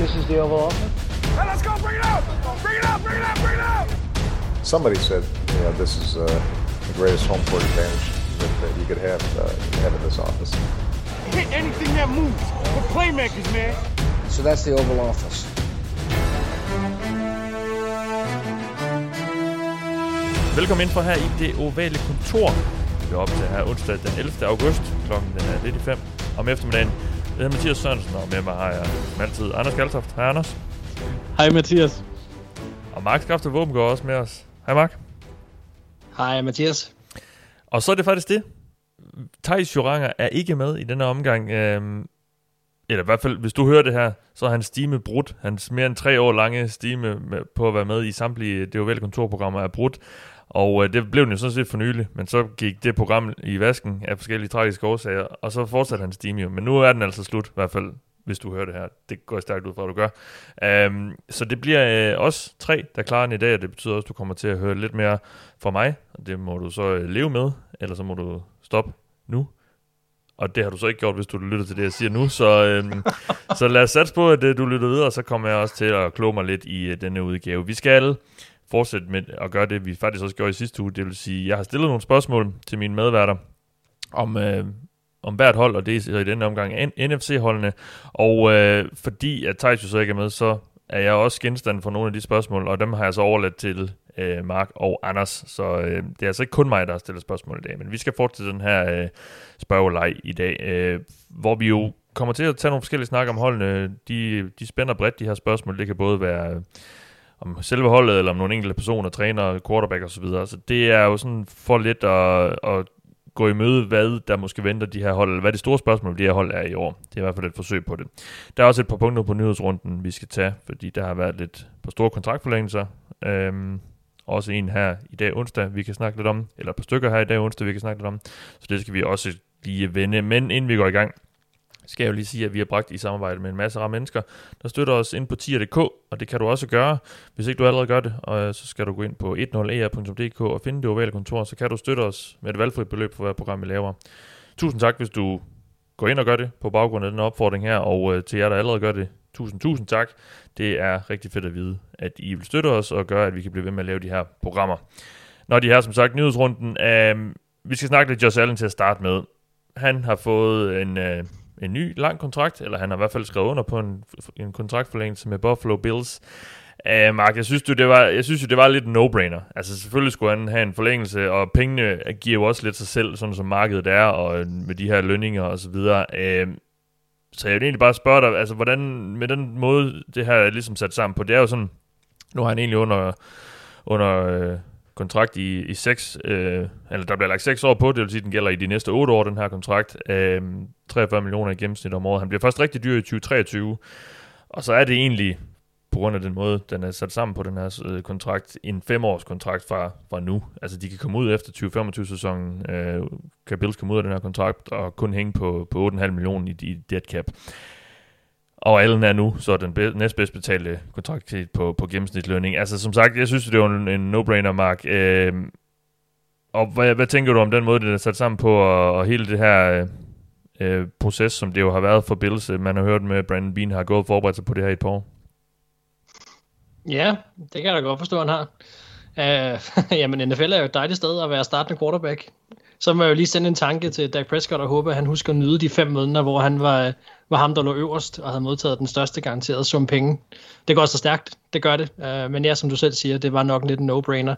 This is the Oval Office. Hey, let's go! Bring it out! Bring it out! Bring it out! Bring it out! Somebody said, you know, this is uh, the greatest home court advantage that, that you could have, uh, have in this office. Hit anything that moves. We're playmakers, man. So that's the Oval Office. Velkommen ind for her i det ovale kontor. Vi er op til her onsdag den 11. august. Klokken den er lidt i fem om eftermiddagen. Hedder Mathias Sørensen, og med mig har jeg som altid Anders Galtoft. Hej Anders. Hej Mathias. Og Mark Skafte Våben går også med os. Hej Mark. Hej Mathias. Og så er det faktisk det. Thijs Joranger er ikke med i denne omgang. Øhm, eller i hvert fald, hvis du hører det her, så er hans stime brudt. Hans mere end tre år lange stime på at være med i samtlige det kontorprogrammer er brudt. Og øh, det blev den jo sådan set for nylig, men så gik det program i vasken af forskellige tragiske årsager, og så fortsatte hans stime jo. Men nu er den altså slut, i hvert fald hvis du hører det her. Det går jeg stærkt ud fra, at du gør. Um, så det bliver øh, os tre, der klarer den i dag, og det betyder også, at du kommer til at høre lidt mere fra mig. Og det må du så øh, leve med, eller så må du stoppe nu. Og det har du så ikke gjort, hvis du lytter til det, jeg siger nu. Så, øhm, så lad os satse på, at øh, du lytter videre, og så kommer jeg også til at kloge mig lidt i øh, denne udgave. Vi skal fortsætte med at gøre det, vi faktisk også gjorde i sidste uge. Det vil sige, jeg har stillet nogle spørgsmål til mine medværter om, øh, om hvert hold, og det er i denne omgang NFC-holdene. Og øh, fordi at Thijs jo så ikke er med, så er jeg også genstand for nogle af de spørgsmål, og dem har jeg så overladt til øh, Mark og Anders. Så øh, det er altså ikke kun mig, der har stillet spørgsmål i dag, men vi skal fortsætte den her øh, spørgeleg i dag, øh, hvor vi jo kommer til at tage nogle forskellige snak om holdene. De, de spænder bredt, de her spørgsmål. Det kan både være øh, om selve holdet, eller om nogle enkelte personer, træner, quarterback osv. Så, videre. så det er jo sådan for lidt at, at gå i møde, hvad der måske venter de her hold, eller hvad det store spørgsmål de her hold er i år. Det er i hvert fald et forsøg på det. Der er også et par punkter på nyhedsrunden, vi skal tage, fordi der har været lidt på store kontraktforlængelser. Øhm, også en her i dag onsdag, vi kan snakke lidt om, eller et par stykker her i dag onsdag, vi kan snakke lidt om. Så det skal vi også lige vende. Men inden vi går i gang, skal jeg jo lige sige, at vi har bragt i samarbejde med en masse rare mennesker, der støtter os ind på tier.dk, og det kan du også gøre, hvis ikke du allerede gør det, og så skal du gå ind på 10er.dk e og finde det ovale kontor, så kan du støtte os med et valgfrit beløb for hver program, vi laver. Tusind tak, hvis du går ind og gør det på baggrund af den opfordring her, og øh, til jer, der allerede gør det, tusind, tusind tak. Det er rigtig fedt at vide, at I vil støtte os og gøre, at vi kan blive ved med at lave de her programmer. Når de her, som sagt, nyhedsrunden, øh, vi skal snakke lidt Josh Allen til at starte med. Han har fået en, øh, en ny lang kontrakt, eller han har i hvert fald skrevet under på en, en kontraktforlængelse med Buffalo Bills. Uh, Mark, jeg synes, du, det var, jeg synes jo, det var lidt no-brainer. Altså selvfølgelig skulle han have en forlængelse, og pengene giver jo også lidt sig selv, sådan som markedet er, og med de her lønninger og så videre. Uh, så jeg vil egentlig bare spørge dig, altså hvordan, med den måde, det her er ligesom sat sammen på, det er jo sådan, nu har han egentlig under, under uh, kontrakt i, i seks, øh, eller der bliver lagt seks år på, det vil sige, at den gælder i de næste otte år, den her kontrakt. Øh, 43 millioner i gennemsnit om året. Han bliver først rigtig dyr i 2023, og så er det egentlig, på grund af den måde, den er sat sammen på den her øh, kontrakt, en femårs kontrakt fra, fra nu. Altså de kan komme ud efter 2025-sæsonen, øh, kan Bills komme ud af den her kontrakt, og kun hænge på, på 8,5 millioner i, i dead cap. Og Allen er nu så den be- næstbedst betalte kontrakt på, på gennemsnitslønning. Altså som sagt, jeg synes, det var en, en no-brainer, Mark. Øh, og hvad, hvad tænker du om den måde, det er sat sammen på, og, og hele det her øh, øh proces, som det jo har været for Bills? Man har hørt med, at Brandon Bean har gået forberedt sig på det her i et par år. Ja, det kan jeg da godt forstå, han har. Øh, jamen, NFL er jo et dejligt sted at være startende quarterback. Så må jeg jo lige sende en tanke til Dak Prescott og håbe, at han husker at nyde de fem måneder, hvor han var, var ham, der lå øverst og havde modtaget den største garanterede sum penge. Det går så stærkt, det gør det. Uh, men ja, som du selv siger, det var nok lidt en no-brainer.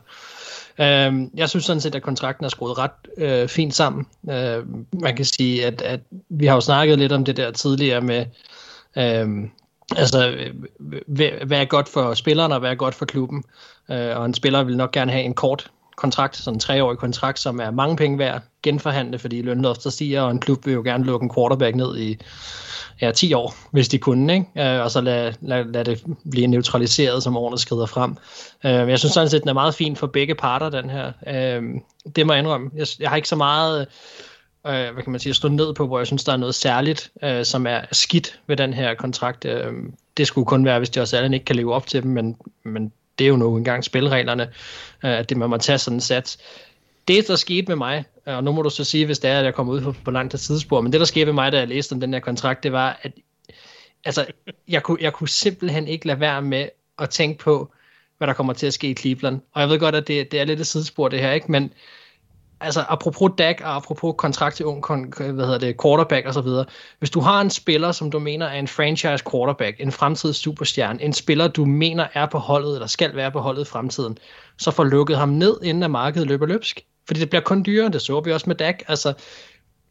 Uh, jeg synes sådan set, at kontrakten er skruet ret uh, fint sammen. Uh, man kan sige, at, at vi har jo snakket lidt om det der tidligere med... Uh, Altså, hvad er godt for spilleren, og hvad er godt for klubben? og en spiller vil nok gerne have en kort kontrakt, sådan en treårig kontrakt, som er mange penge værd, genforhandle, fordi lønloftet stiger, og en klub vil jo gerne lukke en quarterback ned i ja, 10 år, hvis de kunne, ikke? Øh, og så lade, lad, lad det blive neutraliseret, som årene skrider frem. Øh, jeg synes sådan set, den er meget fin for begge parter, den her. Øh, det må jeg indrømme. Jeg, jeg har ikke så meget øh, hvad kan man sige, at stå ned på, hvor jeg synes, der er noget særligt, øh, som er skidt ved den her kontrakt. Øh, det skulle kun være, hvis også alle ikke kan leve op til dem, men, men det er jo nogle engang spilreglerne, øh, at det man må tage sådan en sats. Det, der skete med mig, øh, og nu må du så sige, hvis det er, at jeg kommer ud på, på langt tidsspor, men det, der skete med mig, da jeg læste om den her kontrakt, det var, at altså, jeg kunne, jeg kunne simpelthen ikke lade være med at tænke på, hvad der kommer til at ske i Cleveland. Og jeg ved godt, at det, det er lidt et sidespor, det her, ikke? Men altså, apropos Dak og apropos kontrakt til ung hvad hedder det, quarterback og så videre. Hvis du har en spiller, som du mener er en franchise quarterback, en fremtidig superstjerne, en spiller, du mener er på holdet, eller skal være på holdet i fremtiden, så får lukket ham ned, inden at markedet løber løbsk. Fordi det bliver kun dyrere, det så vi også med Dak. Altså,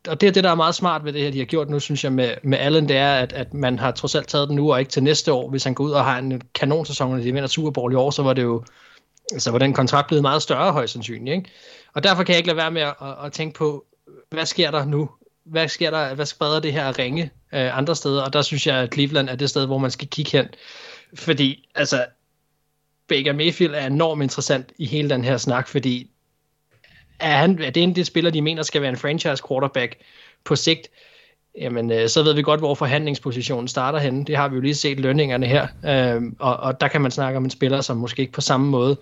og det er det, der er meget smart ved det her, de har gjort nu, synes jeg, med, med Allen, det er, at, at man har trods alt taget den nu, og ikke til næste år. Hvis han går ud og har en kanonsæson, og de vinder Super Bowl i år, så var det jo, så var den kontrakt blevet meget større højst sandsynligt. Ikke? Og derfor kan jeg ikke lade være med at, at, at tænke på, hvad sker der nu? Hvad sker der? Hvad spreder det her ringe øh, andre steder? Og der synes jeg, at Cleveland er det sted, hvor man skal kigge hen. Fordi, altså, Baker Mayfield er enormt interessant i hele den her snak, fordi er, han, er det en af de spillere, de mener skal være en franchise quarterback på sigt, jamen øh, så ved vi godt, hvor forhandlingspositionen starter henne. Det har vi jo lige set lønningerne her, øh, og, og der kan man snakke om en spiller, som måske ikke på samme måde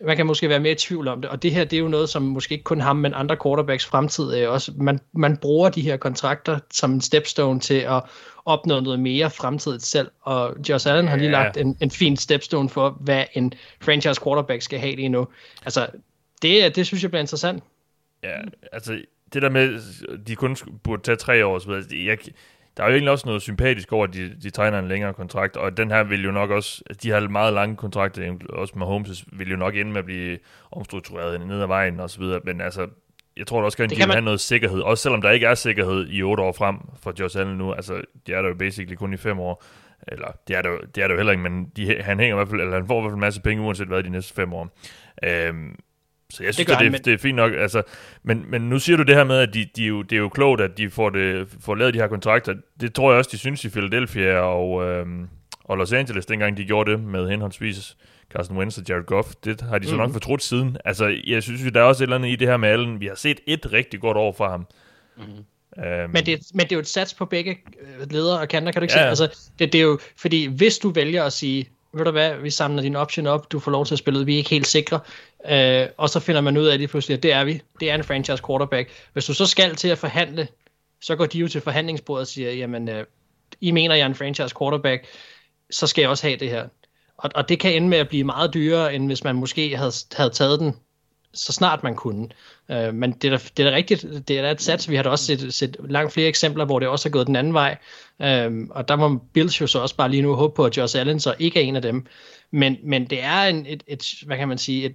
man kan måske være mere i tvivl om det, og det her det er jo noget, som måske ikke kun ham, men andre quarterbacks fremtid er også, man, man bruger de her kontrakter som en stepstone til at opnå noget mere fremtidigt selv, og Josh Allen ja. har lige lagt en, en fin stepstone for, hvad en franchise quarterback skal have lige nu. Altså, det, det synes jeg bliver interessant. Ja, altså, det der med, de kun burde tage tre år, så jeg, der er jo egentlig også noget sympatisk over, at de, de tegner en længere kontrakt, og den her vil jo nok også, de har meget lange kontrakter, også med Holmes, vil jo nok ende med at blive omstruktureret ned ad vejen og så videre, men altså, jeg tror da også, at de vil man... have noget sikkerhed, også selvom der ikke er sikkerhed i otte år frem for Josh Allen nu, altså, det er der jo basically kun i fem år, eller det er der, det er der jo heller ikke, men de, han hænger i hvert fald, eller han får i hvert fald en masse penge, uanset hvad de næste fem år. Øhm, så jeg synes, det, det, det, men... det er fint nok. Altså, men, men nu siger du det her med, at de, de jo, det er jo klogt, at de får, det, får lavet de her kontrakter. Det tror jeg også, de synes i Philadelphia og, øhm, og Los Angeles, dengang de gjorde det med henholdsvis Carson Wentz og Jared Goff. Det har de så mm. nok mhm. fortrudt siden. Altså, jeg synes, der er også et eller andet i det her med Allen. Vi har set et rigtig godt år fra ham. Mm. Um, men, det, men det er jo et sats på begge øh, ledere og kanter, kan du ikke ja. sige? Altså, det, det er jo, fordi hvis du vælger at sige, ved du hvad, vi samler din option op, du får lov til at spille ud, vi er ikke helt sikre. Øh, og så finder man ud af det pludselig, at det er vi. Det er en franchise quarterback. Hvis du så skal til at forhandle, så går de jo til forhandlingsbordet og siger, jamen, øh, I mener, jeg er en franchise quarterback, så skal jeg også have det her. Og, og det kan ende med at blive meget dyrere, end hvis man måske havde, havde taget den så snart man kunne. Øh, men det er, da, det er da rigtigt, det er da et sats. Vi har da også set, set langt flere eksempler, hvor det også er gået den anden vej. Øh, og der må Bills jo så også bare lige nu håbe på, at Josh Allen så ikke er en af dem. Men, men det er en, et, et, hvad kan man sige, et,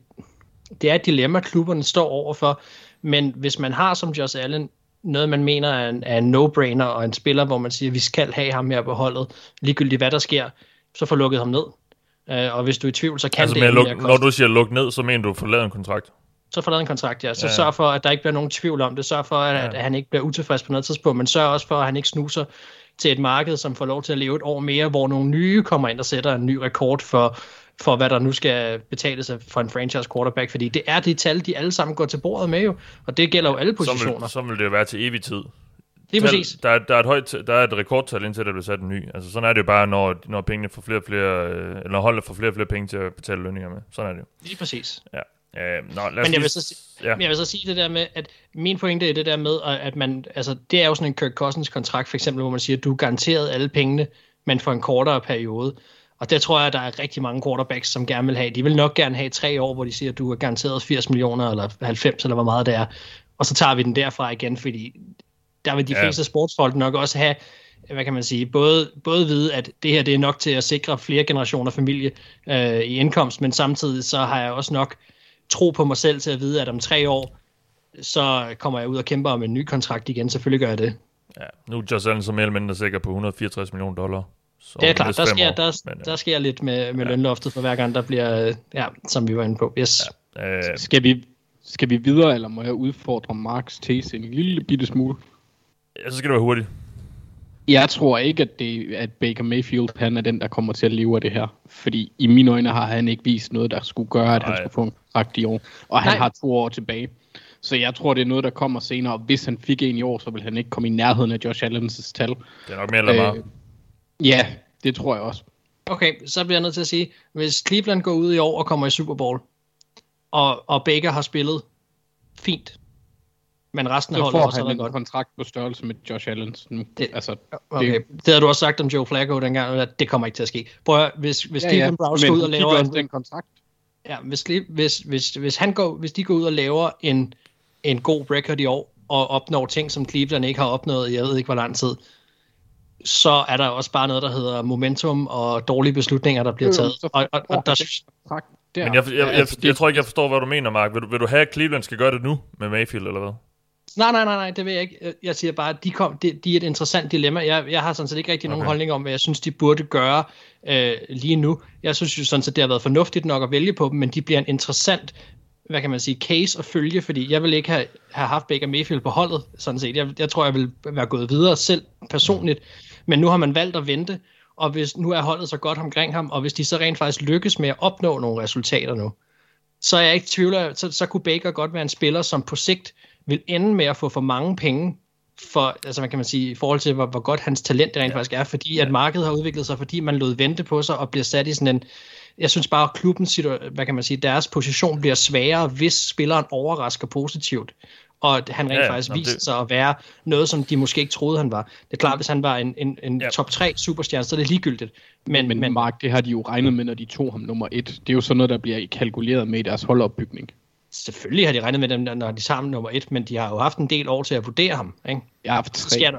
det er et dilemma, klubberne står overfor. Men hvis man har som Josh Allen noget, man mener er en, er en no-brainer, og en spiller, hvor man siger, at vi skal have ham her på holdet, ligegyldigt hvad der sker, så får lukket ham ned. Uh, og hvis du er i tvivl, så kan altså, det luk, Når du siger luk ned, så mener du lavet en kontrakt? Så får lavet en kontrakt, ja. Så ja. sørg for, at der ikke bliver nogen tvivl om det. Sørg for, at, ja. at han ikke bliver utilfreds på noget tidspunkt, men sørg også for, at han ikke snuser til et marked, som får lov til at leve et år mere, hvor nogle nye kommer ind og sætter en ny rekord for, for hvad der nu skal betales for en franchise quarterback, fordi det er de tal, de alle sammen går til bordet med jo, og det gælder jo alle positioner. Så vil, så vil det jo være til evig tid. Det er præcis. Der, der, er et højt, der er et rekordtal indtil der bliver sat en ny. Altså sådan er det jo bare, når, når pengene får flere og flere, øh, eller når holdet får flere og flere penge til at betale lønninger med. Sådan er det jo. Lige præcis. Ja. Øh, nå, lad men, jeg vil så, ja. men jeg vil så sige det der med, at min pointe er det der med, at man, altså det er jo sådan en Kirk Cousins kontrakt for eksempel, hvor man siger, at du er garanteret alle pengene, men for en kortere periode. Og der tror jeg, at der er rigtig mange quarterbacks, som gerne vil have. De vil nok gerne have tre år, hvor de siger, at du er garanteret 80 millioner, eller 90, eller hvor meget det er. Og så tager vi den derfra igen, fordi der vil de ja. fleste sportsfolk nok også have, hvad kan man sige, både, både vide, at det her det er nok til at sikre flere generationer familie øh, i indkomst, men samtidig så har jeg også nok tro på mig selv til at vide, at om tre år, så kommer jeg ud og kæmper om en ny kontrakt igen. Selvfølgelig gør jeg det. Ja, nu er Josh Allen som mere eller mindre sikker på 164 millioner dollar. Så det er klart, der sker, der, men, ja. der sker lidt med, med ja. lønloftet for hver gang, der bliver, ja, som vi var inde på. Yes. Ja. Øh, skal, vi, skal vi videre, eller må jeg udfordre Marks tese en lille bitte smule? Ja, så skal det være hurtigt. Jeg tror ikke, at, det, at Baker Mayfield han er den, der kommer til at leve af det her. Fordi i mine øjne har han ikke vist noget, der skulle gøre, at Nej. han skulle få en kontrakt i år. Og han Nej. har to år tilbage. Så jeg tror, det er noget, der kommer senere. Hvis han fik en i år, så vil han ikke komme i nærheden af Josh Allens tal. Det er nok mere eller meget. Øh, ja, det tror jeg også. Okay, så bliver jeg nødt til at sige, hvis Cleveland går ud i år og kommer i Super Bowl, og, og Baker har spillet fint, Men resten af holdet får også han en godt. kontrakt på størrelse med Josh Allen. Det- altså, Okay. Det havde du også sagt om Joe Flacco dengang, at det kommer ikke til at ske. Prøv at, hvis, hvis ja, Cleveland Browns men går ud og laver en, den kontrakt. Ja, hvis, hvis, hvis, hvis, han går, hvis de går ud og laver en, en god record i år, og opnår ting, som Cleveland ikke har opnået i jeg ved ikke hvor lang tid, så er der også bare noget, der hedder momentum og dårlige beslutninger, der bliver Jo, taget. Og, og, og der. Men jeg, jeg, jeg, jeg, Altså, det- jeg tror ikke, jeg forstår, hvad du mener, Mark. Vil du, vil du have, at Cleveland skal gøre det nu med Mayfield, eller hvad? Nej, nej, nej, nej, det vil jeg ikke. Jeg siger bare, at de, kom, de, de er et interessant dilemma. Jeg, jeg har sådan set ikke rigtig nogen Okay. holdning om, hvad jeg synes, de burde gøre øh, lige nu. Jeg synes jo sådan set, det har været fornuftigt nok at vælge på dem, men de bliver en interessant hvad kan man sige, case at følge, fordi jeg vil ikke have, have haft Baker Mayfield på holdet, sådan set. Jeg, jeg tror, jeg vil være gået videre selv personligt, men nu har man valgt at vente, og hvis nu er holdet så godt omkring ham, og hvis de så rent faktisk lykkes med at opnå nogle resultater nu, så er jeg ikke tvivl, så, så kunne Baker godt være en spiller, som på sigt vil ende med at få for mange penge, for, altså hvad kan man sige, i forhold til, hvor, hvor godt hans talent rent ja. faktisk er, fordi at markedet har udviklet sig, fordi man lod vente på sig og bliver sat i sådan en, jeg synes bare, at klubbens, hvad kan man sige, deres position bliver sværere, hvis spilleren overrasker positivt, og at han rent Ja, ja, ja. faktisk viser det- sig at være noget, som de måske ikke troede, han var. Det er klart, hvis han var en, en, en Ja. top 3 superstjerne, så er det ligegyldigt. Men, Men, men Mark, det har de jo regnet med, når de tog ham nummer et. Det er jo sådan noget, der bliver kalkuleret med i deres holdopbygning. Selvfølgelig har de regnet med dem, når de ham nummer et, men de har jo haft en del år til at vurdere ham. Ikke? Jeg har haft tre, der,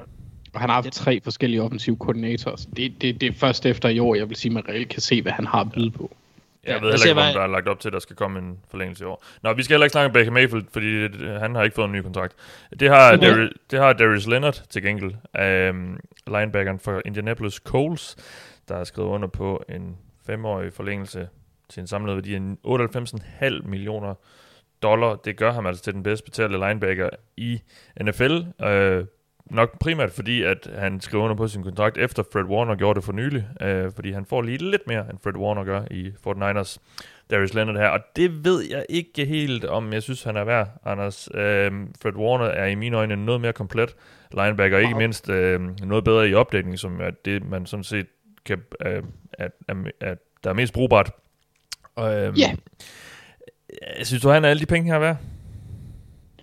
og han har haft tre forskellige offensive koordinatorer. Så det, det, det er først efter i år, jeg vil sige, at man reelt kan se, hvad han har at byde på. Jeg Ja, ved jeg heller ser ikke, om der er lagt op til, at der skal komme en forlængelse i år. Nå, vi skal heller ikke snakke om Baker Mayfield, fordi han har ikke fået en ny kontrakt. Det har. Darius, det har Darius Leonard til gengæld, um, linebackeren for Indianapolis Colts, der har skrevet under på en femårig forlængelse til en samlet værdi af 98,5 millioner dollar. Det gør ham altså til den bedst betalte linebacker i NFL. Uh, nok primært fordi, at han skrev under på sin kontrakt efter Fred Warner gjorde det for nylig, øh, fordi han får lige lidt mere, end Fred Warner gør i 49ers. Darius Leonard her, og det ved jeg ikke helt, om jeg synes, han er værd, Anders. Øh, Fred Warner er i mine øjne noget mere komplet linebacker, ikke mindst øh, noget bedre i opdækning, som er det, man sådan set kan, øh, at, at, at der er mest brugbart. Og, øh, Ja. Jeg synes du, han er alle de penge her værd?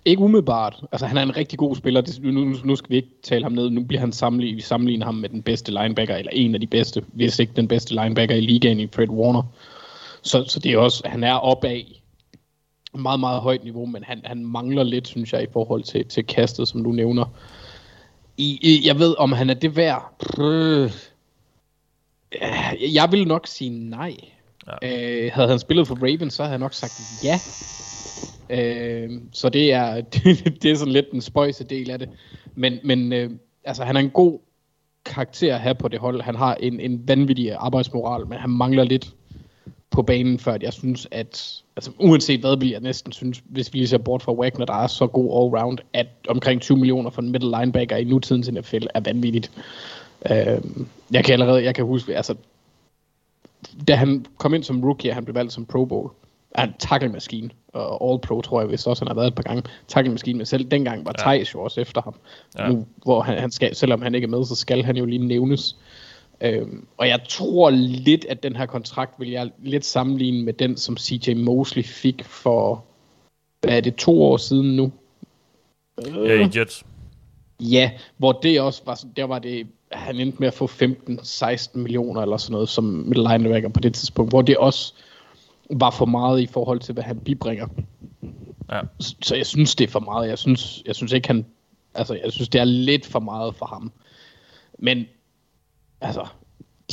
Ikke umiddelbart. Altså, han er en rigtig god spiller. Det, nu, nu skal vi ikke tale ham ned. Nu bliver han sammenlignet, vi sammenligner ham med den bedste linebacker, eller en af de bedste, hvis ikke den bedste linebacker i ligaen i Fred Warner. Så, så det er også, han er opad meget, meget højt niveau, men han, han mangler lidt, synes jeg, i forhold til, til kastet, som du nævner. I, i, jeg ved, om han er det værd. Øh, jeg vil nok sige nej. Ja. Øh, havde han spillet for Ravens, så havde jeg nok sagt ja. Øh, så det er, det er sådan lidt en spøjse del af det. Men, men øh, altså, han er en god karakter at have på det hold. Han har en, en vanvittig arbejdsmoral, men han mangler lidt på banen, før at jeg synes, at altså, uanset hvad, vil jeg næsten synes, hvis vi lige ser bort fra Wagner, der er så god all-round, at omkring 20 millioner for en middle linebacker i nutidens NFL er vanvittigt. Øh, jeg kan allerede, jeg kan huske, altså, da han kom ind som rookie, og han blev valgt som Pro Bowl, er han tackle-maskine, og All Pro tror jeg vist også, han har været et par gange, tackle-maskine, men selv dengang var Ja. Thijs jo også efter ham. Ja. Nu, hvor han, han skal, selvom han ikke er med, så skal han jo lige nævnes. Øhm, og jeg tror lidt, at den her kontrakt vil jeg lidt sammenligne med den, som CJ Mosley fik for, hvad er det, to år siden nu? Ja, i Jets. Ja, hvor det også var, der var det, han endte med at få 15-16 millioner eller sådan noget som middle linebacker på det tidspunkt, hvor det også var for meget i forhold til, hvad han bibringer. Ja. Så, så jeg synes, det er for meget. Jeg synes, jeg synes ikke, han, altså, jeg synes, det er lidt for meget for ham. Men, altså,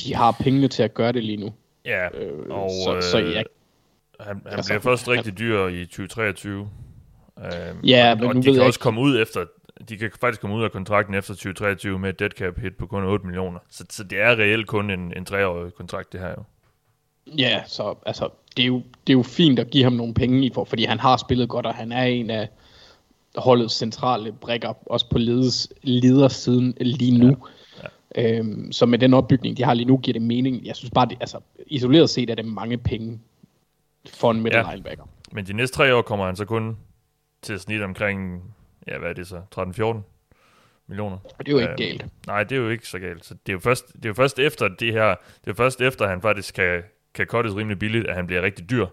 de har pengene til at gøre det lige nu. Ja, Øh, og så, så øh, jeg, han, han altså, bliver først rigtig dyr i 2023. Øhm, Ja, og, men og nu de ved kan jeg også ikke- komme ud efter de kan faktisk komme ud af kontrakten efter 2023 med et dead cap hit på kun 8 millioner. Så, så det er reelt kun en, en treårig kontrakt, det her jo. Ja, så altså, det er, jo, det er jo fint at give ham nogle penge i for, fordi han har spillet godt, og han er en af holdets centrale brækker, også på ledes, ledersiden lige nu. Ja. Ja. Øhm, så med den opbygning, de har lige nu, giver det mening. Jeg synes bare, det, altså, isoleret set er det mange penge for en middle Ja. ja. linebacker. Men de næste tre år kommer han så kun til at snitte omkring, ja hvad er det så, 13-14 millioner. Og det er jo ikke Øhm, galt. Nej, det er jo ikke så galt. Så det er jo først, det er jo først efter det her, det er først efter, at han faktisk kan, kan cuttes rimelig billigt, at han bliver rigtig dyr.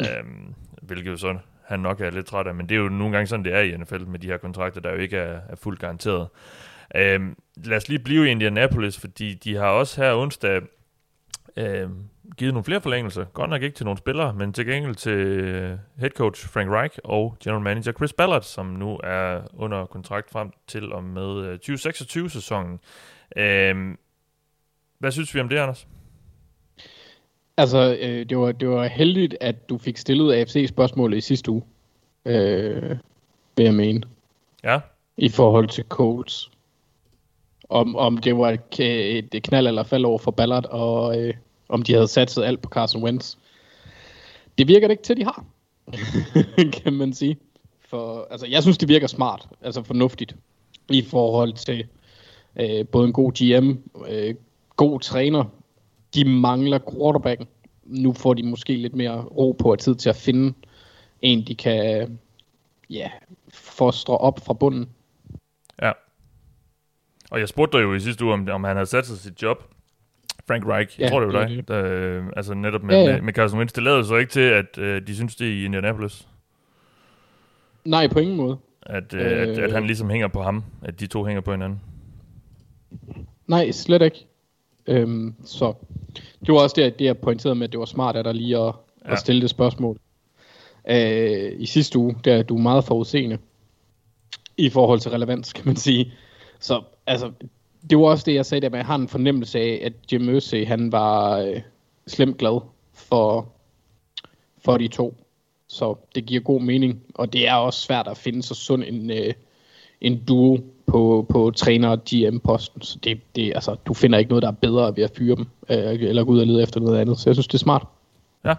øhm, hvilket jo så han nok er lidt træt af. Men det er jo nogle gange sådan, det er i NFL med de her kontrakter, der jo ikke er, er fuldt garanteret. Øhm, lad os lige blive i Indianapolis, fordi de har også her onsdag øh, givet nogle flere forlængelser. Godt nok ikke til nogle spillere, men til gengæld til head coach Frank Reich og general manager Chris Ballard, som nu er under kontrakt frem til og med 2026-sæsonen. Øh, hvad synes vi om det, Anders? Altså, øh, det, var, det var heldigt, at du fik stillet AFC-spørgsmålet i sidste uge, øh, vil jeg mene. Ja. I forhold til Colts. Om, om det var et, et knald eller fald over for Ballard, og øh, om de havde satset alt på Carson Wentz. Det virker det ikke til, de har, kan man sige. For, altså, jeg synes, det virker smart, altså fornuftigt, i forhold til øh, både en god GM, øh, god træner. De mangler quarterbacken. Nu får de måske lidt mere ro på og tid til at finde en, de kan ja, fostre op fra bunden. Ja. Og jeg spurgte dig jo i sidste uge, om, om han havde sat sig sit job. Frank Reich, ja, jeg tror det var dig, der, altså netop med, ja, ja. med, med Carson Wentz. Det lavede så ikke til, at øh, de synes det er i Indianapolis. Nej, på ingen måde. At, øh, øh, at, at han ligesom hænger på ham, at de to hænger på hinanden. Nej, slet ikke. Øhm, så det var også det, det, jeg pointerede med, at det var smart af dig lige at, ja. at stille det spørgsmål. Øh, I sidste uge, der er du meget forudseende i forhold til relevans, kan man sige. Så altså, det var også det, jeg sagde der med, at jeg har en fornemmelse af, at Jim Mercy, han var øh, slemt glad for, for de to. Så det giver god mening, og det er også svært at finde så sund en, øh, en duo på, på træner- og GM-posten. Så det, det, altså, du finder ikke noget, der er bedre ved at fyre dem, øh, eller gå ud og lede efter noget andet. Så jeg synes, det er smart. Ja.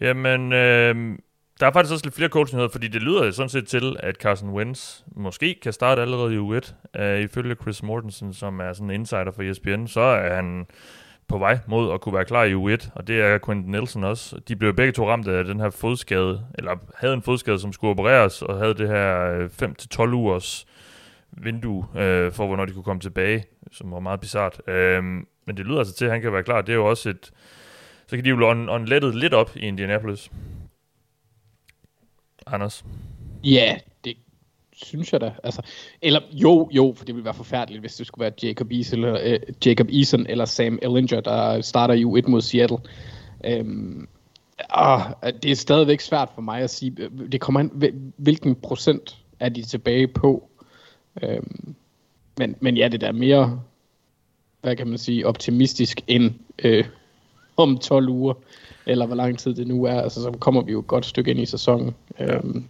Jamen, øh, der er faktisk også lidt flere coachingheder, fordi det lyder sådan set til, at Carson Wentz måske kan starte allerede i U1. Uh, øh, ifølge Chris Mortensen, som er sådan en insider for ESPN, så er han på vej mod at kunne være klar i U1, og det er Quentin Nelson også. De blev begge to ramt af den her fodskade, eller havde en fodskade, som skulle opereres, og havde det her øh, 5-12 ugers vindue øh, for, hvornår de kunne komme tilbage, som var meget bizart. Øh, men det lyder altså til, at han kan være klar. Det er jo også et... Så kan de jo on, on lettet lidt op i Indianapolis. Anders? Ja, det synes jeg da. Altså, eller jo, jo, for det ville være forfærdeligt, hvis det skulle være Jacob Eason eller, øh, Jacob Eason eller Sam Ellinger, der starter i U1 mod Seattle. Øhm, ah, det er stadigvæk svært for mig at sige. Øh, det kommer an, hvilken procent er de tilbage på. Øhm, men, men ja, det er mere, hvad kan man sige, optimistisk end øh, om 12 uger eller hvor lang tid det nu er, altså, så kommer vi jo et godt stykke ind i sæsonen. Ja. Øhm,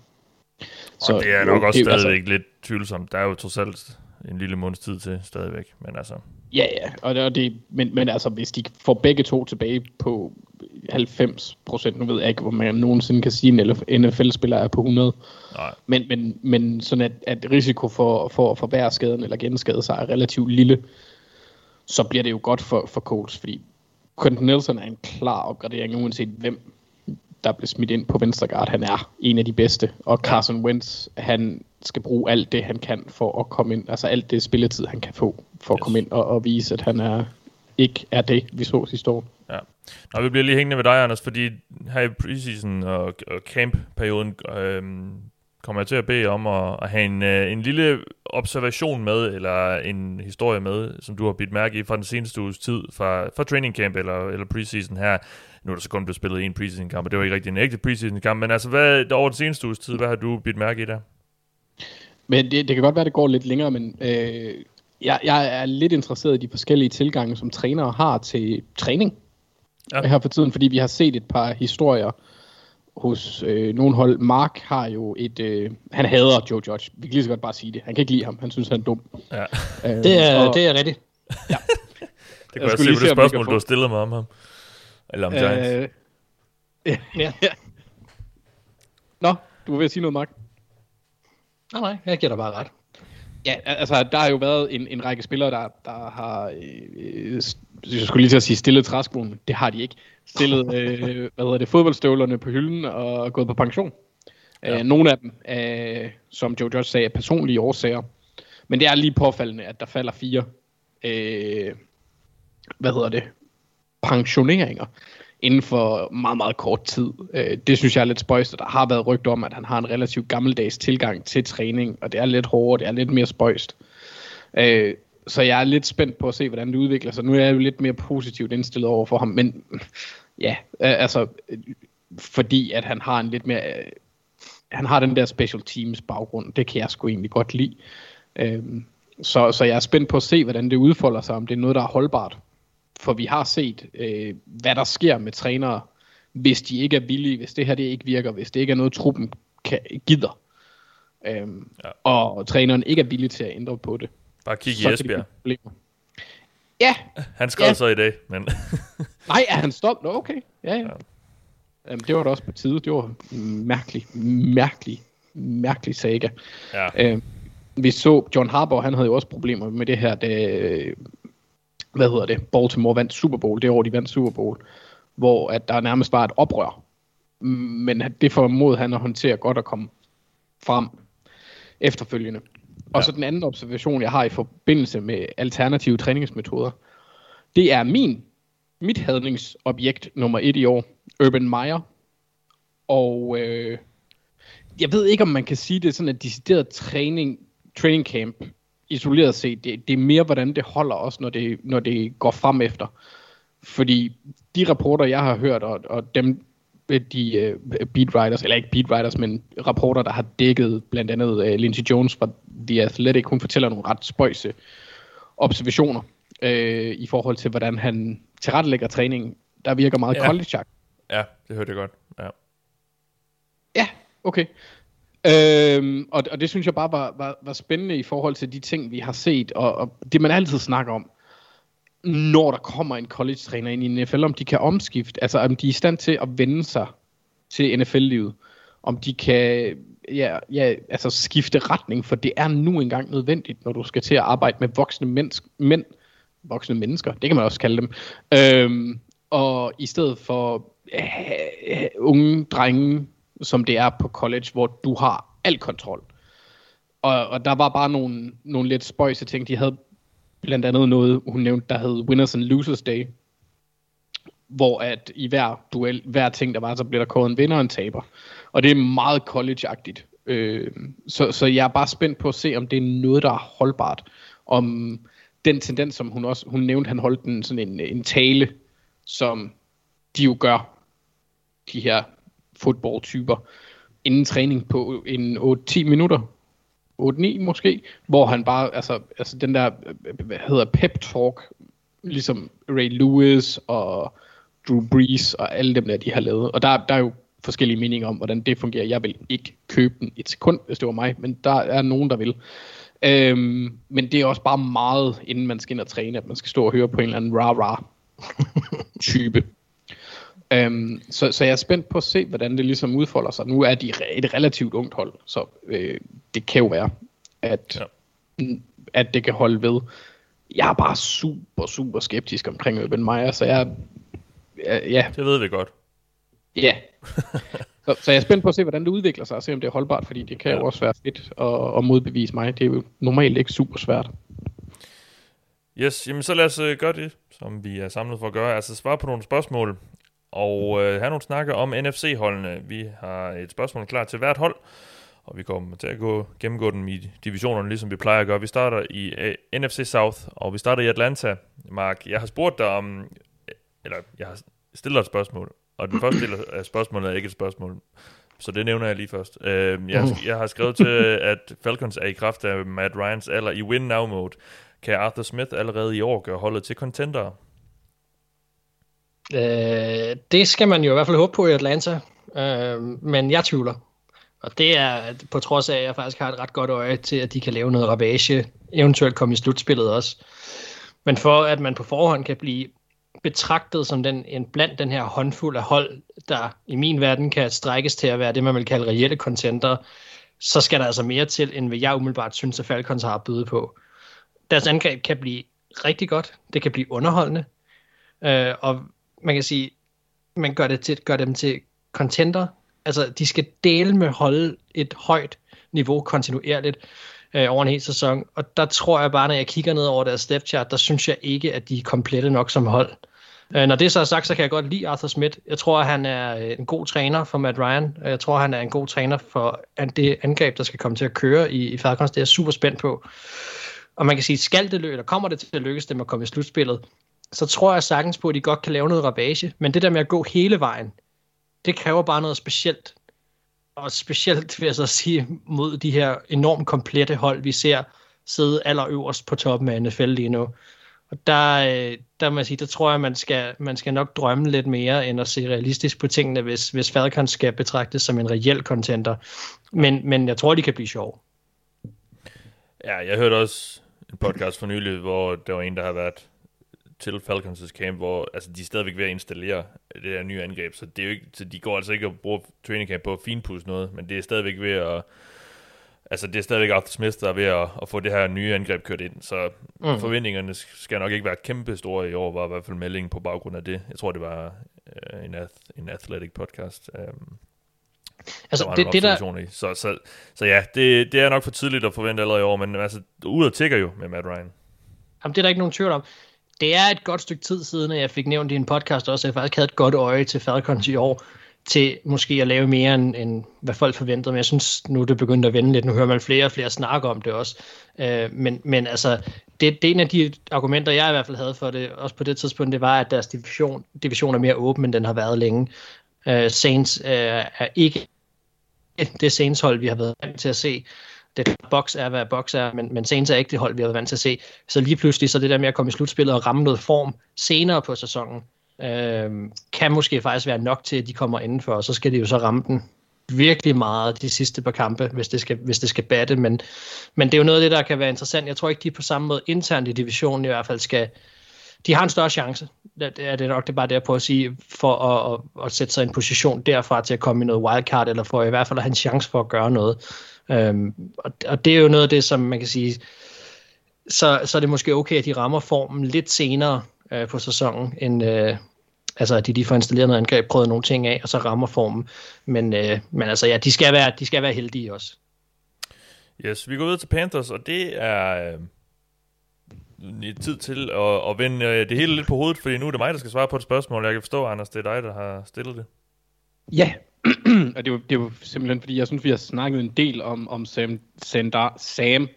så, og det er nok jo, også det, stadigvæk altså, lidt tvivlsomt. Der er jo trods alt en lille måneds tid til stadigvæk, men altså... Ja, ja, og det, og det, men, men altså, hvis de får begge to tilbage på 90 procent, nu ved jeg ikke, hvor man nogensinde kan sige, en NFL-spiller er på 100. Nej. Men, men, men sådan at, at risiko for, for at forværre skaden eller genskade sig er relativt lille, så bliver det jo godt for, for Colts, fordi Quentin Nelson er en klar opgradering, uanset hvem der bliver smidt ind på venstre guard. Han er en af de bedste. Og Carson Wentz, han skal bruge alt det, han kan for at komme ind. Altså alt det spilletid, han kan få for at komme ind og, og vise, at han er ikke er det, vi så sidste år. Ja. Nå, vi bliver lige hængende ved dig, Anders, fordi her i preseason og, og camp-perioden øh, kommer jeg til at bede om at, at have en, øh, en lille observation med, eller en historie med, som du har bidt mærke i fra den seneste uges tid, fra, fra training camp eller, eller preseason her. Nu er der så kun blevet spillet en preseason kamp, og det var ikke rigtig en ægte preseason kamp, men altså hvad, over den seneste uges tid, hvad har du bidt mærke i der? Men det, det kan godt være, det går lidt længere, men øh, jeg, jeg er lidt interesseret i de forskellige tilgange, som trænere har til træning ja. her for tiden, fordi vi har set et par historier, hos øh, nogle hold. Mark har jo et... Øh, han hader Joe Judge. Vi kan lige så godt bare sige det. Han kan ikke lide ham. Han synes, han er dum. Ja. Øh, det, er, og, det er rigtigt. Ja. det kan jeg, jeg se på det spørgsmål, du har stillet mig om ham. Eller om Giants. Øh, ja. ja. Nå, du var ved at sige noget, Mark. Nej, nej. Jeg giver dig bare ret. Ja, altså, der har jo været en, en række spillere, der, der har, øh, jeg skulle lige til at sige, stillet træskoen. Det har de ikke. Stillet, øh, hvad hedder det, fodboldstøvlerne på hylden og gået på pension. Ja. Øh, nogle af dem, øh, som Joe Judge sagde, er personlige årsager. Men det er lige påfaldende, at der falder fire, øh, hvad hedder det, pensioneringer inden for meget, meget kort tid. Øh, det synes jeg er lidt spøjst, og der har været rygter om, at han har en relativt gammeldags tilgang til træning, og det er lidt hårdere, det er lidt mere spøjst. Øh, så jeg er lidt spændt på at se, hvordan det udvikler sig. Nu er jeg jo lidt mere positivt indstillet over for ham, men ja, altså, fordi at han har en lidt mere, øh, han har den der special teams baggrund, det kan jeg sgu egentlig godt lide. Øh, så, så jeg er spændt på at se, hvordan det udfolder sig, om det er noget, der er holdbart. For vi har set, øh, hvad der sker med trænere, hvis de ikke er villige, hvis det her det ikke virker, hvis det ikke er noget, truppen kan, gider. Øhm, ja. Og træneren ikke er villig til at ændre på det. Bare kig i Esbjerg. Ja. Han skrev ja. så i dag, men... Nej, er han stoppet? Nå, okay. Ja, ja. ja. Jamen, det var da også på tide. Det var mærkelig, mærkelig, mærkelig saga. Ja. Øhm, vi så, John Harbaugh, han havde jo også problemer med det her, da, hvad hedder det, Baltimore vandt Super Bowl, det år de vandt Super Bowl, hvor at der nærmest var et oprør. Men det formod han at håndtere godt at komme frem efterfølgende. Og ja. så den anden observation, jeg har i forbindelse med alternative træningsmetoder, det er min, mit hadningsobjekt nummer et i år, Urban Meyer. Og øh, jeg ved ikke, om man kan sige, det er sådan en decideret træning, training camp, isoleret set. Det, det er mere, hvordan det holder også, når det, når det går frem efter. Fordi de rapporter, jeg har hørt, og, og dem, de uh, beat writers, eller ikke beat writers, men rapporter, der har dækket blandt andet uh, Lindsey Jones fra The Athletic, hun fortæller nogle ret spøjse observationer uh, i forhold til, hvordan han tilrettelægger træningen. Der virker meget ja. college -agtigt. Ja, det hørte jeg godt. Ja, ja okay. Øhm, og, og det synes jeg bare var, var, var spændende i forhold til de ting, vi har set, og, og det man altid snakker om, når der kommer en college-træner ind i NFL, om de kan omskifte, altså om de er i stand til at vende sig til NFL-livet, om de kan ja, ja, altså skifte retning, for det er nu engang nødvendigt, når du skal til at arbejde med voksne mennesker, mænd, voksne mennesker, det kan man også kalde dem, øhm, og i stedet for øh, unge drenge, som det er på college, hvor du har al kontrol. Og, og der var bare nogle, nogle lidt spøjse ting. De havde blandt andet noget, hun nævnte, der hed Winners and Losers Day, hvor at i hver duel, hver ting der var, så blev der kåret en vinder og en taber. Og det er meget college-agtigt. Øh, så, så jeg er bare spændt på at se, om det er noget, der er holdbart. Om den tendens, som hun også, hun nævnte, han holdt en, sådan en, en tale, som de jo gør, de her fodboldtyper, inden træning på en 8-10 minutter, 8-9 måske, hvor han bare, altså, altså den der, hvad hedder pep talk, ligesom Ray Lewis og Drew Brees og alle dem der, de har lavet. Og der, der er jo forskellige meninger om, hvordan det fungerer. Jeg vil ikke købe den et sekund, hvis det var mig, men der er nogen, der vil. Øhm, men det er også bare meget, inden man skal ind og træne, at man skal stå og høre på en eller anden rah-rah type. Øhm, så, så jeg er spændt på at se, hvordan det ligesom udfolder sig. Nu er de et relativt ungt hold, så øh, det kan jo være, at, ja. at det kan holde ved. Jeg er bare super, super skeptisk omkring Urban Meyer, så jeg... Ja, det ved vi godt. Ja. så, så jeg er spændt på at se, hvordan det udvikler sig, og se om det er holdbart, fordi det kan ja. jo også være fedt at, at modbevise mig. Det er jo normalt ikke super svært. Yes, jamen så lad os uh, gøre det, som vi er samlet for at gøre. Altså svare på nogle spørgsmål og øh, have nogle snakke om NFC-holdene. Vi har et spørgsmål klar til hvert hold, og vi kommer til at gå, gennemgå dem i divisionerne, ligesom vi plejer at gøre. Vi starter i øh, NFC South, og vi starter i Atlanta. Mark, jeg har spurgt dig om, øh, eller jeg har stillet dig et spørgsmål, og den første del af spørgsmålet er ikke et spørgsmål, så det nævner jeg lige først. Øh, jeg, jeg har skrevet til, at Falcons er i kraft af Matt Ryans alder i win-now-mode. Kan Arthur Smith allerede i år gøre holdet til contender? Øh, det skal man jo i hvert fald håbe på i Atlanta, øh, men jeg tvivler. Og det er på trods af, at jeg faktisk har et ret godt øje til, at de kan lave noget ravage, eventuelt komme i slutspillet også. Men for at man på forhånd kan blive betragtet som den, en blandt den her håndfuld af hold, der i min verden kan strækkes til at være det, man vil kalde reelle contenter, så skal der altså mere til, end hvad jeg umiddelbart synes, at Falcons har at byde på. Deres angreb kan blive rigtig godt, det kan blive underholdende, øh, og man kan sige, man gør, det til, gør dem til contenter. Altså, de skal dele med holde et højt niveau kontinuerligt øh, over en hel sæson. Og der tror jeg bare, når jeg kigger ned over deres step chart, der synes jeg ikke, at de er komplette nok som hold. Øh, når det så er sagt, så kan jeg godt lide Arthur Smith. Jeg tror, han er øh, en god træner for Matt Ryan. Jeg tror, han er en god træner for det angreb, der skal komme til at køre i, i Falcons. Det er jeg super spændt på. Og man kan sige, skal det lykkes, eller kommer det til at lykkes dem at komme i slutspillet, så tror jeg sagtens på, at de godt kan lave noget ravage. Men det der med at gå hele vejen, det kræver bare noget specielt. Og specielt vil jeg så sige, mod de her enormt komplette hold, vi ser sidde allerøverst på toppen af NFL lige nu. Og der, øh, der må jeg sige, der tror jeg, man skal, man skal nok drømme lidt mere, end at se realistisk på tingene, hvis, hvis Falcons skal betragtes som en reel contenter. Men, men jeg tror, de kan blive sjove. Ja, jeg hørte også en podcast for nylig, hvor der var en, der har været til Falcons' camp, hvor altså, de er stadigvæk ved at installere det her nye angreb, så, det er jo ikke, så de går altså ikke og bruger training camp på at finpudse noget, men det er stadigvæk ved at altså det er stadigvæk Arthur Smith, der er ved at, at få det her nye angreb kørt ind, så mm. forventningerne skal nok ikke være kæmpe store i år, var i hvert fald meldingen på baggrund af det. Jeg tror, det var uh, en, ath, en athletic podcast. Um, altså, der det, det der... I. Så, så, så ja, det, det er nok for tidligt at forvente allerede i år, men altså, ud og tigger jo med Matt Ryan. Jamen, det er der ikke nogen tvivl om. Det er et godt stykke tid siden, at jeg fik nævnt i en podcast også, at jeg faktisk havde et godt øje til Falcons i år til måske at lave mere end, end hvad folk forventede. Men jeg synes, nu er det begyndt at vende lidt. Nu hører man flere og flere snakke om det også. Øh, men, men altså, det, det er en af de argumenter, jeg i hvert fald havde for det, også på det tidspunkt, det var, at deres division, division er mere åben, end den har været længe. Øh, Saints øh, er ikke det Saints hold, vi har været vant til at se. Det box er, hvad box er, men, men Saints er ikke det hold, vi har været vant til at se. Så lige pludselig, så det der med at komme i slutspillet og ramme noget form senere på sæsonen, øh, kan måske faktisk være nok til, at de kommer indenfor, og så skal de jo så ramme den virkelig meget de sidste par kampe, hvis det skal, hvis det skal batte, men, men det er jo noget af det, der kan være interessant. Jeg tror ikke, de på samme måde internt i divisionen i hvert fald skal, de har en større chance, det er det nok det er bare der på at sige, for at, at, at sætte sig i en position derfra til at komme i noget wildcard, eller for i hvert fald at have en chance for at gøre noget. Øhm, og, og det er jo noget af det, som man kan sige, så, så er det måske okay, at de rammer formen lidt senere øh, på sæsonen, end, øh, altså at de lige får installeret noget angreb, prøvet nogle ting af, og så rammer formen. Men, øh, men altså ja, de skal, være, de skal være heldige også. Yes, vi går videre til Panthers, og det er øh, tid til at, at vende øh, det hele lidt på hovedet, fordi nu er det mig, der skal svare på et spørgsmål. Jeg kan forstå, Anders, det er dig, der har stillet det. Ja, og det var, det var simpelthen, fordi jeg synes, vi har snakket en del om, om Sam, Sam, Dar- Sam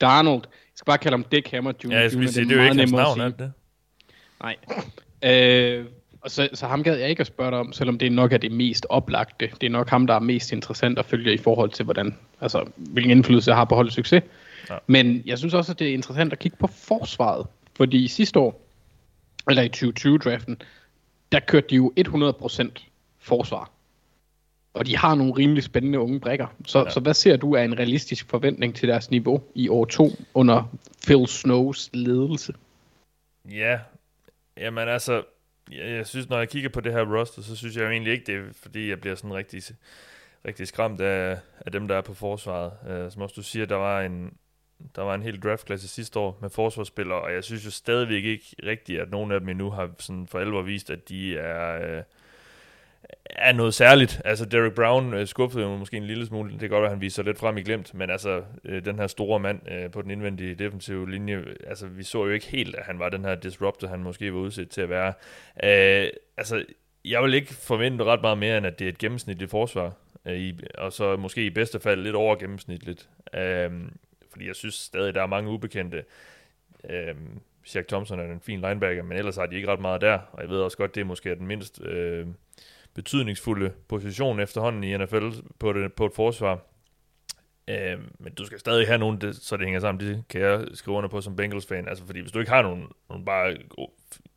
Darnold. Jeg skal bare kalde ham Dick Hammer Jr. Ja, jeg skal sige, det er jo ikke hans navn, er det? Nej. Øh, og så, så ham gad jeg ikke at spørge dig om, selvom det nok er det mest oplagte. Det er nok ham, der er mest interessant at følge i forhold til, hvordan, altså, hvilken indflydelse jeg har på holdets succes. Ja. Men jeg synes også, at det er interessant at kigge på forsvaret. Fordi sidste år, eller i 2020-draften, der kørte de jo 100% forsvar. Og de har nogle rimelig spændende unge brækker. Så, ja. så hvad ser du af en realistisk forventning til deres niveau i år 2 under Phil Snows ledelse? Ja, jamen altså, jeg, jeg synes, når jeg kigger på det her roster, så synes jeg jo egentlig ikke, det er fordi, jeg bliver sådan rigtig, rigtig skræmt af, af dem, der er på forsvaret. Uh, som også du siger, der var en, der var en hel draftklasse sidste år med forsvarsspillere, og jeg synes jo stadigvæk ikke rigtigt, at nogen af dem endnu har sådan for alvor vist, at de er... Uh, er noget særligt. Altså, Derek Brown øh, skuffede jo måske en lille smule. Det kan godt være, at han viser lidt frem i glemt, men altså, øh, den her store mand øh, på den indvendige defensive linje, altså, vi så jo ikke helt, at han var den her disruptor, han måske var udsat til at være. Øh, altså, jeg vil ikke forvente ret meget mere, end at det er et gennemsnitligt forsvar, øh, i, og så måske i bedste fald lidt over gennemsnitligt. Øh, fordi jeg synes stadig, der er mange ubekendte. Øh, Shaq Thompson er en fin linebacker, men ellers har de ikke ret meget der, og jeg ved også godt, det er måske den mindst... Øh, betydningsfulde position efterhånden i NFL på, det, på et forsvar. Øh, men du skal stadig have nogen, det, så det hænger sammen. Det kan jeg skrive under på som Bengals-fan. Altså, fordi hvis du ikke har nogen, nogen bare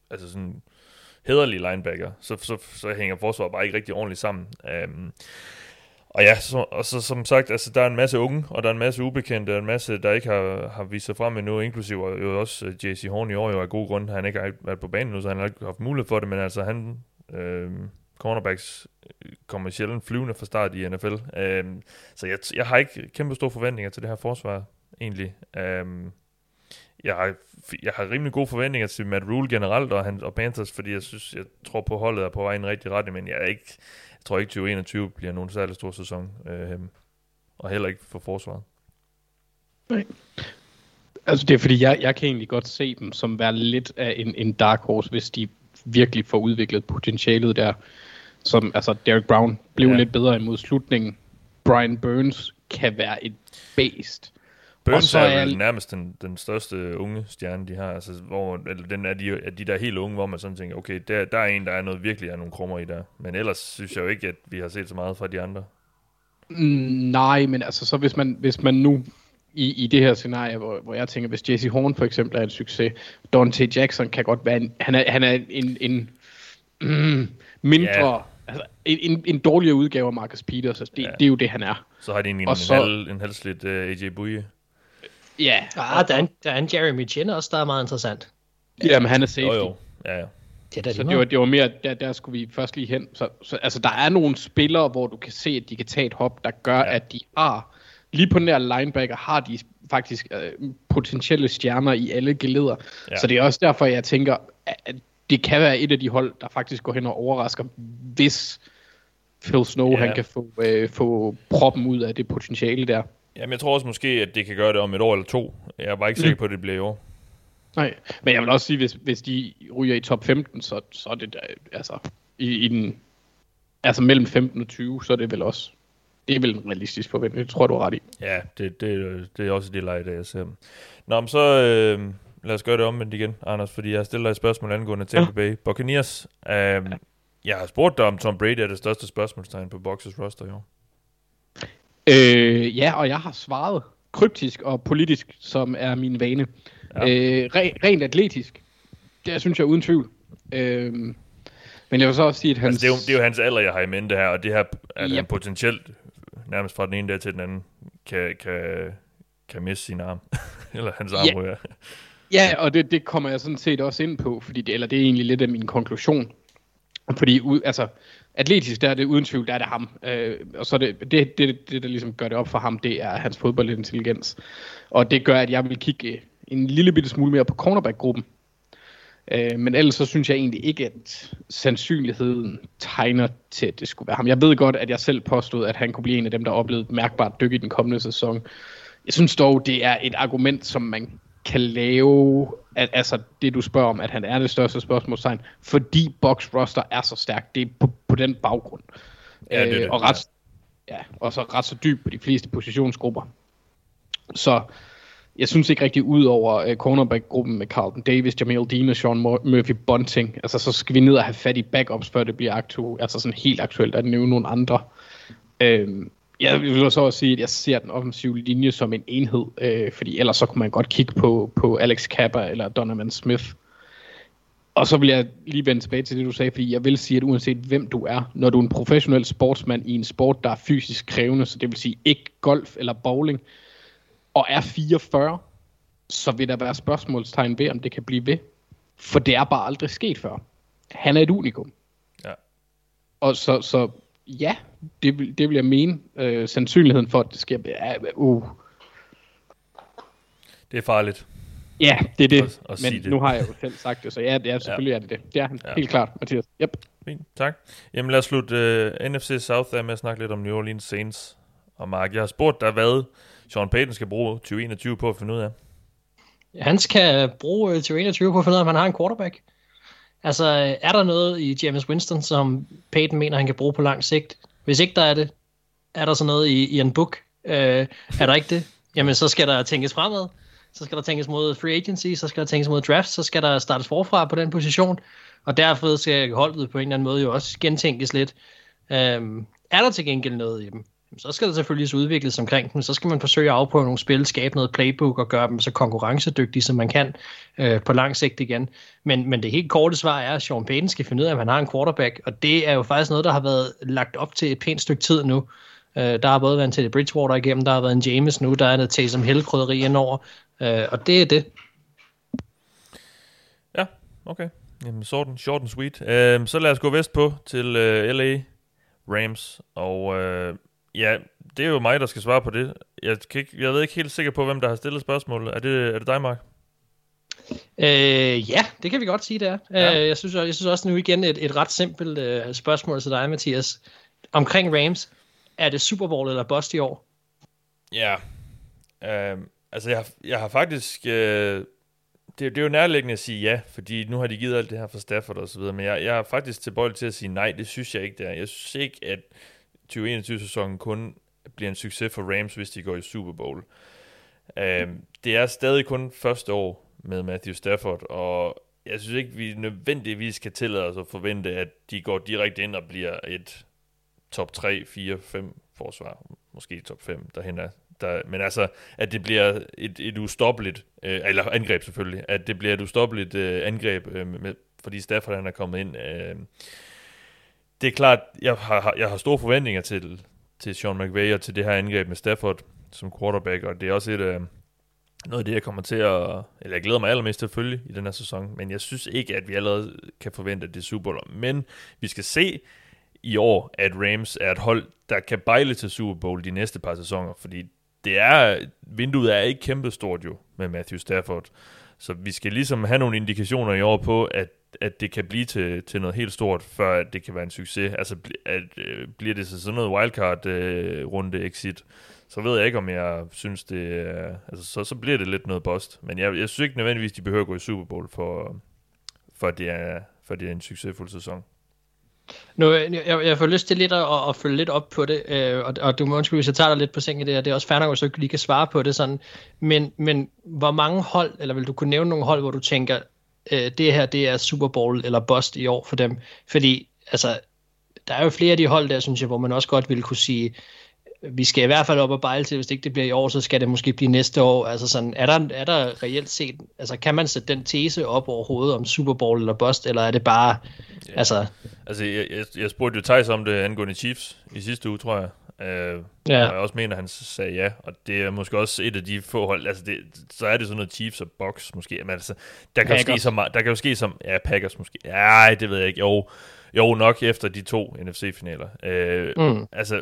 altså sådan hederlige linebacker, så, så, så hænger forsvaret bare ikke rigtig ordentligt sammen. Øh, og ja, så, og så som sagt, altså, der er en masse unge, og der er en masse ubekendte, og en masse, der ikke har, har vist sig frem endnu, inklusive jo også øh, JC Horn i år, jo af god grund, han ikke har været på banen nu, så han har ikke haft mulighed for det, men altså han, øh, cornerbacks øh, kommer sjældent flyvende fra start i NFL. Øhm, så jeg, jeg har ikke kæmpe store forventninger til det her forsvar, egentlig. Øhm, jeg har, jeg har rimelig gode forventninger til Matt Rule generelt og, han, og Panthers, fordi jeg synes, jeg tror på holdet er på vej i en rigtig retning, men jeg, er ikke, jeg tror ikke 2021 bliver nogen særlig stor sæson. Øhm, og heller ikke for forsvaret. Nej. Altså det er fordi, jeg, jeg kan egentlig godt se dem som være lidt af en, en dark horse, hvis de virkelig får udviklet potentialet der. Som, altså, Derek Brown blev ja. lidt bedre imod slutningen. Brian Burns kan være et based. Burns er, er vel nærmest den, den største unge stjerne, de har. Altså, hvor, eller den er de, er de der helt unge, hvor man sådan tænker, okay, der, der er en, der er noget virkelig er nogle krummer i der. Men ellers synes jeg jo ikke, at vi har set så meget fra de andre. Mm, nej, men altså, så hvis man, hvis man nu i, i det her scenarie, hvor, hvor jeg tænker, hvis Jesse Horn for eksempel er en succes, Dante Jackson kan godt være en, han er, han er en, en mm, mindre, yeah. Altså, en, en, dårligere udgave af Marcus Peters, altså, det, yeah. det er jo det, han er. Så har de en, en, så, halv, en halvsligt uh, øh, AJ Bouye. Ja. Ah, der er, en, der er en Jeremy Chin også, der er meget interessant. Ja, men han er safety. Jo, jo. Ja, ja. Det er så det var, det var mere, der, der skulle vi først lige hen. Så, så, altså, der er nogle spillere, hvor du kan se, at de kan tage et hop, der gør, ja. at de har, lige på den her linebacker, har de faktisk øh, potentielle stjerner i alle geleder. Ja. Så det er også derfor, jeg tænker, at det kan være et af de hold, der faktisk går hen og overrasker, hvis Phil Snow ja. han kan få, øh, få proppen ud af det potentiale der. Jamen, jeg tror også måske, at det kan gøre det om et år eller to. Jeg er bare ikke sikker mm. på, at det bliver i år. Nej, men jeg vil også sige, hvis, hvis de ryger i top 15, så, så er det der, altså, i, i den, altså mellem 15 og 20, så er det vel også, det er vel en realistisk forventning, det tror du er ret i. Ja, det, det, det er også det leje, der jeg ser. Nå, men så øh, lad os gøre det omvendt igen, Anders, fordi jeg stiller dig et spørgsmål angående Tampa ja. Bay Buccaneers. Øh, ja. Jeg har spurgt dig, om Tom Brady er det største spørgsmålstegn på Boxers roster i år. Øh, ja, og jeg har svaret kryptisk og politisk, som er min vane. Ja. Øh, re, rent atletisk, det synes jeg uden tvivl. Øh, men jeg vil så også sige, at hans... Altså, det, er jo, det er jo hans alder, jeg har i mente her, og det her, at yep. han potentielt, nærmest fra den ene dag til den anden, kan, kan, kan miste sin arm. eller hans arm ja. Ja, og det, det kommer jeg sådan set også ind på, fordi det, eller det er egentlig lidt af min konklusion. Fordi altså, atletisk, der er det uden tvivl, der er det ham. Øh, og så det, det, det, det, der ligesom gør det op for ham, det er hans fodboldintelligens. Og det gør, at jeg vil kigge en lille bitte smule mere på cornerback-gruppen. Øh, men ellers så synes jeg egentlig ikke, at sandsynligheden tegner til, at det skulle være ham. Jeg ved godt, at jeg selv påstod, at han kunne blive en af dem, der oplevede mærkbart dyk i den kommende sæson. Jeg synes dog, det er et argument, som man kan lave, at, altså det du spørger om, at han er det største spørgsmålstegn, fordi box roster er så stærk. Det er på, på den baggrund. Ja, det er det. Øh, og, ret, ja, og så ret så dyb på de fleste positionsgrupper. Så jeg synes ikke rigtig ud over uh, cornerback-gruppen med Carlton Davis, Jamil Dean og Sean Murphy Bunting. Altså så skal vi ned og have fat i backups, før det bliver aktuelt, altså sådan helt aktuelt at nævne nogle andre. Øhm, jeg vil så også sige, at jeg ser den offensive linje som en enhed, øh, fordi ellers så kunne man godt kigge på, på Alex Kappa eller Donovan Smith. Og så vil jeg lige vende tilbage til det, du sagde, fordi jeg vil sige, at uanset hvem du er, når du er en professionel sportsmand i en sport, der er fysisk krævende, så det vil sige ikke golf eller bowling, og er 44, så vil der være spørgsmålstegn ved, om det kan blive ved. For det er bare aldrig sket før. Han er et unikum. Ja. Og så, så ja, det, vil, det vil jeg mene. Øh, sandsynligheden for, at det sker, er, uh. Det er farligt. Ja, det er det. At, at Men det. nu har jeg jo selv sagt det, så ja, det er, selvfølgelig ja. er det det. Det er han. Ja. Helt klart, Mathias. Yep. Fint, tak. Jamen lad os slutte uh, NFC South af med at snakke lidt om New Orleans Saints. Og Mark, jeg har spurgt dig, hvad Sean Payton skal bruge 2021 på at finde ud af. Ja, han skal bruge 2021 på at finde ud af, om han har en quarterback. Altså, er der noget i James Winston, som Peyton mener, han kan bruge på lang sigt? Hvis ikke der er det, er der så noget i, i en book? Øh, er der ikke det? Jamen, så skal der tænkes fremad. Så skal der tænkes mod free agency, så skal der tænkes mod draft, så skal der startes forfra på den position. Og derfor skal holdet på en eller anden måde jo også gentænkes lidt. Øh, er der til gengæld noget i dem? Så skal der selvfølgelig udvikles omkring dem. Så skal man forsøge at afprøve nogle spil, skabe noget playbook og gøre dem så konkurrencedygtige, som man kan øh, på lang sigt igen. Men, men det helt korte svar er, at Sean Payton skal finde ud af, at han har en quarterback, og det er jo faktisk noget, der har været lagt op til et pænt stykke tid nu. Øh, der har både været en Teddy Bridgewater igennem, der har været en James nu, der er en Taysom Hill-krydderi indover, øh, og det er det. Ja, okay. Jamen, short and, short and sweet. Øh, så lad os gå vest på til øh, LA Rams, og Øh Ja, det er jo mig, der skal svare på det. Jeg, kan ikke, jeg ved ikke helt sikker på, hvem der har stillet spørgsmålet. Er det, er det dig, Mark? Øh, ja, det kan vi godt sige, det er. Ja. Øh, jeg, synes, jeg synes også nu igen et, et ret simpelt øh, spørgsmål til dig, Mathias. Omkring Rams, er det Super Bowl eller bust i år? Ja, øh, altså jeg, jeg har faktisk øh, det, det er jo nærliggende at sige ja, fordi nu har de givet alt det her for Stafford og så videre, men jeg, jeg er faktisk tilbøjelig til at sige nej, det synes jeg ikke, det er. Jeg synes ikke, at 2021-sæsonen kun bliver en succes for Rams, hvis de går i Super Bowl. Uh, det er stadig kun første år med Matthew Stafford, og jeg synes ikke, vi nødvendigvis kan tillade os at forvente, at de går direkte ind og bliver et top 3, 4, 5 forsvar, måske top 5 derhen er. Der, men altså, at det bliver et, et ustoppeligt, øh, eller angreb selvfølgelig, at det bliver et ustoppeligt øh, angreb, øh, med, fordi Stafford han er kommet ind. Øh, det er klart, jeg har, jeg har store forventninger til, til Sean McVay og til det her angreb med Stafford som quarterback, og det er også et, øh, noget af det, jeg kommer til at... Eller jeg glæder mig allermest til følge i den her sæson, men jeg synes ikke, at vi allerede kan forvente, at det er Super Bowl. Men vi skal se i år, at Rams er et hold, der kan bejle til Super Bowl de næste par sæsoner, fordi det er, vinduet er ikke kæmpestort jo med Matthew Stafford. Så vi skal ligesom have nogle indikationer i år på, at, at det kan blive til, til noget helt stort, før det kan være en succes. Altså at, øh, bliver det så sådan noget wildcard-runde øh, exit, så ved jeg ikke, om jeg synes det altså så, så bliver det lidt noget bust. Men jeg, jeg synes ikke nødvendigvis, de behøver at gå i Super Bowl, for, for, det, er, for det er en succesfuld sæson. Øh, nu, jeg, jeg får lyst til lidt at, at følge lidt op på det, øh, og, og du må undskylde, hvis jeg tager dig lidt på sengen i det det er også færdigt, hvis du ikke lige kan svare på det sådan, men, men hvor mange hold, eller vil du kunne nævne nogle hold, hvor du tænker, øh, det her, det er Super Bowl eller bust i år for dem, fordi, altså, der er jo flere af de hold der, synes jeg, hvor man også godt ville kunne sige, vi skal i hvert fald op og bejle til, hvis det ikke det bliver i år, så skal det måske blive næste år. Altså sådan, er der, er der reelt set, altså kan man sætte den tese op overhovedet om Super Bowl eller bust, eller er det bare, ja. altså... Altså, jeg, jeg, jeg spurgte jo Thijs om det angående Chiefs i sidste uge, tror jeg. Uh, ja. Og jeg også mener, han sagde ja, og det er måske også et af de få hold, altså det, så er det sådan noget Chiefs og Box måske, men altså, der kan Packers. jo ske så meget, der kan jo ske som, ja, Packers måske, ja, det ved jeg ikke, jo, jo nok efter de to NFC-finaler. Uh, mm. Altså,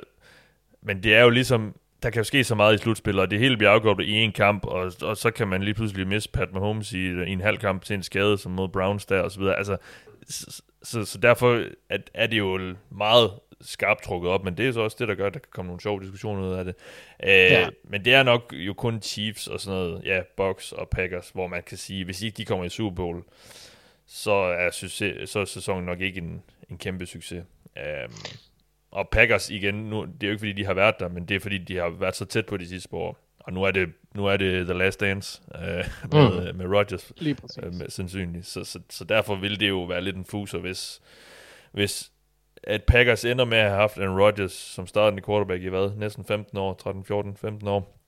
men det er jo ligesom, der kan jo ske så meget i slutspil, og det hele bliver afgjort i en kamp, og, og så kan man lige pludselig miste Pat Mahomes i, i en halv kamp til en skade, som mod Browns der, og så videre. Altså, så, så, så derfor er, er det jo meget skarpt trukket op, men det er så også det, der gør, at der kan komme nogle sjove diskussioner ud af det. Øh, ja. Men det er nok jo kun Chiefs og sådan noget, ja, Bucks og Packers, hvor man kan sige, hvis ikke de kommer i Super Bowl, så er, succes, så er sæsonen nok ikke en, en kæmpe succes. Øh, og Packers igen, nu, det er jo ikke fordi, de har været der, men det er fordi, de har været så tæt på de sidste år. Og nu er det, nu er det The Last Dance øh, med, mm. med Rodgers, øh, med, sandsynligt. Så, så, så derfor vil det jo være lidt en fuser, hvis, hvis at Packers ender med at have haft en Rodgers som startende quarterback i hvad? Næsten 15 år, 13, 14, 15 år.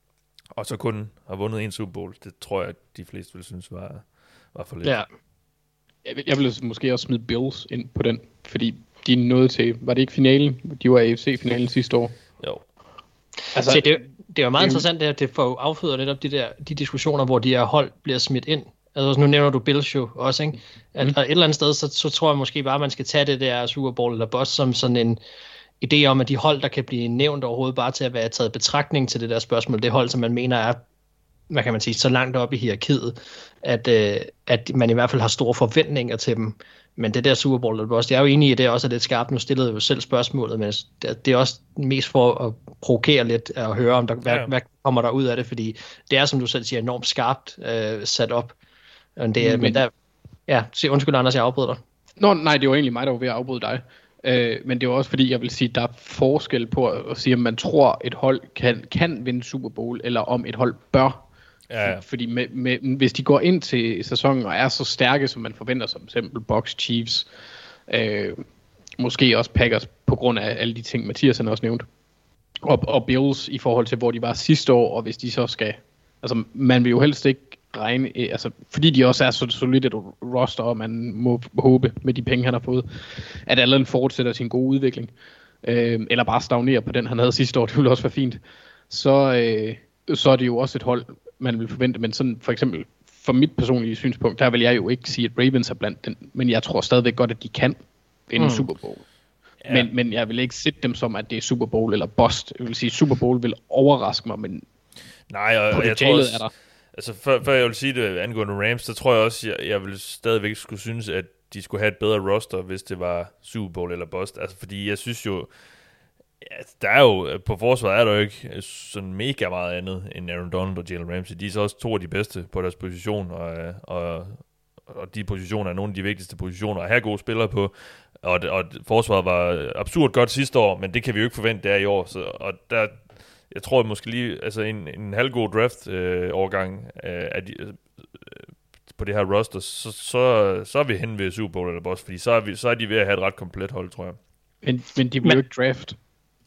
Og så kun har vundet en Super Bowl. Det tror jeg, at de fleste vil synes var, var for lidt. Ja. Jeg vil, jeg vil måske også smide Bills ind på den, fordi de nåede til, var det ikke finalen? De var AFC-finalen sidste år. Jo. Altså, Se, det, det er jo meget det, interessant, det, at det får afføder lidt op de, der, de diskussioner, hvor de her hold bliver smidt ind. Altså nu nævner du Bills jo også, ikke? At, mm. et eller andet sted, så, så tror jeg måske bare, at man skal tage det der Super Bowl eller Boss som sådan en idé om, at de hold, der kan blive nævnt overhovedet bare til at være taget betragtning til det der spørgsmål, det hold, som man mener er hvad kan man sige, så langt op i hierarkiet, at, øh, at man i hvert fald har store forventninger til dem. Men det der Super Bowl, det også, jeg er jo enig i, at det også er lidt skarpt. Nu stillede jeg jo selv spørgsmålet, men det er også mest for at provokere lidt at høre, om der, hvad, ja. hvad kommer der ud af det, fordi det er, som du selv siger, enormt skarpt øh, sat op. Men det er, men, men der, ja, se, undskyld Anders, jeg afbryder dig. Nå, nej, det var egentlig mig, der var ved at afbryde dig. Øh, men det var også fordi, jeg vil sige, der er forskel på at sige, om man tror, et hold kan, kan vinde Super Bowl, eller om et hold bør Ja, ja. Fordi med, med, hvis de går ind til sæsonen og er så stærke, som man forventer, som eksempel Box Chiefs, øh, måske også Packers, på grund af alle de ting, Mathias han også nævnt, og, og Bills i forhold til, hvor de var sidste år, og hvis de så skal, altså man vil jo helst ikke regne, øh, altså fordi de også er så solidt et roster, og man må håbe med de penge, han har fået, at Allen fortsætter sin gode udvikling, øh, eller bare stagnerer på den, han havde sidste år, det ville også være fint, så, øh, så er det jo også et hold, man vil forvente, men sådan for eksempel for mit personlige synspunkt, der vil jeg jo ikke sige, at Ravens er blandt den, men jeg tror stadigvæk godt, at de kan vinde mm. Super Bowl. Ja. Men, men jeg vil ikke sætte dem som, at det er Super Bowl eller bust. Jeg vil sige, Super Bowl vil overraske mig, men Nej, og jeg tror også, er der. Altså, før, før jeg vil sige det angående Rams, så tror jeg også, jeg, jeg vil stadigvæk skulle synes, at de skulle have et bedre roster, hvis det var Super Bowl eller bust. Altså, fordi jeg synes jo, Ja, der er jo, på forsvaret er der jo ikke øh, sådan mega meget andet end Aaron Donald og Jalen Ramsey. De er så også to af de bedste på deres position, og, og, og de positioner er nogle af de vigtigste positioner at have gode spillere på. Og, og forsvaret var absurd godt sidste år, men det kan vi jo ikke forvente, der i år. Så, og der, jeg tror at måske lige, altså en, en halvgod draft-overgang øh, de, øh, på det her roster, så, så, så er vi hen ved Super Bowl eller Boss, fordi så er, vi, så er de ved at have et ret komplet hold, tror jeg. Men, men de bliver jo ikke draft,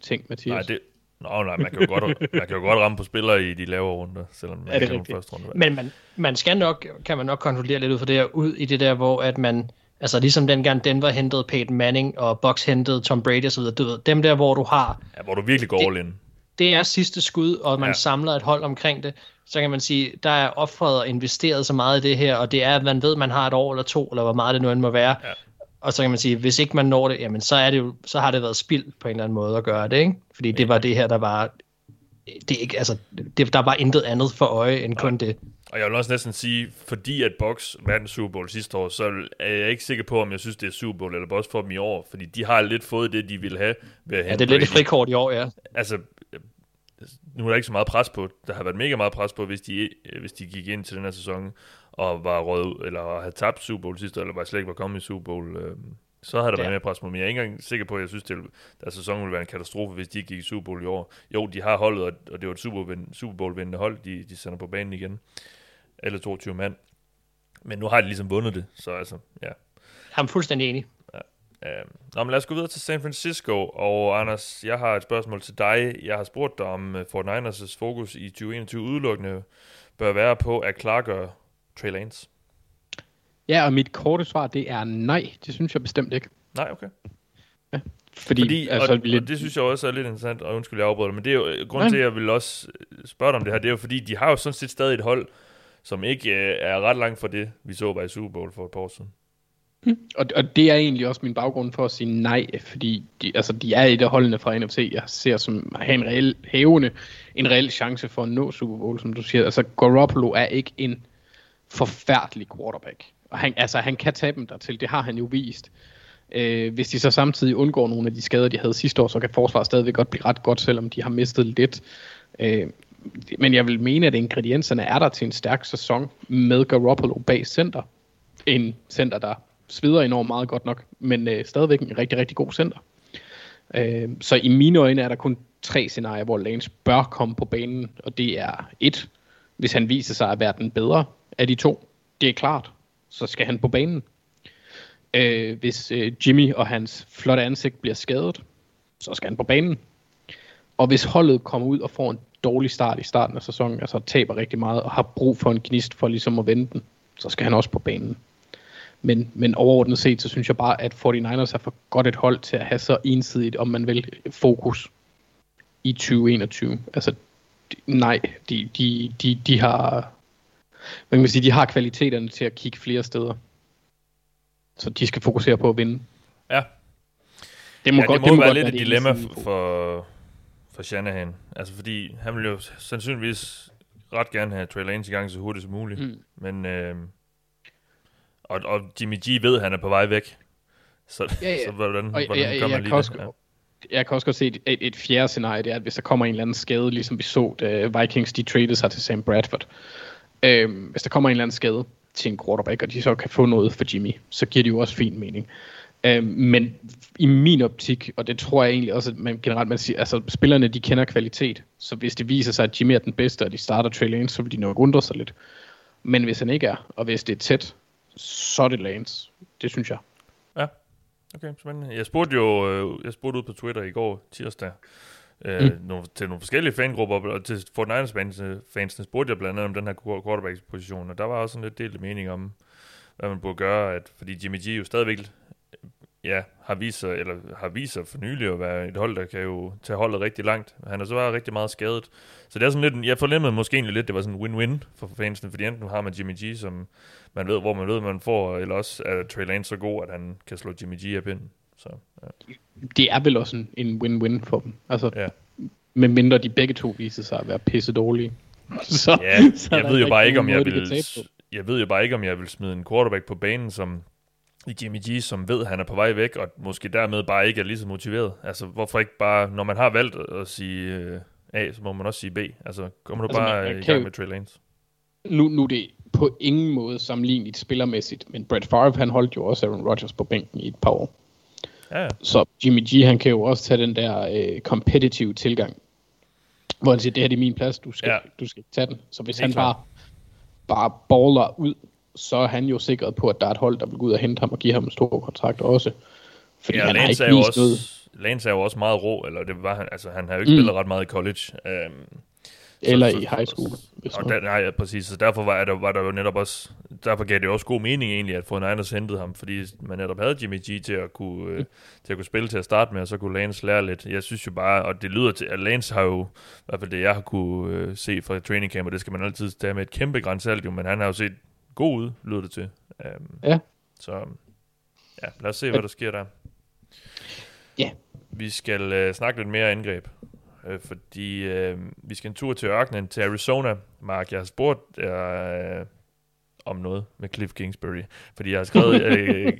tænk Mathias. Nej, det, Nå, nej, man kan, jo godt, man kan jo godt ramme på spillere i de lavere runder, selvom man er det kan første runde. Men man, man skal nok, kan man nok kontrollere lidt ud for det her, ud i det der, hvor at man, altså ligesom dengang Denver hentede Peyton Manning, og Bucks hentede Tom Brady og så videre, du ved, dem der, hvor du har... Ja, hvor du virkelig går det, all in. Det er sidste skud, og man ja. samler et hold omkring det, så kan man sige, der er offret og investeret så meget i det her, og det er, at man ved, at man har et år eller to, eller hvor meget det nu end må være, ja. Og så kan man sige, hvis ikke man når det, jamen så, er det jo, så har det været spild på en eller anden måde at gøre det, ikke? Fordi det var det her, der var... Det ikke, altså, det, der var intet andet for øje end ja. kun det. Og jeg vil også næsten sige, fordi at Box vandt Super Bowl sidste år, så er jeg ikke sikker på, om jeg synes, det er Super Bowl eller Box for dem i år. Fordi de har lidt fået det, de ville have ved at Ja, det er lidt et frikort i år, ja. Altså, nu er der ikke så meget pres på. Der har været mega meget pres på, hvis de, hvis de gik ind til den her sæson og var røget ud, eller havde tabt Super Bowl sidste år, eller var slet ikke var kommet i Super Bowl, øh, så havde der ja. været mere pres på Men jeg er ikke engang sikker på, at jeg synes, at deres sæson ville være en katastrofe, hvis de gik i Super Bowl i år. Jo, de har holdet, og det var et Super Bowl-vindende hold, de, de sender på banen igen. Eller 22 mand. Men nu har de ligesom vundet det, så altså, ja. Jeg er fuldstændig enig. Øh, nå, men lad os gå videre til San Francisco, og Anders, jeg har et spørgsmål til dig. Jeg har spurgt dig om uh, Fort Niners' fokus i 2021 udelukkende bør være på at klargøre Trey Lance? Ja, og mit korte svar, det er nej. Det synes jeg bestemt ikke. Nej, okay. Ja. Fordi, Fordi altså, og, lidt... og det synes jeg også er lidt interessant, og undskyld, jeg afbryder men det er jo, grund til, at jeg vil også spørge dig om det her, det er jo fordi, de har jo sådan set stadig et hold, som ikke øh, er ret langt fra det, vi så bare i Super Bowl for et par år siden. Mm. Og, og det er egentlig også min baggrund for at sige nej, fordi de, altså, de er et af holdene fra NFC, jeg ser som at have en reel hævende, en reel chance for at nå Super Bowl, som du siger. Altså Garoppolo er ikke en forfærdelig quarterback. Og han, altså, han kan tage dem dertil, det har han jo vist. Øh, hvis de så samtidig undgår nogle af de skader, de havde sidste år, så kan forsvaret stadigvæk godt blive ret godt, selvom de har mistet lidt. Øh, men jeg vil mene, at ingredienserne er der til en stærk sæson med Garoppolo bag center. En center, der sveder enormt meget godt nok, men øh, stadigvæk en rigtig, rigtig god center. Øh, så i mine øjne er der kun tre scenarier, hvor Lance bør komme på banen, og det er et, hvis han viser sig at være den bedre af de to, det er klart, så skal han på banen. Øh, hvis øh, Jimmy og hans flotte ansigt bliver skadet, så skal han på banen. Og hvis holdet kommer ud og får en dårlig start i starten af sæsonen, altså taber rigtig meget og har brug for en gnist for ligesom at vende den, så skal han også på banen. Men, men overordnet set, så synes jeg bare, at 49ers er for godt et hold til at have så ensidigt, om man vil, fokus i 2021. Altså, nej, de, de, de, de har man kan sige, de har kvaliteterne til at kigge flere steder. Så de skal fokusere på at vinde. Ja. Det må, ja, godt, det må, det må være godt lidt et dilemma for, for Shanahan. Altså fordi han vil jo sandsynligvis ret gerne have Trey Lance i gang så hurtigt som muligt. Mm. Men, øh, og, og Jimmy G ved, at han er på vej væk. Så, ja, ja. så hvordan, og, hvordan ja, gør man lige det? Ja. Jeg kan også godt se et, et, et fjerde scenarie, det er, at hvis der kommer en eller anden skade, ligesom vi så, da Vikings de traded sig til Sam Bradford, Øh, hvis der kommer en eller anden skade til en quarterback, og de så kan få noget for Jimmy, så giver det jo også fin mening. Øh, men i min optik, og det tror jeg egentlig også, at man generelt man siger, altså spillerne de kender kvalitet, så hvis det viser sig, at Jimmy er den bedste, og de starter Trey Lance, så vil de nok undre sig lidt. Men hvis han ikke er, og hvis det er tæt, så er det Lance. Det synes jeg. Ja, okay, spændende. Jeg spurgte jo, øh, jeg spurgte ud på Twitter i går tirsdag, øh, mm. nogle, til nogle forskellige fangrupper, og til Fort Niners fansene, fansene spurgte jeg blandt andet om den her quarterback-position, og der var også en lidt delt mening om, hvad man burde gøre, at, fordi Jimmy G jo stadigvæk ja, har vist sig, eller har vist sig for nylig at være et hold, der kan jo tage holdet rigtig langt. Han har så været rigtig meget skadet. Så det er sådan lidt, jeg fornemmede måske egentlig lidt, det var sådan en win-win for fansene, fordi enten har man Jimmy G, som man ved, hvor man ved, man får, eller også er Trey Lance så god, at han kan slå Jimmy G af pinden. Så, ja. Det er vel også en, en win-win for dem. Altså, ja. Med mindre de begge to viser sig at være pisse dårlige. så, ja, så jeg ved jo bare ikke, om jeg vil... Jeg ved jo bare ikke, om jeg vil smide en quarterback på banen, som Jimmy G, som ved, at han er på vej væk, og måske dermed bare ikke er lige så motiveret. Altså, hvorfor ikke bare, når man har valgt at sige øh, A, så må man også sige B. Altså, kommer du altså, bare i gang med Trey Lance? Nu, nu er det på ingen måde sammenlignet spillermæssigt, men Brett Favre, han holdt jo også Aaron Rodgers på bænken i et par år. Ja, ja. Så Jimmy G, han kan jo også tage den der øh, competitive tilgang, hvor han siger, det her er min plads, du skal, ja. du skal tage den. Så hvis han bare, bare baller ud, så er han jo sikret på, at der er et hold, der vil gå ud og hente ham og give ham en stor kontrakt også. Fordi ja, han Lance har ikke vist noget. Lance er jo også meget rå, eller det var han, altså han har jo ikke mm. spillet ret meget i college. Um, eller så, i high school. Og der, nej, ja, præcis. Så derfor var der, var der jo netop også, derfor gav det også god mening egentlig, at få Niners hentede ham, fordi man netop havde Jimmy G til at kunne, øh, til at kunne spille til at starte med, og så kunne Lance lære lidt. Jeg synes jo bare, og det lyder til, at Lance har jo, i hvert fald det jeg har kunne øh, se fra training camp, og det skal man altid tage med et kæmpe grænsalt, men han har jo set god ud, lyder det til. Um, ja. Så ja, lad os se, hvad der sker der. Ja. Vi skal øh, snakke lidt mere angreb øh, fordi øh, vi skal en tur til ørkenen, til Arizona. Mark, jeg har spurgt øh, om noget med Cliff Kingsbury, fordi jeg har skrevet, øh,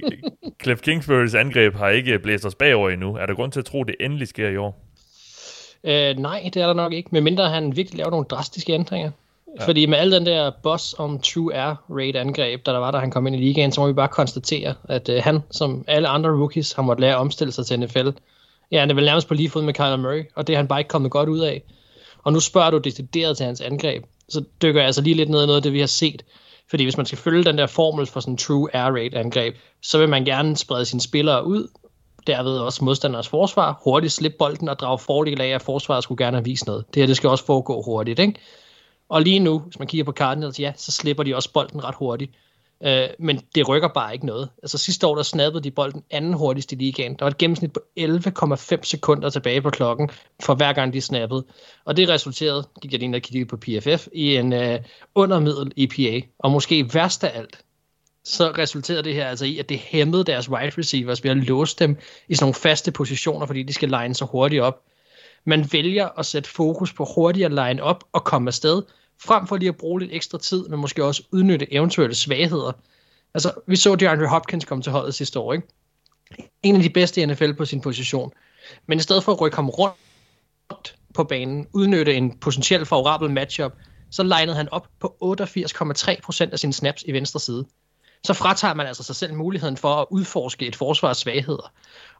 Cliff Kingsburys angreb har ikke blæst os bagover endnu. Er der grund til at tro, at det endelig sker i år? Øh, nej, det er der nok ikke, medmindre han virkelig laver nogle drastiske ændringer. Ja. Fordi med al den der boss om True Air Raid angreb, der der var, da han kom ind i ligaen, så må vi bare konstatere, at øh, han, som alle andre rookies, har måttet lære at omstille sig til NFL. Ja, han er vel nærmest på lige fod med Kyler Murray, og det er han bare ikke kommet godt ud af. Og nu spørger du decideret til hans angreb, så dykker jeg altså lige lidt ned i noget af det, vi har set. Fordi hvis man skal følge den der formel for sådan true air raid angreb, så vil man gerne sprede sine spillere ud, derved også modstanders forsvar, hurtigt slippe bolden og drage fordel af, at forsvaret skulle gerne have vist noget. Det her det skal også foregå hurtigt, ikke? Og lige nu, hvis man kigger på Cardinals, ja, så slipper de også bolden ret hurtigt. Øh, men det rykker bare ikke noget. Altså sidste år, der snappede de bolden anden hurtigst i ligaen. Der var et gennemsnit på 11,5 sekunder tilbage på klokken, for hver gang de snappede. Og det resulterede, gik jeg lige ind og kiggede på PFF, i en øh, undermiddel EPA. Og måske værst af alt, så resulterede det her altså i, at det hæmmede deres wide receivers ved at låse dem i sådan nogle faste positioner, fordi de skal line så hurtigt op. Man vælger at sætte fokus på hurtigere line op og komme afsted, frem for lige at bruge lidt ekstra tid, men måske også udnytte eventuelle svagheder. Altså, vi så DeAndre Hopkins komme til holdet sidste år, ikke? En af de bedste i NFL på sin position. Men i stedet for at rykke ham rundt på banen, udnytte en potentielt favorabel matchup, så legnede han op på 88,3% af sine snaps i venstre side. Så fratager man altså sig selv muligheden for at udforske et forsvars svagheder.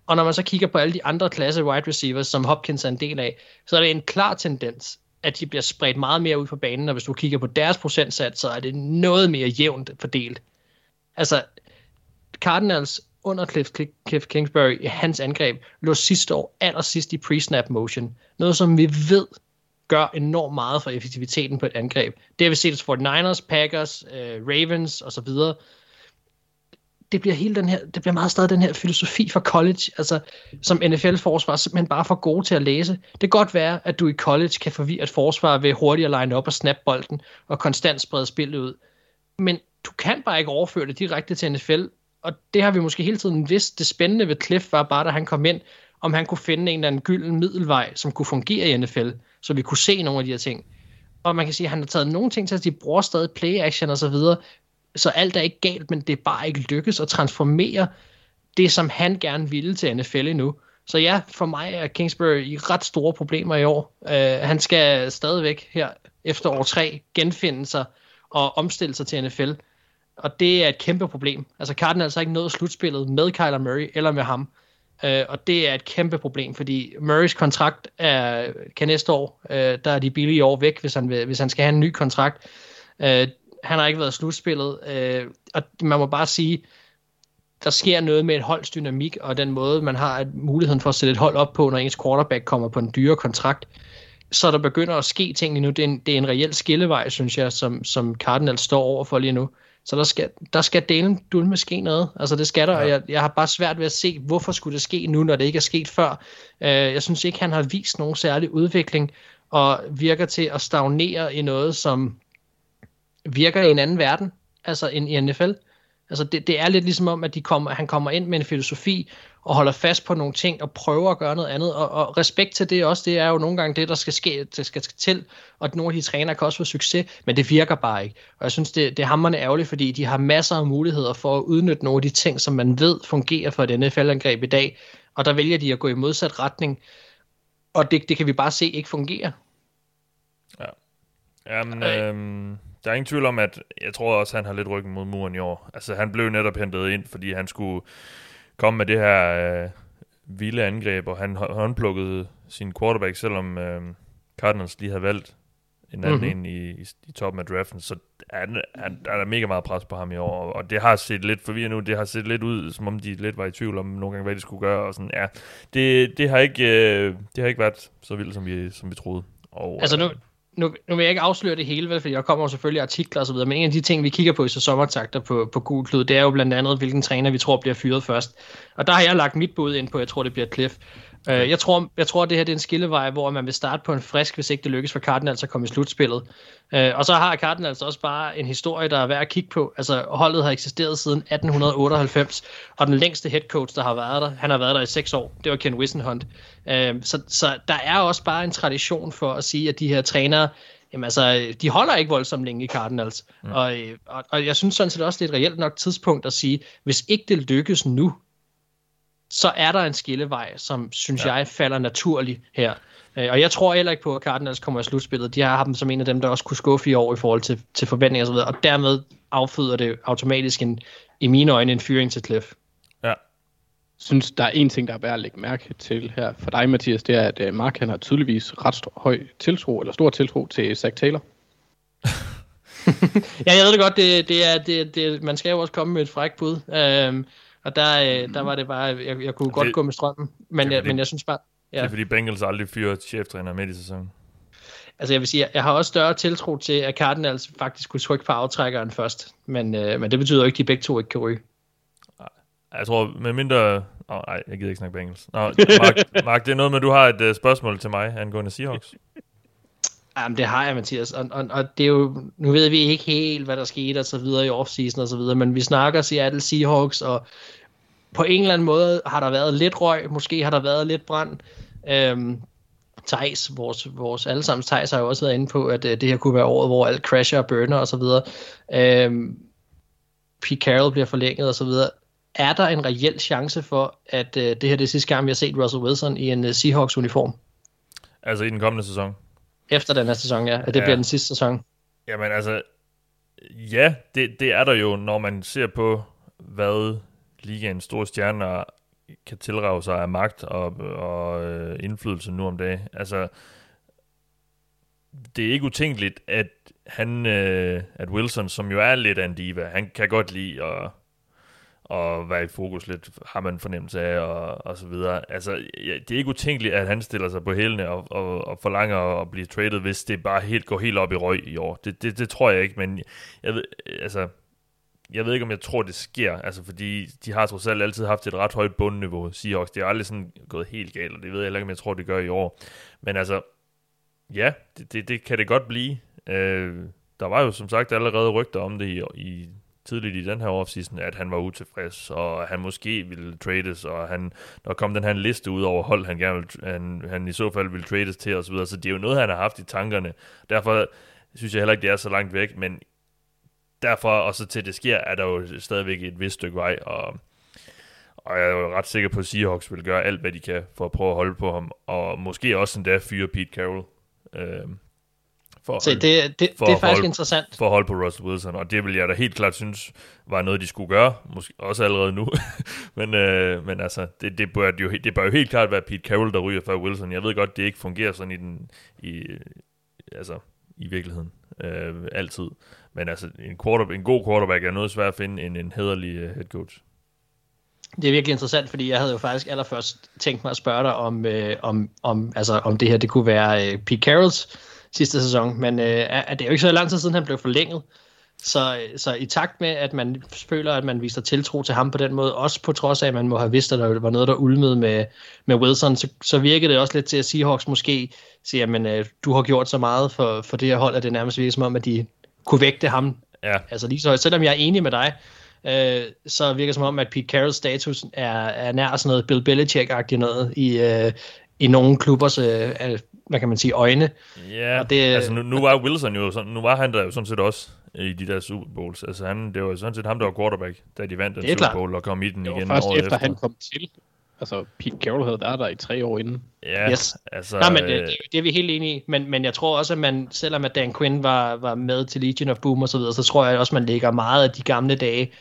Og når man så kigger på alle de andre klasse wide receivers, som Hopkins er en del af, så er det en klar tendens, at de bliver spredt meget mere ud på banen, og hvis du kigger på deres procentsats, så er det noget mere jævnt fordelt. Altså, Cardinals under Cliff, Cliff Kingsbury i hans angreb lå sidste år allersidst i pre-snap motion. Noget, som vi ved gør enormt meget for effektiviteten på et angreb. Det har vi set hos 49ers, Packers, øh, Ravens osv det bliver hele den her, det bliver meget stadig den her filosofi for college, altså som NFL-forsvar simpelthen bare for gode til at læse. Det kan godt være, at du i college kan forvirre et forsvar ved hurtigt at line op og snap bolden og konstant sprede spillet ud. Men du kan bare ikke overføre det direkte til NFL, og det har vi måske hele tiden vidst. Det spændende ved Cliff var bare, da han kom ind, om han kunne finde en eller anden gylden middelvej, som kunne fungere i NFL, så vi kunne se nogle af de her ting. Og man kan sige, at han har taget nogle ting til, at de bruger stadig play action og så videre, så alt er ikke galt, men det er bare ikke lykkes at transformere det, som han gerne ville til NFL endnu. Så ja, for mig er Kingsbury i ret store problemer i år. Uh, han skal stadigvæk her efter år 3 genfinde sig og omstille sig til NFL. Og det er et kæmpe problem. Altså Cardinals har ikke nået slutspillet med Kyler Murray eller med ham. Uh, og det er et kæmpe problem, fordi Murrays kontrakt er, kan næste år, uh, der er de billige år væk, hvis han, vil, hvis han skal have en ny kontrakt. Uh, han har ikke været slutspillet, øh, og man må bare sige, der sker noget med et holds dynamik, og den måde, man har muligheden for at sætte et hold op på, når ens quarterback kommer på en dyre kontrakt, så der begynder at ske ting lige nu. Det er en, det er en reel skillevej, synes jeg, som, som Cardinals står over for lige nu. Så der skal, der skal delen dul ske noget. Altså det skal der, ja. og jeg, jeg har bare svært ved at se, hvorfor skulle det ske nu, når det ikke er sket før. Uh, jeg synes ikke, han har vist nogen særlig udvikling, og virker til at stagnere i noget, som virker i en anden verden, altså en i NFL. Altså det, det er lidt ligesom om, at de kommer, han kommer ind med en filosofi og holder fast på nogle ting og prøver at gøre noget andet. Og, og respekt til det også, det er jo nogle gange det, der skal ske, det skal til, og nogle af de trænere kan også få succes, men det virker bare ikke. Og jeg synes, det, det er hammerende ærgerligt, fordi de har masser af muligheder for at udnytte nogle af de ting, som man ved fungerer for et NFL-angreb i dag, og der vælger de at gå i modsat retning, og det, det kan vi bare se ikke fungerer. Ja. Jamen, øhm, der er ingen tvivl om, at jeg tror også, han har lidt ryggen mod muren i år. Altså, han blev netop hentet ind, fordi han skulle komme med det her øh, vilde angreb, og han håndplukkede sin quarterback, selvom øh, Cardinals lige havde valgt en anden mm-hmm. i, i, i toppen af draften, så er, er, er der mega meget pres på ham i år, og det har set lidt forvirrende ud, det har set lidt ud, som om de lidt var i tvivl om nogle gange, hvad de skulle gøre, og sådan, ja, det, det, har, ikke, øh, det har ikke været så vildt, som vi, som vi troede. Og, altså nu, øh, nu, nu vil jeg ikke afsløre det hele, vel, for der kommer jo selvfølgelig artikler og videre, men en af de ting, vi kigger på i sommertakter på, på Gul Klud, det er jo blandt andet, hvilken træner vi tror bliver fyret først. Og der har jeg lagt mit bud ind på, jeg tror, det bliver Cliff. Uh, jeg, tror, jeg tror, at det her det er en skillevej, hvor man vil starte på en frisk, hvis ikke det lykkes for Cardinals at komme i slutspillet. Uh, og så har Cardinals også bare en historie, der er værd at kigge på. Altså, holdet har eksisteret siden 1898, og den længste head coach, der har været der, han har været der i seks år, det var Ken Wissenhunt. Uh, så, så der er også bare en tradition for at sige, at de her trænere, Jamen altså, de holder ikke voldsomt længe i Cardinals. Mm. Og, og, og jeg synes sådan set også, det er et reelt nok tidspunkt at sige, hvis ikke det lykkes nu, så er der en skillevej, som synes ja. jeg falder naturligt her. Øh, og jeg tror heller ikke på, at Cardinals kommer i slutspillet. De har haft dem som en af dem, der også kunne skuffe i år i forhold til, til forventninger osv., og dermed afføder det automatisk en, i mine øjne en fyring til Cliff. Ja. synes, der er en ting, der er værd at lægge mærke til her for dig, Mathias, det er, at øh, Mark han har tydeligvis ret stor, høj tiltro, eller stor tiltro til Zach Taylor. ja, jeg ved det godt, det, det er, det, det, man skal jo også komme med et fræk bud. Øhm, og der, øh, der var det bare, jeg, jeg kunne det, godt gå med strømmen, men, jeg, men jeg synes bare... Ja. Det er fordi Bengals aldrig fyrer cheftræner midt i sæsonen. Altså jeg vil sige, jeg har også større tiltro til, at Cardinals faktisk kunne trykke på aftrækkeren først, men, øh, men det betyder jo ikke, at de begge to ikke kan ryge. Jeg tror, med mindre... Oh, nej, jeg gider ikke snakke Bengals. Nå, Mark, Mark, det er noget med, at du har et uh, spørgsmål til mig angående Seahawks. Jamen, det har jeg, Mathias. Og, og, og det er jo, nu ved vi ikke helt, hvad der skete og så videre i offseason og så videre, men vi snakker Seattle Seahawks, og på en eller anden måde har der været lidt røg, måske har der været lidt brand. Øhm, Thijs, vores, vores allesammens Thijs har jo også været inde på, at uh, det her kunne være året, hvor alt crasher og burner og så videre. Øhm, Pete Carroll bliver forlænget og så videre. Er der en reel chance for, at uh, det her det er sidste gang, vi har set Russell Wilson i en uh, Seahawks-uniform? Altså i den kommende sæson? Efter den her sæson, ja. At det ja. bliver den sidste sæson. Jamen altså, ja, det, det er der jo, når man ser på, hvad ligaens store stjerner kan tilrage sig af magt og, og øh, indflydelse nu om dagen. Altså, det er ikke utænkeligt, at han, øh, at Wilson, som jo er lidt af en diva, han kan godt lide at og være i fokus lidt, har man fornemmelse af, og, og så videre. Altså, ja, det er ikke utænkeligt, at han stiller sig på hælene og, og, og forlanger at blive traded, hvis det bare helt går helt op i røg i år. Det, det, det tror jeg ikke, men jeg ved, altså, jeg ved ikke, om jeg tror, det sker, altså fordi de har trods alt altid haft et ret højt bundniveau, Seahawks. Det er aldrig sådan gået helt galt, og det ved jeg heller ikke, om jeg tror, det gør i år. Men altså, ja, det, det, det kan det godt blive. Øh, der var jo som sagt allerede rygter om det i, i tidligt i den her offseason, at han var utilfreds, og han måske ville trades, og han, der kom den her liste ud over hold, han, gerne ville, han, han i så fald ville trades til osv., så, så det er jo noget, han har haft i tankerne. Derfor synes jeg heller ikke, det er så langt væk, men derfor, og så til det sker, er der jo stadigvæk et vist stykke vej, og, og jeg er jo ret sikker på, at Seahawks vil gøre alt, hvad de kan for at prøve at holde på ham, og måske også endda fyre Pete Carroll. Øh, for Se, det, det, for det er faktisk holde, interessant. For at holde på Russell Wilson, og det vil jeg da helt klart synes var noget, de skulle gøre, måske også allerede nu. men, øh, men altså, det, det, bør jo, det bør jo helt klart være Pete Carroll, der ryger for Wilson. Jeg ved godt, det ikke fungerer sådan i, den, i, altså, i virkeligheden øh, altid. Men altså, en, quarterback, en god quarterback er noget svært at finde end en hederlig øh, head coach. Det er virkelig interessant, fordi jeg havde jo faktisk allerførst tænkt mig at spørge dig om, øh, om, om, altså, om det her det kunne være øh, Pete Carrolls sidste sæson, men øh, er, det er jo ikke så lang tid siden, han blev forlænget. Så, så i takt med, at man føler, at man viser tiltro til ham på den måde, også på trods af, at man må have vidst, at der var noget, der ulmede med, med Wilson, så, så virkede det også lidt til, at Seahawks måske siger, men øh, du har gjort så meget for, for det her hold, at det nærmest virker som om, at de kunne vægte ham. Ja. Altså lige så selvom jeg er enig med dig, øh, så virker det som om, at Pete Carrolls status er, er nær sådan noget Bill Belichick-agtigt noget i, øh, i nogle klubbers, øh, hvad kan man sige, øjne. Ja, og det, altså nu, nu var Wilson jo sådan, nu var han der jo sådan set også i de der Super Bowls. Altså han, det var sådan set ham, der var quarterback, da de vandt den Super klart. Bowl og kom i den Det igen først året efter, efter. han kom til. Altså, Pete Carroll havde været der i tre år inden. Ja, Yes. altså... Nej, men det, øh, det, det er vi helt enige i. Men, men jeg tror også, at man, selvom at Dan Quinn var, var med til Legion of Boom og så videre, så tror jeg også, at man lægger meget af de gamle dage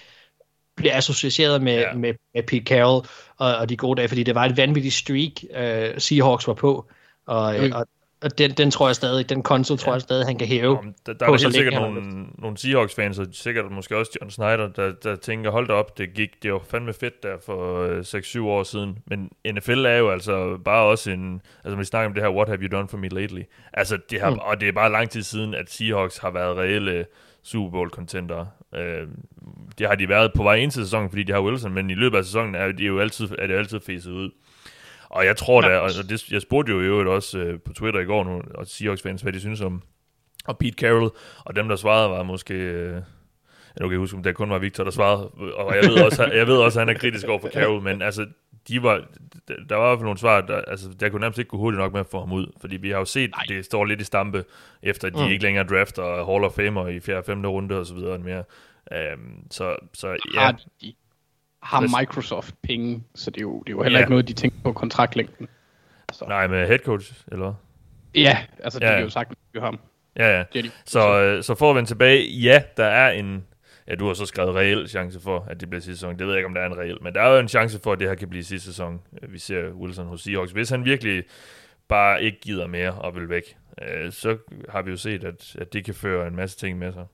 bliver associeret med, ja. med, med Pete Carroll og, og de gode dage, fordi det var et vanvittigt streak, uh, Seahawks var på. Og, Mm. og, og den, den tror jeg stadig, den konto tror jeg stadig, han kan hæve. Om, der, der er så helt sikkert nogle, nogle Seahawks-fans, og sikkert måske også John Snyder, der, der tænker, hold da op, det gik, det var fandme fedt der for øh, 6-7 år siden. Men NFL er jo altså bare også en, altså vi snakker om det her, what have you done for me lately? Altså, det har, mm. og det er bare lang tid siden, at Seahawks har været reelle Super Bowl contender. Øh, det har de været på vej ind til sæsonen, fordi de har Wilson, men i løbet af sæsonen er de jo altid, er det jo altid fæset ud. Og jeg tror da, og det, jeg spurgte jo i øvrigt også øh, på Twitter i går, nu, og Seahawks-fans, hvad de synes om, og Pete Carroll, og dem, der svarede, var måske... Øh, jeg nu kan jeg huske, om det kun var Victor, der svarede, og jeg ved også, jeg ved også at han er kritisk over for Carroll, men altså, de var, der var i hvert fald nogle svar, der, altså, der kunne nærmest ikke gå hurtigt nok med at få ham ud, fordi vi har jo set, Nej. det står lidt i stampe, efter at de mm. ikke længere drafter Hall of Famer i 4. og 5. runde og så videre mere. Um, så, så ja, Har, de, har. Microsoft penge, så det er jo, det er jo heller Ja. ikke noget, de tænker på kontraktlængden. Så, nej, med head coach, eller ja, altså, det Ja. er jo sagt med ham. Ja, ja. Det de. Så, øh, så for at vende tilbage, ja, der er en... Ja, du har så skrevet reel chance for, at det bliver sidste sæson. Det ved jeg ikke, om der er en reel, men der er jo en chance for, at det her kan blive sidste sæson. Øh, Vi ser Wilson hos Seahawks. Hvis han virkelig bare ikke gider mere og vil væk, øh, så har vi jo set, at, at det kan føre en masse ting med sig.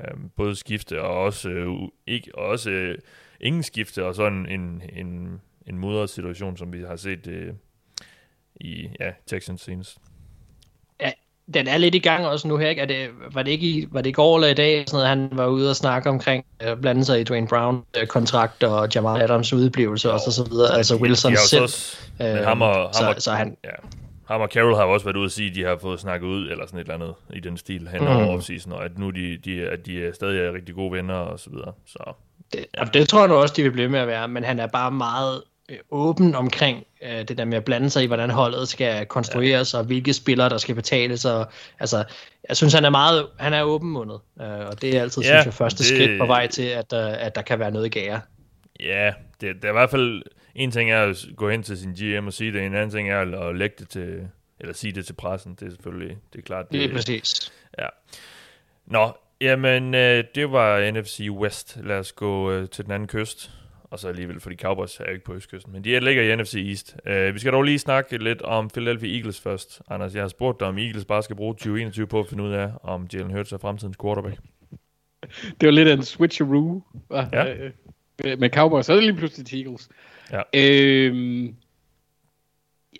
Øh, både skifte og også, øh, ikke, og også øh, ingen skifte, og sådan en, en, en mudret situation, som vi har set øh, i ja, Texans senest. Ja, den er lidt i gang også nu her, ikke? Er det, var, det ikke i, var det i går eller i dag, sådan noget, han var ude og snakke omkring, øh, blande sig i Dwayne Brown øh, kontrakt og Jamal Adams udeblivelse og så, så videre. Altså Wilson jo selv. så også, øh, ham og, ham så, og, så han, Ja. Ham og Carroll har også været ude at sige, at de har fået snakket ud, eller sådan et eller andet i den stil hen over Mm. offseason, og at nu de, de, at de er stadig er rigtig gode venner og så videre. Så Det, det tror jeg nu også, de vil blive med at være, men han er bare meget øh, åben omkring øh, det der med at blande sig i, hvordan holdet skal konstrueres, ja. og hvilke spillere, der skal betales. Og, altså, jeg synes, han er meget han er åbenmundet, øh, og det er altid, Ja, synes jeg, første det- skridt på vej til, at, øh, at der kan være noget i gære. ja, det, det er i hvert fald, en ting er at gå hen til sin GM og sige det, en anden ting er at, at lægge det til, eller sige det til pressen, det er selvfølgelig, det er klart. Det er præcis. Ja. Nå, jamen, øh, det var NFC West. Lad os gå øh, til den anden kyst. Og så alligevel, fordi Cowboys er jo ikke på østkysten. Men de ligger i NFC East. Øh, vi skal dog lige snakke lidt om Philadelphia Eagles først. Anders, jeg har spurgt dig, om Eagles bare skal bruge 2021 på at finde ud af, om Jalen Hurts er fremtidens quarterback. Det var lidt en switcheroo? Ja. Øh, med- Cowboys, så er det lige pludselig til Eagles. Ja. Øhm,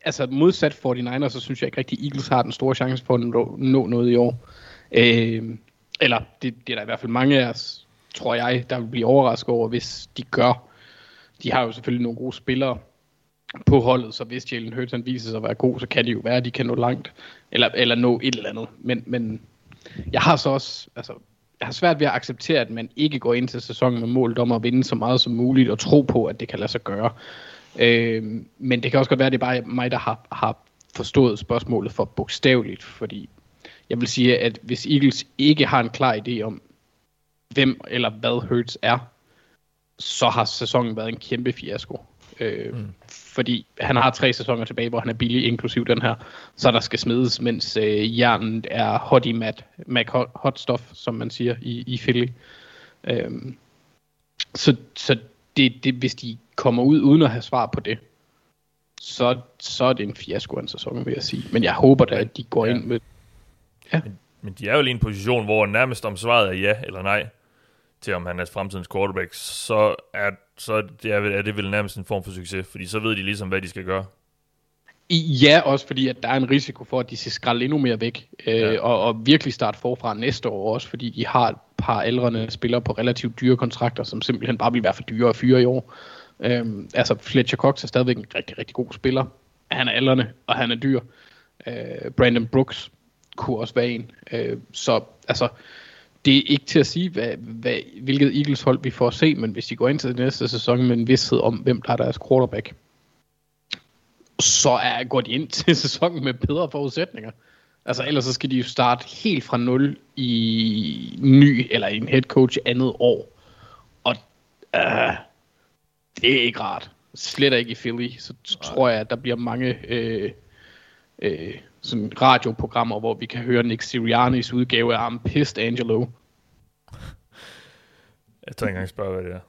altså modsat 49ers, så synes jeg ikke rigtig, Eagles har den store chance for at nå, nå noget i år. Øhm, eller det, det er der i hvert fald mange af os, tror jeg, der vil blive overrasket over, hvis de gør. De har jo selvfølgelig nogle gode spillere på holdet, så hvis Jalen Hurts han viser sig at være god, så kan det jo være, at de kan nå langt, eller, eller nå et eller andet. Men, men jeg har så også, altså, jeg har svært ved at acceptere, at man ikke går ind til sæsonen med målet om at vinde så meget som muligt, og tro på, at det kan lade sig gøre. Øh, men det kan også godt være, at det er bare mig, der har, har forstået spørgsmålet for bogstaveligt, fordi jeg vil sige, at hvis Eagles ikke har en klar idé om, hvem eller hvad Hurts er, så har sæsonen været en kæmpe fiasko. Øh, mm. Fordi han har tre sæsoner tilbage, hvor han er billig, inklusiv den her, så der skal smides, mens øh, hjernen er hot i mat, Mac hot, hot stuff, som man siger i, i Philly. Øh, så så det, det, hvis de kommer ud uden at have svar på det, så, så er det en fiasko af en sæson, vil jeg sige. Men jeg håber da, at de går Ja. ind med... Men de er jo lige i en position, hvor nærmest om svaret er ja eller nej, til om han er fremtidens quarterback, så er, så det er, er det vel nærmest en form for succes, fordi så ved de ligesom, hvad de skal gøre. Ja, også fordi, at der er en risiko for, at de skal skralde endnu mere væk, øh, Ja. ja. og, og virkelig starte forfra næste år også, fordi de har et par aldrende spillere på relativt dyre kontrakter, som simpelthen bare vil være for dyre at fyre i år. Øhm, altså, Fletcher Cox er stadigvæk en rigtig, rigtig god spiller. Han er aldrende, og han er dyr. Øh, Brandon Brooks kunne også være en. Øh, så altså, det er ikke til at sige, hvad, hvad, hvilket Eagles hold vi får at se, men hvis de går ind til næste sæson med en vidshed om, hvem der er deres quarterback, så er, går de ind til sæsonen med bedre forudsætninger. Altså ellers så skal de jo starte helt fra nul i ny, eller en head coach andet år. Og uh, det er ikke rart. Slet ikke i Philly. Så tror jeg, at der bliver mange øh, øh, sådan radioprogrammer, hvor vi kan høre Nick Siriannis udgave af I'm Pissed Angelo. Jeg tror ikke engang spørge, hvad det er.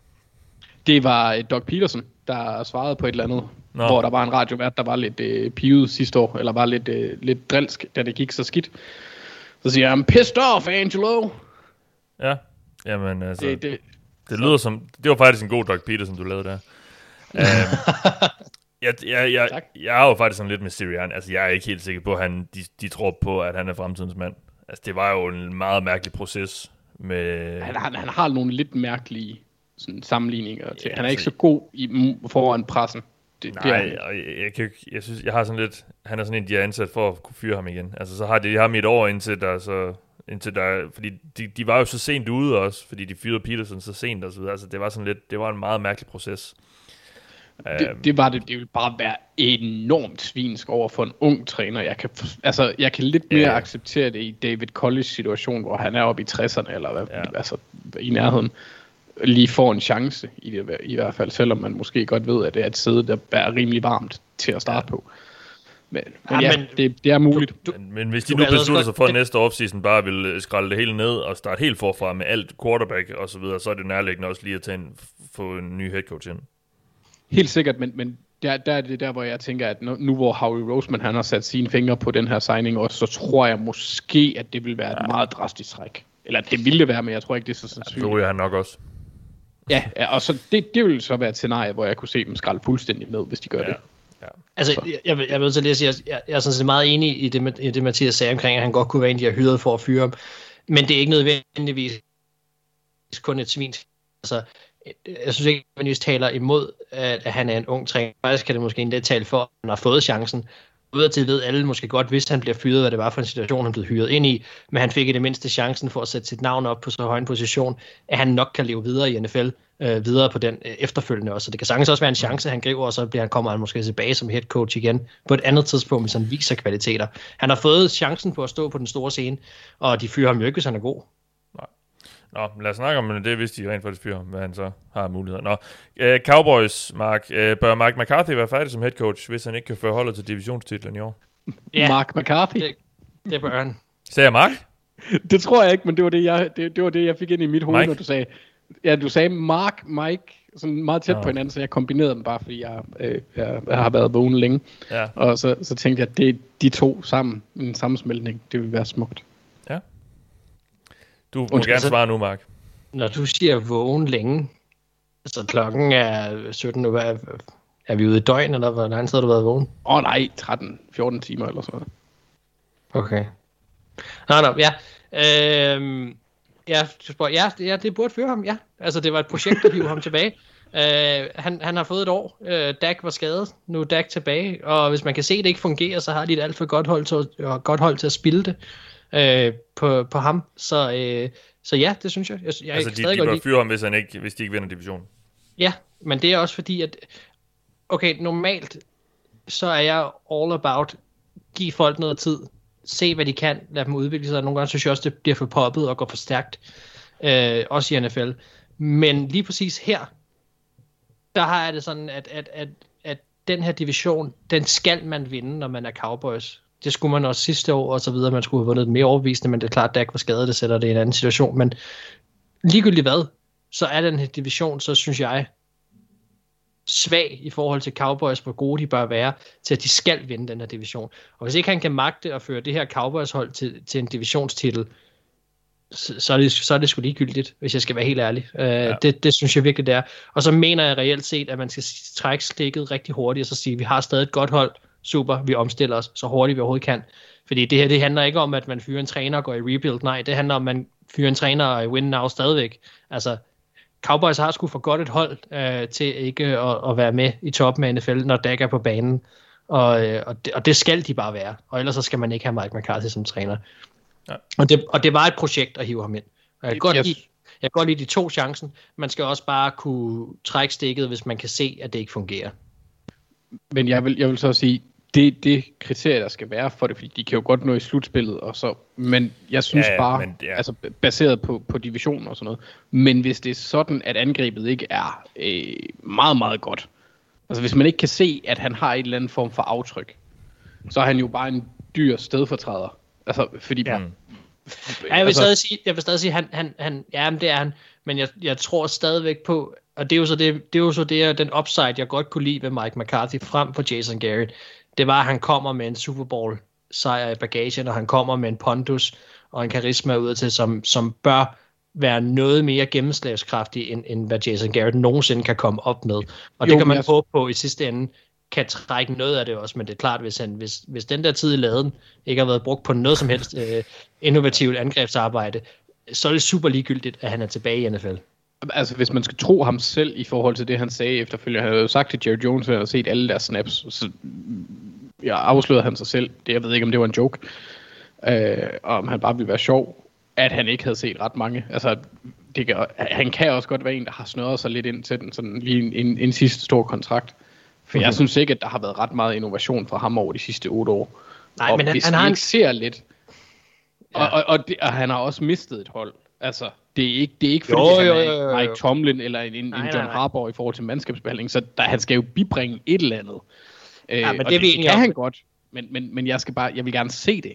Det var øh, Doug Peterson, der svarede på et eller andet, Nå. hvor der var en radiovært, der var lidt øh, pivet sidste år, eller var lidt, øh, lidt drilsk, da det gik så skidt. Så siger jeg, I'm pissed off, Angelo. Ja, jamen altså, det, det, det lyder som, det var faktisk en god Doug Peterson, du lavede der. um, jeg, jeg, jeg, jeg er jo faktisk sådan lidt med Sirian. Altså, jeg er ikke helt sikker på, at han, de, de tror på, at han er fremtidens mand. Altså, det var jo en meget mærkelig proces med... Han, han, han har nogle lidt mærkelige sådan, sammenligninger til. Ja, han er altså, ikke så god i, foran pressen. Det, nej, det er og jeg, jeg, kan, jeg synes, jeg har sådan lidt... Han er sådan en, de har ansat for at kunne fyre ham igen. Altså, så har de ham et år indtil der så... Indtil der, fordi de, de var jo så sent ude også, fordi de fyrede Peterson så sent og så videre. Altså, det var sådan lidt... Det var en meget mærkelig proces. Det, øhm. det var det. Det ville bare være enormt svinsk over for en ung træner. Jeg kan, altså, jeg kan lidt mere ja. acceptere det i David Collins situation, hvor han er oppe i 60'erne, eller hvad, ja. altså, i nærheden, lige får en chance i det i hvert fald, selvom man måske godt ved, at det er et sæde, der er rimelig varmt til at starte ja. på. Men, men ja, ja men, det, det er muligt. Du, du, men, men hvis de nu beslutter sig for at næste offseason bare vil øh, skralde det hele ned og starte helt forfra med alt quarterback og så videre, så er det nærliggende også lige at tage en, få en ny head coach ind. Helt sikkert, men, men der, der er det der, hvor jeg tænker, at nu, nu hvor Howie Roseman han har sat sine fingre på den her signing også, så tror jeg måske, at det vil være ja. et meget drastisk træk. Eller det ville det være, men jeg tror ikke, det er så sandsynligt. Ja, det han nok også. Ja, ja og så det, det vil så være et scenarie, hvor jeg kunne se dem skralde fuldstændig ned, hvis de gør ja. det. Ja. Altså, jeg, jeg, jeg vil så lige sige, at jeg, jeg er sådan set meget enig i det, i det, Mathias sagde omkring, at han godt kunne være en, de har hyret for at fyre ham. Men det er ikke nødvendigvis kun et svin. Altså, jeg synes ikke, at man taler imod, at han er en ung træner. Faktisk kan det måske endda tale for, at han har fået chancen. Ud til ved alle måske godt, hvis han bliver fyret, hvad det var for en situation, han blev hyret ind i, men han fik i det mindste chancen for at sætte sit navn op på så høj en position, at han nok kan leve videre i NFL, øh, videre på den øh, efterfølgende også. Så det kan sagtens også være en chance, han griber, og så bliver han, kommer han måske tilbage som head coach igen på et andet tidspunkt, hvis han viser kvaliteter. Han har fået chancen på at stå på den store scene, og de fyrer ham jo ikke, hvis han er god. Nå, lad os snakke om det, hvis de rent faktisk fyrer, hvad han så har muligheder. Nå, uh, Cowboys, Mark. Uh, bør Mark McCarthy være færdig som head coach, hvis han ikke kan føre holdet til divisionstitlen i år? Ja, Mark McCarthy? Det, det bør han. Sagde jeg Mark? det tror jeg ikke, men det var det, jeg, det, det, var det, jeg fik ind i mit hoved, Mike? når du sagde... Ja, du sagde Mark, Mike, sådan meget tæt Nå. på hinanden, så jeg kombinerede dem bare, fordi jeg, øh, jeg, jeg har været vågen længe. Ja. Og så, så tænkte jeg, at det de to sammen, en sammensmeltning, det vil være smukt. Du må Undskyld, gerne altså, svare nu, Mark. Når du siger vågen længe, altså klokken er 17 nu, er, er vi ude i døgn, eller hvor lang tid har du været vågen? Åh oh, nej, 13-14 timer eller sådan. Okay. Nå, nå, ja. Øhm, ja, spørger, ja, ja, det burde føre ham, ja. Altså, det var et projekt, der hive ham tilbage. Øh, han, han har fået et år. Øh, Dak var skadet. Nu er Dak tilbage. Og hvis man kan se, at det ikke fungerer, så har de et alt for godt hold til, godt hold til at spille det øh, på, på ham. Så, øh, så ja, det synes jeg. jeg, jeg altså, de, de bør fyre ham, hvis, han ikke, hvis de ikke vinder divisionen. Ja, men det er også fordi, at okay, normalt så er jeg all about give folk noget tid, se hvad de kan, lad dem udvikle sig. Nogle gange synes jeg også, det bliver for poppet og går for stærkt, øh, også i NFL. Men lige præcis her, der har jeg det sådan, at, at, at, at den her division, den skal man vinde, når man er Cowboys det skulle man også sidste år og så videre. Man skulle have vundet mere overbevisende, men det er klart, at Dak var skadet, det sætter det i en anden situation. Men ligegyldigt hvad, så er den her division, så synes jeg, svag i forhold til Cowboys, hvor gode de bør være, til at de skal vinde den her division. Og hvis ikke han kan magte at føre det her Cowboys-hold til, til en divisionstitel, så, så, er det, så er det sgu ligegyldigt, hvis jeg skal være helt ærlig. Uh, ja. det, det synes jeg virkelig, det er. Og så mener jeg reelt set, at man skal trække stikket rigtig hurtigt, og så sige, at vi har stadig et godt hold, super, vi omstiller os så hurtigt vi overhovedet kan. Fordi det her, det handler ikke om, at man fyrer en træner og går i rebuild. Nej, det handler om, at man fyrer en træner og win now stadigvæk. Altså, Cowboys har sgu for godt et hold øh, til ikke at, at være med i toppen af NFL, når Dak er på banen. Og, øh, og, det, og det skal de bare være. Og ellers så skal man ikke have Mike McCarthy som træner. Ja. Og, det, og det var et projekt at hive ham ind. Jeg kan, godt lide, jeg kan godt lide de to chancen. Man skal også bare kunne trække stikket, hvis man kan se, at det ikke fungerer. Men jeg vil, jeg vil så sige, det det kriterie, der skal være for det, fordi de kan jo godt nå i slutspillet, og så, men jeg synes ja, ja, bare, men, ja. altså baseret på, på divisionen og sådan noget, men hvis det er sådan, at angrebet ikke er øh, meget, meget godt, altså hvis man ikke kan se, at han har en eller anden form for aftryk, så er han jo bare en dyr stedfortræder. Altså, fordi... Ja. Ja, jeg vil altså, stadig sige, jeg vil stadig sige, han, han, han, ja, men det er han, men jeg, jeg tror stadigvæk på, og det er jo så det, det er jo så det, den upside, jeg godt kunne lide ved Mike McCarthy frem for Jason Garrett, det var, at han kommer med en Super Bowl sejr i bagagen, og han kommer med en pondus og en karisma ud til, som, som bør være noget mere gennemslagskraftig, end, end hvad Jason Garrett nogensinde kan komme op med. Og jo, det kan man jeg... håbe på i sidste ende, kan trække noget af det også, men det er klart, hvis, han, hvis, hvis den der tid i laden ikke har været brugt på noget som helst øh, innovativt angrebsarbejde, så er det super ligegyldigt, at han er tilbage i NFL. Altså, hvis man skal tro ham selv i forhold til det, han sagde efterfølgende, han havde jo sagt til Jerry Jones, at han havde set alle deres snaps, så jeg afslørede han sig selv. Det, jeg ved ikke, om det var en joke, øh, og om han bare ville være sjov, at han ikke havde set ret mange. Altså, det kan, han kan også godt være en, der har snøret sig lidt ind til den, sådan lige en, en, en sidste stor kontrakt. For mm-hmm. jeg synes ikke, at der har været ret meget innovation fra ham over de sidste otte år. Nej, og men han, hvis han har en... ser lidt, ja. og, og, og, det, og han har også mistet et hold. Altså, det er ikke, det er ikke fordi, jo, jo, jo, jo, jo. Mike Tomlin eller en, en, nej, en John nej, nej. Harbaugh i forhold til mandskabsbehandling, så der, han skal jo bibringe et eller andet. Ja, men øh, det, det, det kan han godt, men, men, men jeg skal bare, jeg vil gerne se det.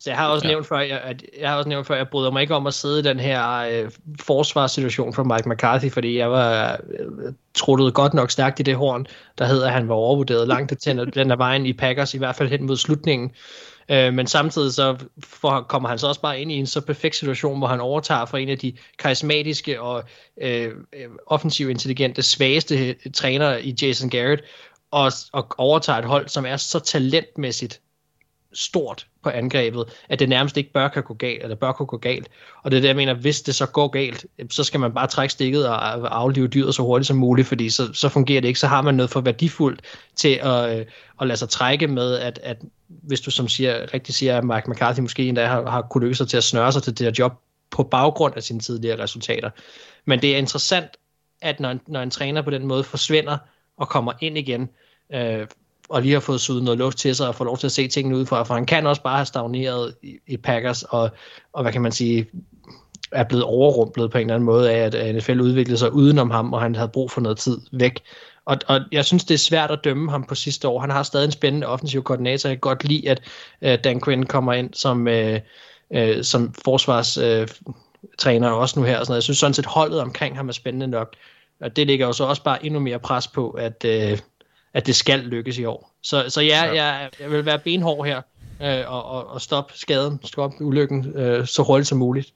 Så jeg har også ja. nævnt før, jeg, at, jeg har også nævnt før, at jeg bryder mig ikke om at sidde i den her øh, forsvarssituation for Mike McCarthy, fordi jeg var øh, truttet godt nok stærkt i det horn, der hedder, at han var overvurderet langt til den af vejen i Packers, i hvert fald hen mod slutningen. Øh, men samtidig så for, kommer han så også bare ind i en så perfekt situation, hvor han overtager for en af de karismatiske og øh, øh offensiv intelligente, svageste øh, trænere i Jason Garrett, og, og overtager et hold, som er så talentmæssigt stort på angrebet, at det nærmest ikke bør kan gå galt, eller bør kunne gå galt. Og det er det, jeg mener, hvis det så går galt, så skal man bare trække stikket og aflive dyret så hurtigt som muligt, fordi så, så fungerer det ikke. Så har man noget for værdifuldt til at, øh, at lade sig trække med, at, at hvis du som siger, rigtig siger, at Mike McCarthy måske endda har, har kunne lykkes sig til at snøre sig til det her job på baggrund af sine tidligere resultater. Men det er interessant, at når, når en træner på den måde forsvinder og kommer ind igen, øh, og lige har fået suget noget luft til sig og få lov til at se tingene ud fra, for han kan også bare have stagneret i, i Packers, og, og hvad kan man sige, er blevet overrumplet på en eller anden måde af, at NFL udviklede sig udenom ham, og han havde brug for noget tid væk. Og, og jeg synes, det er svært at dømme ham på sidste år. Han har stadig en spændende offensiv koordinator. Jeg kan godt lide, at uh, Dan Quinn kommer ind som, uh, uh, som forsvarstræner øh, træner også nu her. Og sådan noget. Jeg synes sådan set, holdet omkring ham er spændende nok. Og det ligger jo så også bare endnu mere pres på, at, uh, at det skal lykkes i år. Så, så ja, ja. Jeg, jeg vil være benhård her øh, og, og, og stoppe skaden, stoppe ulykken øh, så hurtigt som muligt.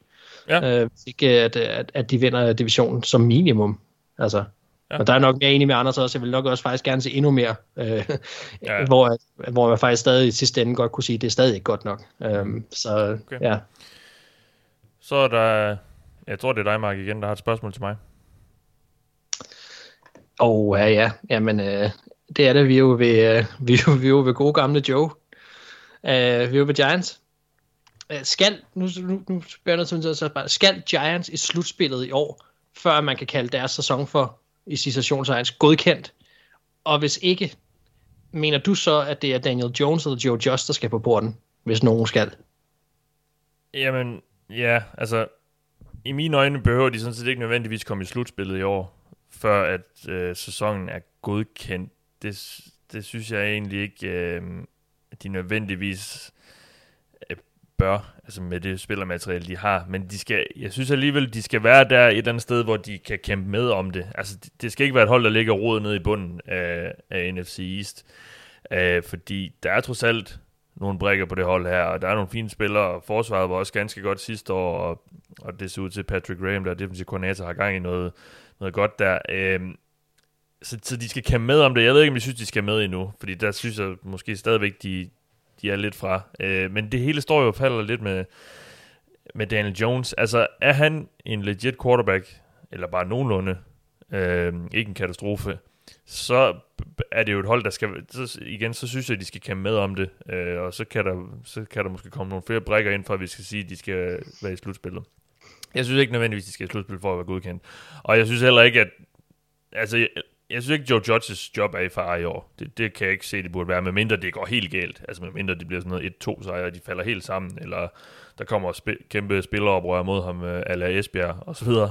Ja. Øh, ikke at, at, at de vinder divisionen som minimum. Altså, ja. Men der er nok mere enig med Anders også. Jeg vil nok også faktisk gerne se endnu mere, øh, ja. hvor, hvor man faktisk stadig i sidste ende godt kunne sige, at det er stadig ikke godt nok. Øh, så okay. ja. Så er der, jeg tror det er dig Mark igen, der har et spørgsmål til mig. Åh, oh, ja, ja. Jamen, øh, det er det. Vi er jo ved, uh, vi er jo, vi er jo ved gode gamle Joe. Uh, vi er jo ved Giants. Uh, skal, nu, nu, nu spørger jeg noget så bare, skal Giants i slutspillet i år, før man kan kalde deres sæson for, i citationsegns, godkendt? Og hvis ikke, mener du så, at det er Daniel Jones eller Joe Just, der skal på borden, hvis nogen skal? Jamen, ja, altså, i mine øjne behøver de sådan set ikke nødvendigvis komme i slutspillet i år, før at øh, sæsonen er godkendt det, det synes jeg egentlig ikke, øh, at de nødvendigvis øh, bør, altså med det spillermateriale, de har. Men de skal, jeg synes alligevel, de skal være der et eller andet sted, hvor de kan kæmpe med om det. Altså, det skal ikke være et hold, der ligger rodet nede i bunden af, af NFC East. Øh, fordi der er trods alt nogle brækker på det hold her, og der er nogle fine spillere, og forsvaret var også ganske godt sidste år, og, og det ser ud til, Patrick Graham, der er defensiv koordinator, har gang i noget, noget godt der. Øh, så, så de skal kæmpe med om det. Jeg ved ikke, om de synes, de skal med endnu, fordi der synes jeg måske stadigvæk, de, de er lidt fra. Øh, men det hele står jo og falder lidt med, med Daniel Jones. Altså, er han en legit quarterback, eller bare nogenlunde, øh, ikke en katastrofe, så er det jo et hold, der skal... Så, igen, så synes jeg, at de skal kæmpe med om det, øh, og så kan, der, så kan der måske komme nogle flere brækker ind, for at vi skal sige, at de skal være i slutspillet. Jeg synes ikke nødvendigvis, de skal i slutspillet for at være godkendt. Og jeg synes heller ikke, at... Altså, jeg, synes ikke, Joe Judges job er i fare i år. Det, det kan jeg ikke se, det burde være, medmindre det går helt galt. Altså medmindre det bliver sådan noget 1-2 sejre, og de falder helt sammen, eller der kommer sp- kæmpe spilleroprør mod ham, uh, ala Esbjerg, og så videre.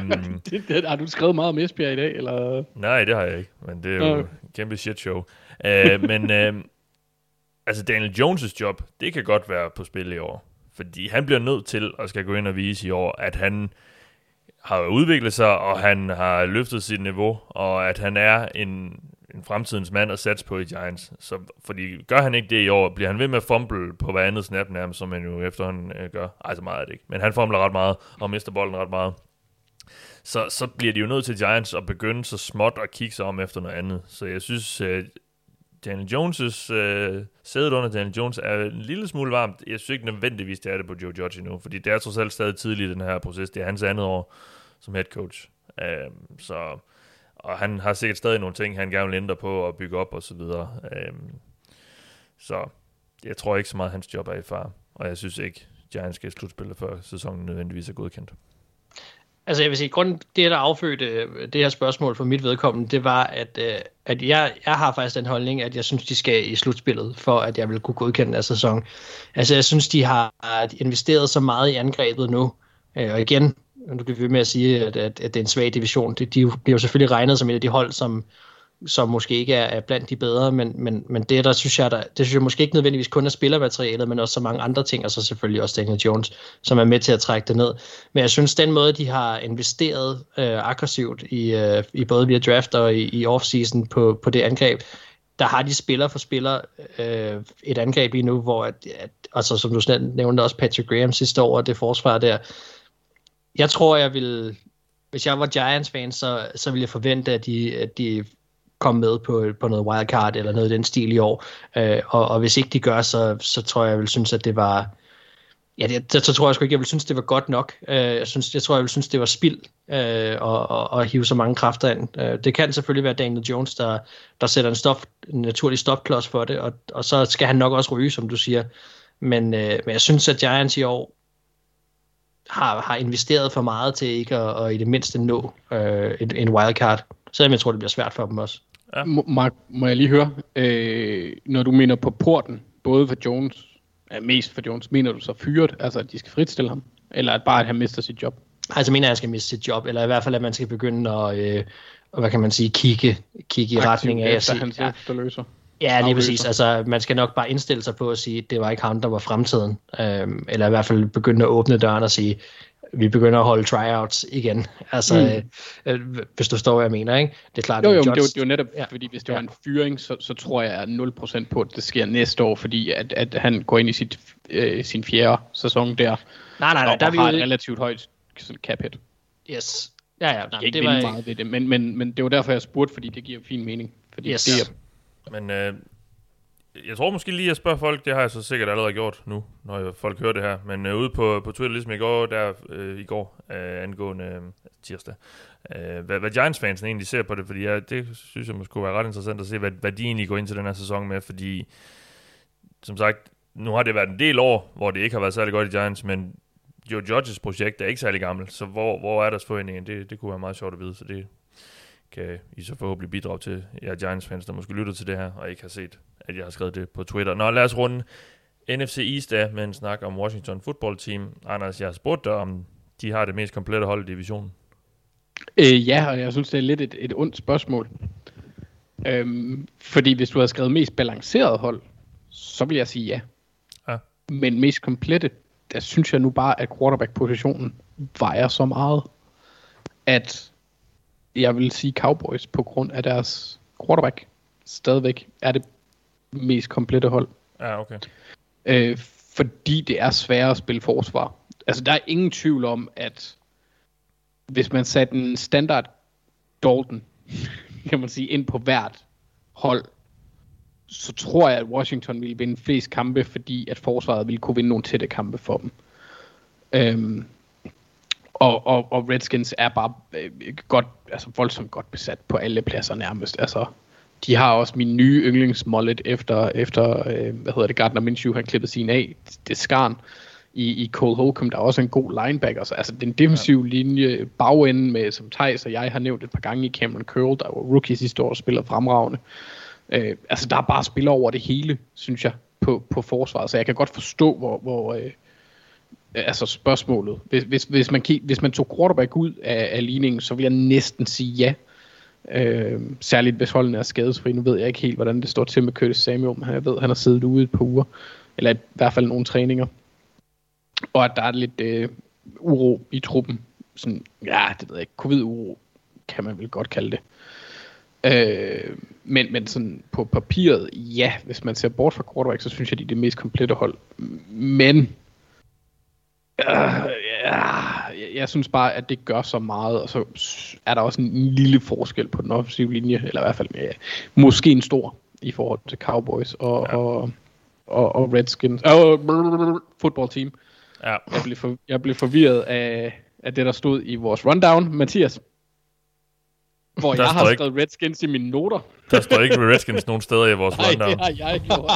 um, det, det, har du skrevet meget om Esbjerg i dag, eller? Nej, det har jeg ikke, men det er jo okay. en kæmpe shit show. Uh, men uh, altså Daniel Jones' job, det kan godt være på spil i år. Fordi han bliver nødt til at skal gå ind og vise i år, at han har udviklet sig, og han har løftet sit niveau, og at han er en, en fremtidens mand at satse på i Giants. Så, fordi gør han ikke det i år, bliver han ved med at fumble på hver andet snap nærmest, som han jo efterhånden øh, gør. Ej, så meget er det ikke. Men han fumbler ret meget, og mister bolden ret meget. Så, så bliver de jo nødt til Giants at begynde så småt at kigge sig om efter noget andet. Så jeg synes, øh, Daniel Jones' øh, sædet under Daniel Jones er en lille smule varmt. Jeg synes ikke nødvendigvis, det er det på Joe Judge endnu, fordi det er trods alt stadig tidligt i den her proces. Det er hans andet år som head coach. Øh, så, og han har sikkert stadig nogle ting, han gerne vil ændre på og bygge op og så videre. Øh, så jeg tror ikke så meget, at hans job er i far. Og jeg synes ikke, Giants skal slutspille før sæsonen nødvendigvis er godkendt. Altså jeg vil sige, grunden det, der affødte øh, det her spørgsmål for mit vedkommende, det var, at, øh, at jeg, jeg har faktisk den holdning, at jeg synes, de skal i slutspillet, for at jeg vil kunne godkende den her sæson. Altså jeg synes, de har investeret så meget i angrebet nu, øh, og igen, nu kan vi med at sige, at, at, at det er en svag division. De, de bliver jo selvfølgelig regnet som et af de hold, som, som måske ikke er, er blandt de bedre, men, men, men det der synes jeg, der, det synes jeg måske ikke nødvendigvis kun er spillermaterialet, men også så mange andre ting, og så selvfølgelig også Daniel Jones, som er med til at trække det ned. Men jeg synes, den måde, de har investeret øh, aggressivt i, øh, i både via draft og i, i offseason på, på det angreb, der har de spiller for spiller øh, et angreb lige nu, hvor at, at, altså, som du nævnte også Patrick Graham sidste år, det forsvar der, jeg tror, jeg vil, hvis jeg var Giants-fan, så, så ville jeg forvente, at de, at de komme med på, på noget wildcard eller noget i den stil i år. Øh, og, og hvis ikke de gør, så, så tror jeg, jeg vil synes, at det var... Ja, det, så tror jeg sgu ikke, jeg vil synes, det var godt nok. Øh, jeg, synes, jeg tror, jeg vil synes, det var spild øh, og, og, og hive så mange kræfter ind. Øh, det kan selvfølgelig være Daniel Jones, der, der sætter en, stop, en naturlig stopklods for det, og, og så skal han nok også ryge, som du siger. Men, øh, men jeg synes, at Giants i år har, har investeret for meget til ikke at, og i det mindste nå øh, en, en wildcard. Selvom jeg tror, det bliver svært for dem også. Ja. Mark, må jeg lige høre, øh, når du mener på porten, både for Jones, ja, mest for Jones, mener du så fyret, altså at de skal fritstille ham, eller at bare at han mister sit job? Altså mener jeg, at han skal miste sit job, eller i hvert fald, at man skal begynde at, øh, hvad kan man sige, kigge, kigge i Aktiv retning af at sige, hans ja, efterløser. Ja, lige præcis. Altså, man skal nok bare indstille sig på at sige, at det var ikke ham, der var fremtiden. Øhm, eller i hvert fald begynde at åbne døren og sige, vi begynder at holde tryouts igen. Altså, mm. øh, hvis du står, hvad jeg mener, ikke? Det er klart, jo, jo, det, er jo, det er jo netop, ja. fordi hvis det var en fyring, så, så tror jeg 0% på, at det sker næste år, fordi at, at han går ind i sit, øh, sin fjerde sæson der. Nej, nej, nej. Der og har et relativt højt cap hit. Yes. Ja, ja. Nej, det var meget ved det, men, men, men det var derfor, jeg spurgte, fordi det giver fin mening. Fordi yes. det er, men øh, jeg tror måske lige at spørge folk, det har jeg så sikkert allerede gjort nu, når folk hører det her, men øh, ude på, på Twitter, ligesom i går, der øh, i går, øh, angående øh, tirsdag, øh, hvad, hvad Giants-fansen egentlig ser på det, fordi jeg, det synes jeg måske kunne være ret interessant at se, hvad, hvad de egentlig går ind til den her sæson med, fordi som sagt, nu har det været en del år, hvor det ikke har været særlig godt i Giants, men Joe Judges projekt er ikke særlig gammelt, så hvor, hvor er deres forventninger? Det, det kunne være meget sjovt at vide, så det kan I så forhåbentlig bidrage til jer Giants-fans, der måske lytter til det her, og ikke har set, at jeg har skrevet det på Twitter. Nå, lad os runde NFC East af med en snak om Washington Football Team. Anders, jeg har spurgt dig, om de har det mest komplette hold i divisionen. Øh, ja, og jeg synes, det er lidt et, et ondt spørgsmål. Øhm, fordi hvis du havde skrevet mest balanceret hold, så vil jeg sige ja. ja. Men mest komplette, der synes jeg nu bare, at quarterback-positionen vejer så meget, at jeg vil sige Cowboys på grund af deres quarterback stadigvæk er det mest komplette hold. Ja, okay. Øh, fordi det er sværere at spille forsvar. Altså, der er ingen tvivl om, at hvis man satte en standard Dalton, kan man sige, ind på hvert hold, så tror jeg, at Washington ville vinde flest kampe, fordi at forsvaret ville kunne vinde nogle tætte kampe for dem. Øhm, og, og, og Redskins er bare øh, godt, altså voldsomt godt besat på alle pladser nærmest. Altså, de har også min nye yndlingsmollet efter, efter øh, hvad hedder det, Gardner Minshew har klippet sin af, det skarn. i, i Cole Holcomb, der er også en god linebacker. Så, altså den defensive linje, bagenden med, som Thijs og jeg har nævnt et par gange i Cameron Curl, der var rookie sidste år og spiller fremragende. Øh, altså der er bare spiller over det hele, synes jeg, på, på forsvaret. Så jeg kan godt forstå, hvor, hvor øh, altså spørgsmålet. Hvis, hvis, hvis, man, hvis man tog quarterback ud af, af ligningen, så vil jeg næsten sige ja. Øh, Øh, særligt hvis holdene er skadesfri. Nu ved jeg ikke helt, hvordan det står til med Curtis Samuel, men jeg ved, han har siddet ude et par uger. Eller i hvert fald nogle træninger. Og at der er lidt øh, uro i truppen. Sådan, ja, det ved jeg ikke. Covid-uro kan man vel godt kalde det. Øh, men, men sådan på papiret, ja, hvis man ser bort fra quarterback, så synes jeg, de er det mest komplette hold. Men øh, ja, jeg, synes bare, at det gør så meget, og så er der også en lille forskel på den offensive linje, eller i hvert fald ja, måske en stor i forhold til Cowboys og, ja. og, og, og Redskins, og football team. Ja. Jeg, blev for, jeg blev forvirret af, af det, der stod i vores rundown. Mathias, hvor der jeg har ikke, skrevet Redskins i mine noter. Der står ikke Redskins nogen steder i vores rundown. Nej, det har jeg gjort.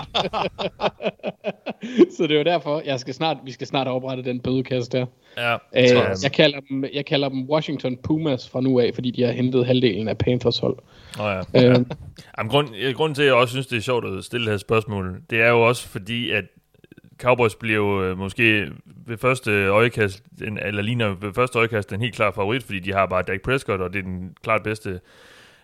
så det er jo derfor, jeg skal snart, vi skal snart oprette den bødekasse der. Ja, Æh, øh, jeg, kalder dem, jeg kalder dem Washington Pumas fra nu af, fordi de har hentet halvdelen af Panthers hold. Oh ja. Øh, Jamen, grund, grunden til, at jeg også synes, det er sjovt at stille det her spørgsmål, det er jo også fordi, at Cowboys bliver jo øh, måske ved første øjekast, en, eller ligner ved første øjekast en helt klar favorit, fordi de har bare Dak Prescott, og det er den klart bedste,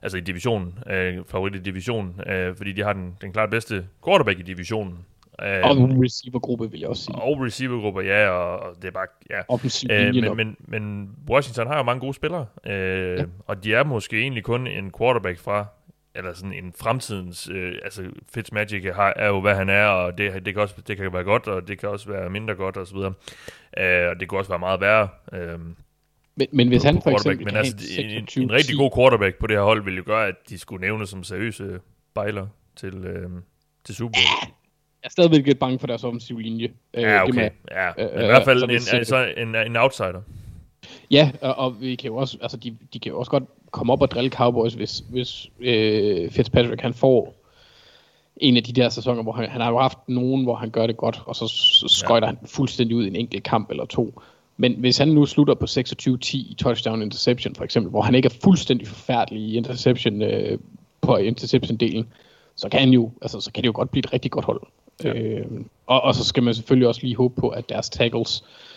altså i divisionen, øh, favorit i divisionen, øh, fordi de har den, den klart bedste quarterback i divisionen. Øh, og receivergruppe, vil jeg også sige. Og receivergruppe, ja, og, og det er bare, ja. Offensiv øh, men, men, men Washington har jo mange gode spillere, øh, ja. og de er måske egentlig kun en quarterback fra eller sådan en fremtidens, øh, altså Fitzmagic har, er jo, hvad han er, og det, det, kan også, det kan være godt, og det kan også være mindre godt, og så videre. Øh, og det kan også være meget værre. Øh, men, men hvis han for eksempel men altså, en, en, en, rigtig god quarterback på det her hold, ville jo gøre, at de skulle nævne som seriøse bejler til, øh, til Super Bowl. Jeg er stadigvæk lidt bange for deres offensive linje. Øh, ja, okay. Det ja. Men øh, i hvert fald en, altså en, en outsider. Ja, og, og vi kan jo også, altså de, de kan jo også godt komme op og drille Cowboys, hvis, hvis øh, Fitzpatrick han får en af de der sæsoner, hvor han, han har jo haft nogen, hvor han gør det godt, og så skøjter ja. han fuldstændig ud i en enkelt kamp eller to. Men hvis han nu slutter på 26-10 i touchdown interception for eksempel, hvor han ikke er fuldstændig forfærdelig i interception øh, på interception-delen, så kan han jo, altså så kan det jo godt blive et rigtig godt hold. Ja. Øh, og, og så skal man selvfølgelig også lige håbe på, at deres tackles øh,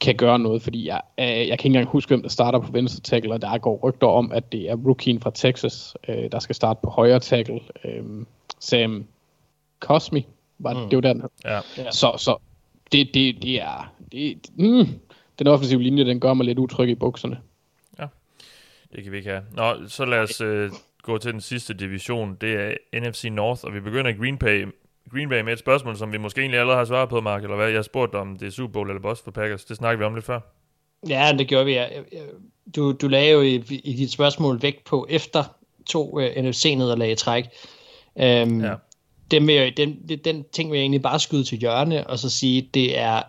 kan gøre noget, fordi jeg, øh, jeg kan ikke engang huske, hvem der starter på venstre tackle, og der går rygter om, at det er rookien fra Texas, øh, der skal starte på højre tackle. Øh, Sam Cosmi, var det, mm. det var den. Ja. Så, så det, det, det er... Det, mm, den offensive linje, den gør mig lidt utryg i bukserne. Ja, det kan vi ikke have. Nå, så lad os øh, gå til den sidste division. Det er NFC North, og vi begynder i Green Bay, Green Bay med et spørgsmål, som vi måske egentlig allerede har svaret på, Mark, eller hvad? Jeg har spurgt om det er Super Bowl eller boss for Packers. Det snakker vi om lidt før. Ja, det gjorde vi. Du, du lagde jo i, i dit spørgsmål vægt på efter to uh, øh, NFC-nederlag i træk. Um, ja. den, vil den, den ting vil jeg egentlig bare skyde til hjørne, og så sige, det er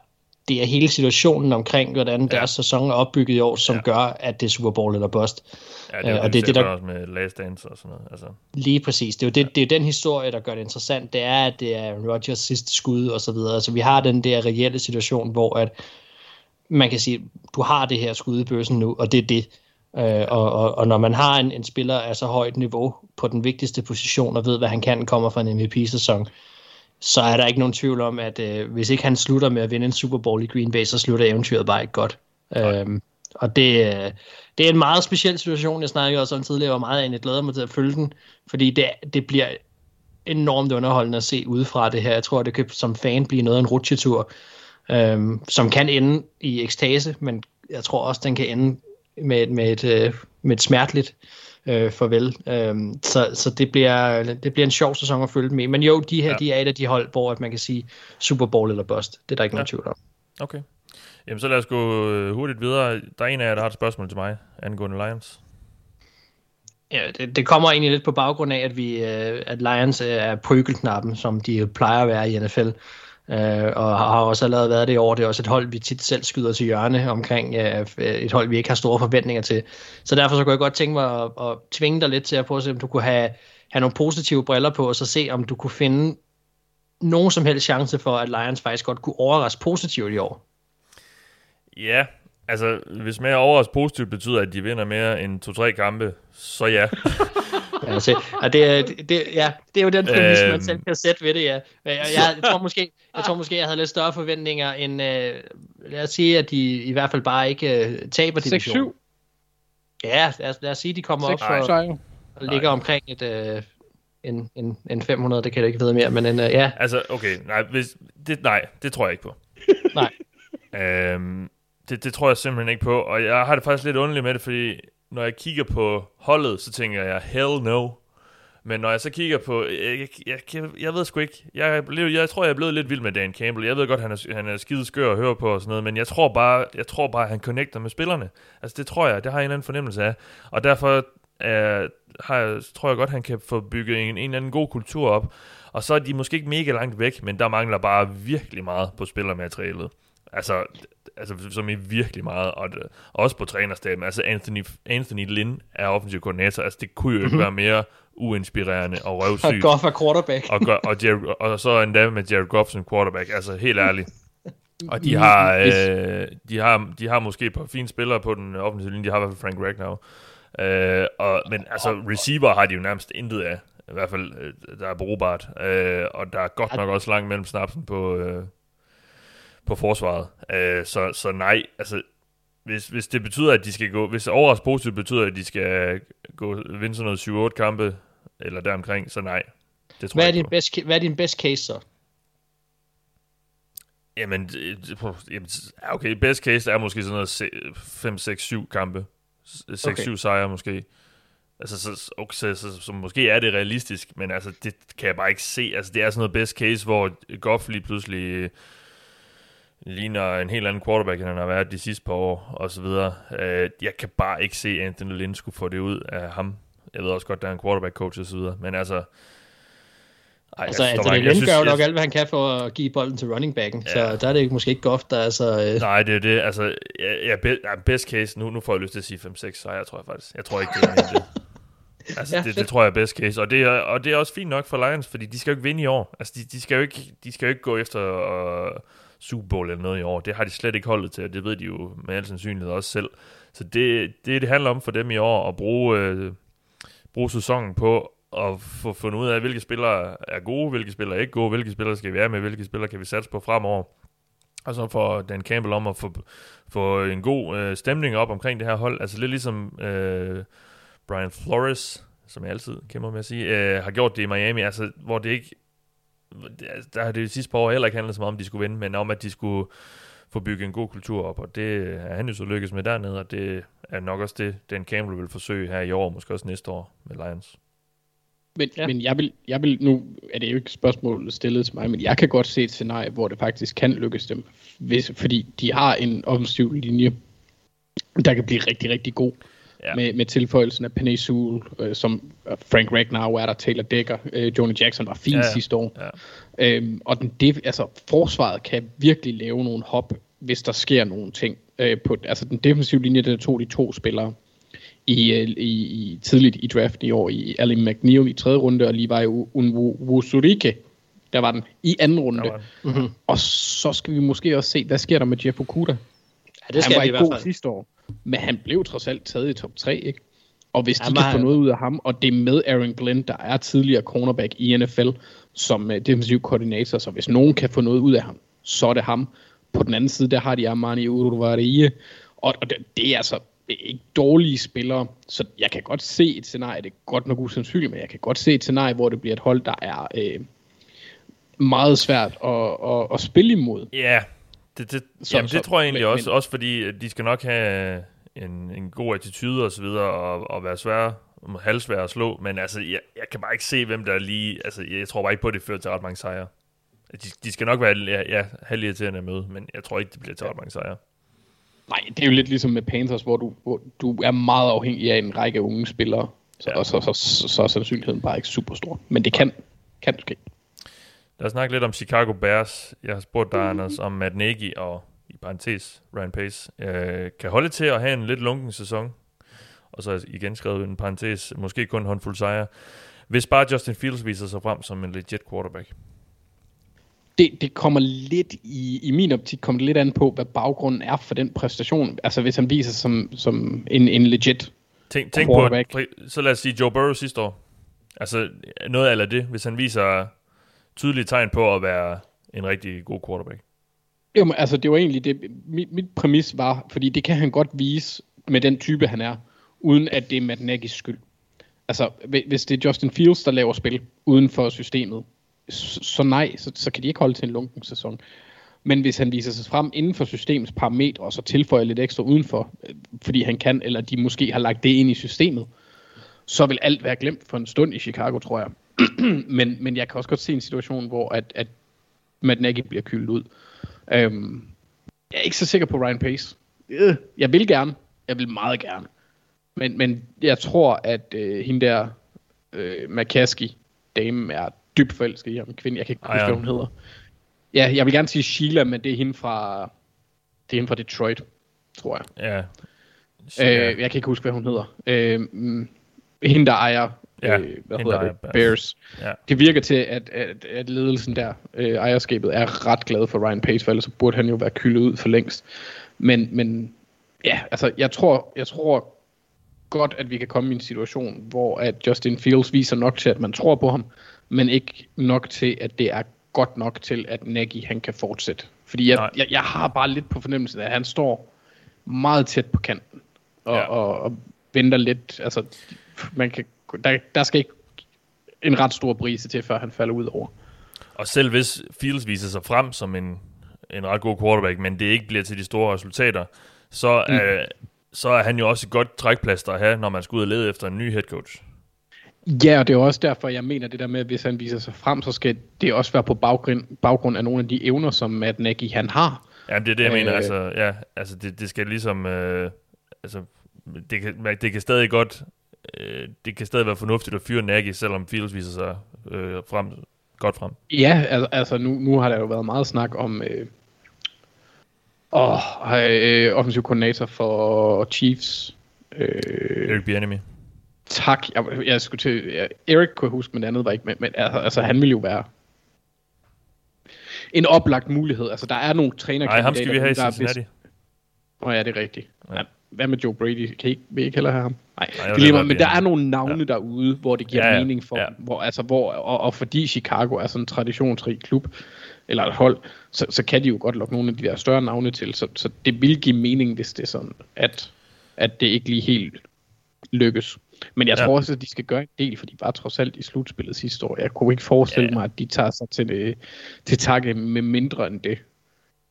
det er hele situationen omkring, hvordan ja. deres sæson er opbygget i år, som ja. gør, at det er Super Bowl eller bust. Ja, det er jo og det, det, det der også med Last Dance og sådan noget. Altså. Lige præcis. Det er jo det, ja. det er den historie, der gør det interessant. Det er, at det er Rodgers sidste skud og så videre. Altså vi har den der reelle situation, hvor at man kan sige, du har det her skud i bøssen nu, og det er det. Øh, og, og, og når man har en, en spiller af så højt niveau på den vigtigste position, og ved, hvad han kan, kommer fra en MVP-sæson, så er der ikke nogen tvivl om, at øh, hvis ikke han slutter med at vinde en Super Bowl i Green Bay, så slutter eventyret bare ikke godt. Øhm, og det, øh, det er en meget speciel situation. Jeg snakkede også om tidligere, hvor meget jeg glæder mig til at følge den, fordi det, det bliver enormt underholdende at se udefra det her. Jeg tror, det kan som fan blive noget af en rutsjetur, øhm, som kan ende i ekstase, men jeg tror også, den kan ende med, med, et, øh, med et smerteligt øh, farvel. Øhm, så så det, bliver, det bliver en sjov sæson at følge med. Men jo, de her ja. de er et af de hold, hvor at man kan sige Super Bowl eller bust. Det er der ikke ja. nogen tvivl om. Okay. Jamen så lad os gå øh, hurtigt videre. Der er en af jer, der har et spørgsmål til mig angående Lions. Ja, det, det kommer egentlig lidt på baggrund af, at vi øh, at Lions er prygelknappen, som de plejer at være i NFL. Øh, og har også allerede været det i år. Det er også et hold, vi tit selv skyder til hjørne omkring øh, et hold, vi ikke har store forventninger til. Så derfor så kunne jeg godt tænke mig at, at tvinge dig lidt til at prøve at se, om du kunne have, have nogle positive briller på, og så se, om du kunne finde nogen som helst chance for, at Lions faktisk godt kunne overraske positivt i år? Ja, altså hvis mere overraske positivt betyder, at de vinder mere end 2-3 kampe, så ja. altså, og det, det, ja, det er jo den præmis, man selv kan sætte ved det, ja. Jeg, jeg, jeg, tror måske, jeg tror måske, jeg havde lidt større forventninger end, uh, lad os sige, at de i hvert fald bare ikke uh, taber divisionen. 6-7? Ja, lad os, lad os sige, at de kommer 6, op for, og ligger omkring et, uh, en, en, en 500, det kan jeg ikke vide mere, men en, uh, ja. Altså, okay, nej, hvis, det, nej, det tror jeg ikke på. nej. Øhm, det, det tror jeg simpelthen ikke på, og jeg har det faktisk lidt underligt med det, fordi når jeg kigger på holdet, så tænker jeg, hell no. Men når jeg så kigger på, jeg, jeg, jeg, jeg ved sgu ikke, jeg, blev, jeg tror, jeg er blevet lidt vild med Dan Campbell. Jeg ved godt, han er, han er skide skør at høre på og sådan noget, men jeg tror bare, jeg tror bare, han connecter med spillerne. Altså det tror jeg, det har jeg en eller anden fornemmelse af. Og derfor øh, har jeg, tror jeg godt, han kan få bygget en, en eller anden god kultur op. Og så er de måske ikke mega langt væk, men der mangler bare virkelig meget på spillermaterialet. Altså, altså som i virkelig meget, og, det, også på trænerstaben. Altså Anthony, Anthony Lynn er offensiv koordinator, altså det kunne jo ikke mm-hmm. være mere uinspirerende og røvsygt. Og Goff er quarterback. og, og, Jared, og så endda med Jared Goff som quarterback, altså helt ærligt. Og de har, øh, de har, de har måske et par fine spillere på den offensive linje, de har i hvert fald Frank Ragnow. Øh, og, men altså, receiver har de jo nærmest intet af. I hvert fald, øh, der er brugbart. Øh, og der er godt nok også langt mellem snapsen på, øh, på forsvaret. Øh, så, så nej, altså, hvis, hvis det betyder, at de skal gå, hvis overrask positivt betyder, at de skal gå, vinde sådan noget 7-8 kampe, eller deromkring, så nej. Det tror hvad, er din best, hvad er din best case så? Jamen, okay, best case er måske sådan noget 5, 6, 7 kampe. 6-7 okay. sejre måske. Altså, så, okay, så, så, så, måske er det realistisk, men altså, det kan jeg bare ikke se. Altså, det er sådan noget best case, hvor Goff lige pludselig ligner en helt anden quarterback, end han har været de sidste par år, og så videre. Uh, jeg kan bare ikke se, at Anthony Lynn skulle få det ud af ham. Jeg ved også godt, der er en quarterback-coach og så videre, men altså... Ej, altså, Anthony Lynn gør jo nok alt, hvad han kan for at give bolden til running backen, ja. så der er det måske ikke godt, der er så... Uh... Nej, det er det. Altså, jeg, jeg, be, best case, nu, nu får jeg lyst til at sige 5-6 sejre, tror jeg faktisk. Jeg tror ikke, det er det. Altså, ja, det, det, tror jeg er best case. Og det er, og det er også fint nok for Lions, fordi de skal jo ikke vinde i år. Altså, de, de, skal, jo ikke, de skal jo ikke gå efter uh, Super Bowl eller noget i år. Det har de slet ikke holdet til, og det ved de jo med al sandsynlighed også selv. Så det, det, det handler om for dem i år, at bruge, øh, bruge sæsonen på at få fundet ud af, hvilke spillere er gode, hvilke spillere er ikke gode, hvilke spillere skal vi være med, hvilke spillere kan vi satse på fremover. Og så får Dan Campbell om at få, få en god øh, stemning op omkring det her hold. Altså lidt ligesom øh, Brian Flores, som jeg altid kæmper med at sige, øh, har gjort det i Miami, altså hvor det ikke der har det de sidste par år heller ikke handlet så meget om, de skulle vinde, men om, at de skulle få bygget en god kultur op, og det er han jo så lykkes med dernede, og det er nok også det, den Campbell vil forsøge her i år, måske også næste år med Lions. Men, ja. men jeg, vil, jeg vil, nu er det jo ikke spørgsmål stillet til mig, men jeg kan godt se et scenarie, hvor det faktisk kan lykkes dem, hvis, fordi de har en offensiv linje, der kan blive rigtig, rigtig god ja. med, med tilføjelsen af Penny Sewell, øh, som Frank Ragnar er der, Taylor Decker, øh, Johnny Jackson var fin ja, sidste år. Ja. Øhm, og den, det, altså, forsvaret kan virkelig lave nogle hop, hvis der sker nogle ting. Øh, på, altså den defensive linje, der tog de to spillere i, øh, i, i tidligt i draften i år, i Ali McNeil i tredje runde, og Levi Wusurike, der var den i anden runde. Mm-hmm. Og så skal vi måske også se, hvad sker der med Jeff Okuda? Ja, det skal Han var i hvert fald. sidste år. Men han blev trods alt taget i top 3, ikke? Og hvis de kan få noget ud af ham, og det er med Aaron Glenn, der er tidligere cornerback i NFL, som uh, defensiv koordinator, så hvis nogen kan få noget ud af ham, så er det ham. På den anden side, der har de Armani Uruvarie, og, og det, det er altså ikke dårlige spillere, så jeg kan godt se et scenarie, det er godt nok usandsynligt, men jeg kan godt se et scenarie, hvor det bliver et hold, der er øh, meget svært at, at, at spille imod. Ja, yeah. Det, det, så, jamen, det tror jeg egentlig men, også, men, også fordi de skal nok have en, en god attitude og så videre, og, og være svære, halvsvære at slå, men altså, jeg, jeg kan bare ikke se, hvem der lige, altså, jeg tror bare ikke på, at det fører til ret mange sejre. De, de skal nok være ja, ja, halvirriterende at møde, men jeg tror ikke, det bliver til ret mange sejre. Nej, det er jo lidt ligesom med Panthers, hvor du, hvor du er meget afhængig af en række unge spillere, så, ja. og så, så, så, så er sandsynligheden bare ikke super stor. Men det kan, kan ske. Lad os snakke lidt om Chicago Bears. Jeg har spurgt dig, Anders, om Matt Nagy og i parentes Ryan Pace øh, kan holde til at have en lidt lunken sæson. Og så igen skrevet en parentes, måske kun en håndfuld sejre. Hvis bare Justin Fields viser sig frem som en legit quarterback. det, det kommer lidt i, i min optik kommer det lidt an på, hvad baggrunden er for den præstation. Altså hvis han viser sig som, som en, en legit Tænk, tænk på, så lad os sige Joe Burrow sidste år. Altså noget af det, hvis han viser tydelige tegn på at være en rigtig god quarterback. Jo, men altså det var egentlig det, mit, mit præmis var, fordi det kan han godt vise med den type han er, uden at det er Matt Nagy's skyld. Altså hvis det er Justin Fields, der laver spil uden for systemet, så, så nej, så, så kan de ikke holde til en lunken sæson. Men hvis han viser sig frem inden for systemets parametre, og så tilføjer lidt ekstra udenfor, øh, fordi han kan, eller de måske har lagt det ind i systemet, så vil alt være glemt for en stund i Chicago, tror jeg. men, men jeg kan også godt se en situation, hvor at, at Matt Nagy bliver kyldet ud. Øhm, jeg er ikke så sikker på Ryan Pace. Øh, jeg vil gerne. Jeg vil meget gerne. Men, men jeg tror, at øh, hende der, øh, McCaskey, dame, er dybt forelsket i ham. Kvinde, jeg kan ikke huske, hvad hun hedder. Ja, jeg vil gerne sige Sheila, men det er hende fra, det er hende fra Detroit, tror jeg. Ja. Øh, jeg kan ikke huske, hvad hun hedder. Øh, mm, hende, der ejer ja, øh, hvad hedder det? Bears. Bears. Ja. Det virker til, at, at, at ledelsen der, øh, ejerskabet, er ret glad for Ryan Pace, for ellers burde han jo være kyldet ud for længst. Men, men ja, altså, jeg tror, jeg tror godt, at vi kan komme i en situation, hvor at Justin Fields viser nok til, at man tror på ham, men ikke nok til, at det er godt nok til, at Nagy han kan fortsætte. Fordi jeg, jeg, jeg har bare lidt på fornemmelsen, at han står meget tæt på kanten, og, ja. og, og venter lidt, altså, man kan, der, der skal ikke en ret stor brise til, før han falder ud over. Og selv hvis Fields viser sig frem som en, en ret god quarterback, men det ikke bliver til de store resultater, så, mm. øh, så er han jo også et godt trækplaster at have, når man skal ud og lede efter en ny head coach. Ja, og det er også derfor, jeg mener det der med, at hvis han viser sig frem, så skal det også være på baggrund, baggrund af nogle af de evner, som Matt Nagy han har. Ja, det er det, jeg øh, mener. Altså, ja, altså det, det skal ligesom... Øh, altså, det kan, det kan stadig godt... Øh, det kan stadig være fornuftigt at fyre Nagy, selvom Fields viser sig øh, frem, godt frem. Ja, altså, altså nu, nu har der jo været meget snak om... Øh, åh, øh, offensiv koordinator for Chiefs. Øh, Eric Bieniemy. Tak. Jeg, jeg skulle til... Jeg, Erik kunne huske, men det andet var ikke med. Men altså, altså, han vil jo være en oplagt mulighed. Altså, der er nogle træner. Nej, ham skal vi have i Cincinnati. Åh oh, ja, det er rigtigt. Ja. Hvad med Joe Brady? Kan I, vil I ikke heller have ham? Nej, Nej det lige, men der er nogle navne ja. derude, hvor det giver ja, ja. mening for ja. hvor, altså, hvor, og, og fordi Chicago er sådan en traditionsrig klub, eller et hold, så, så kan de jo godt lokke nogle af de der større navne til, så, så det vil give mening, hvis det er sådan, at, at det ikke lige helt lykkes. Men jeg ja. tror også, at de skal gøre en del, for de var trods alt i slutspillet sidste år. Jeg kunne ikke forestille ja. mig, at de tager sig til, det, til takke med mindre end det.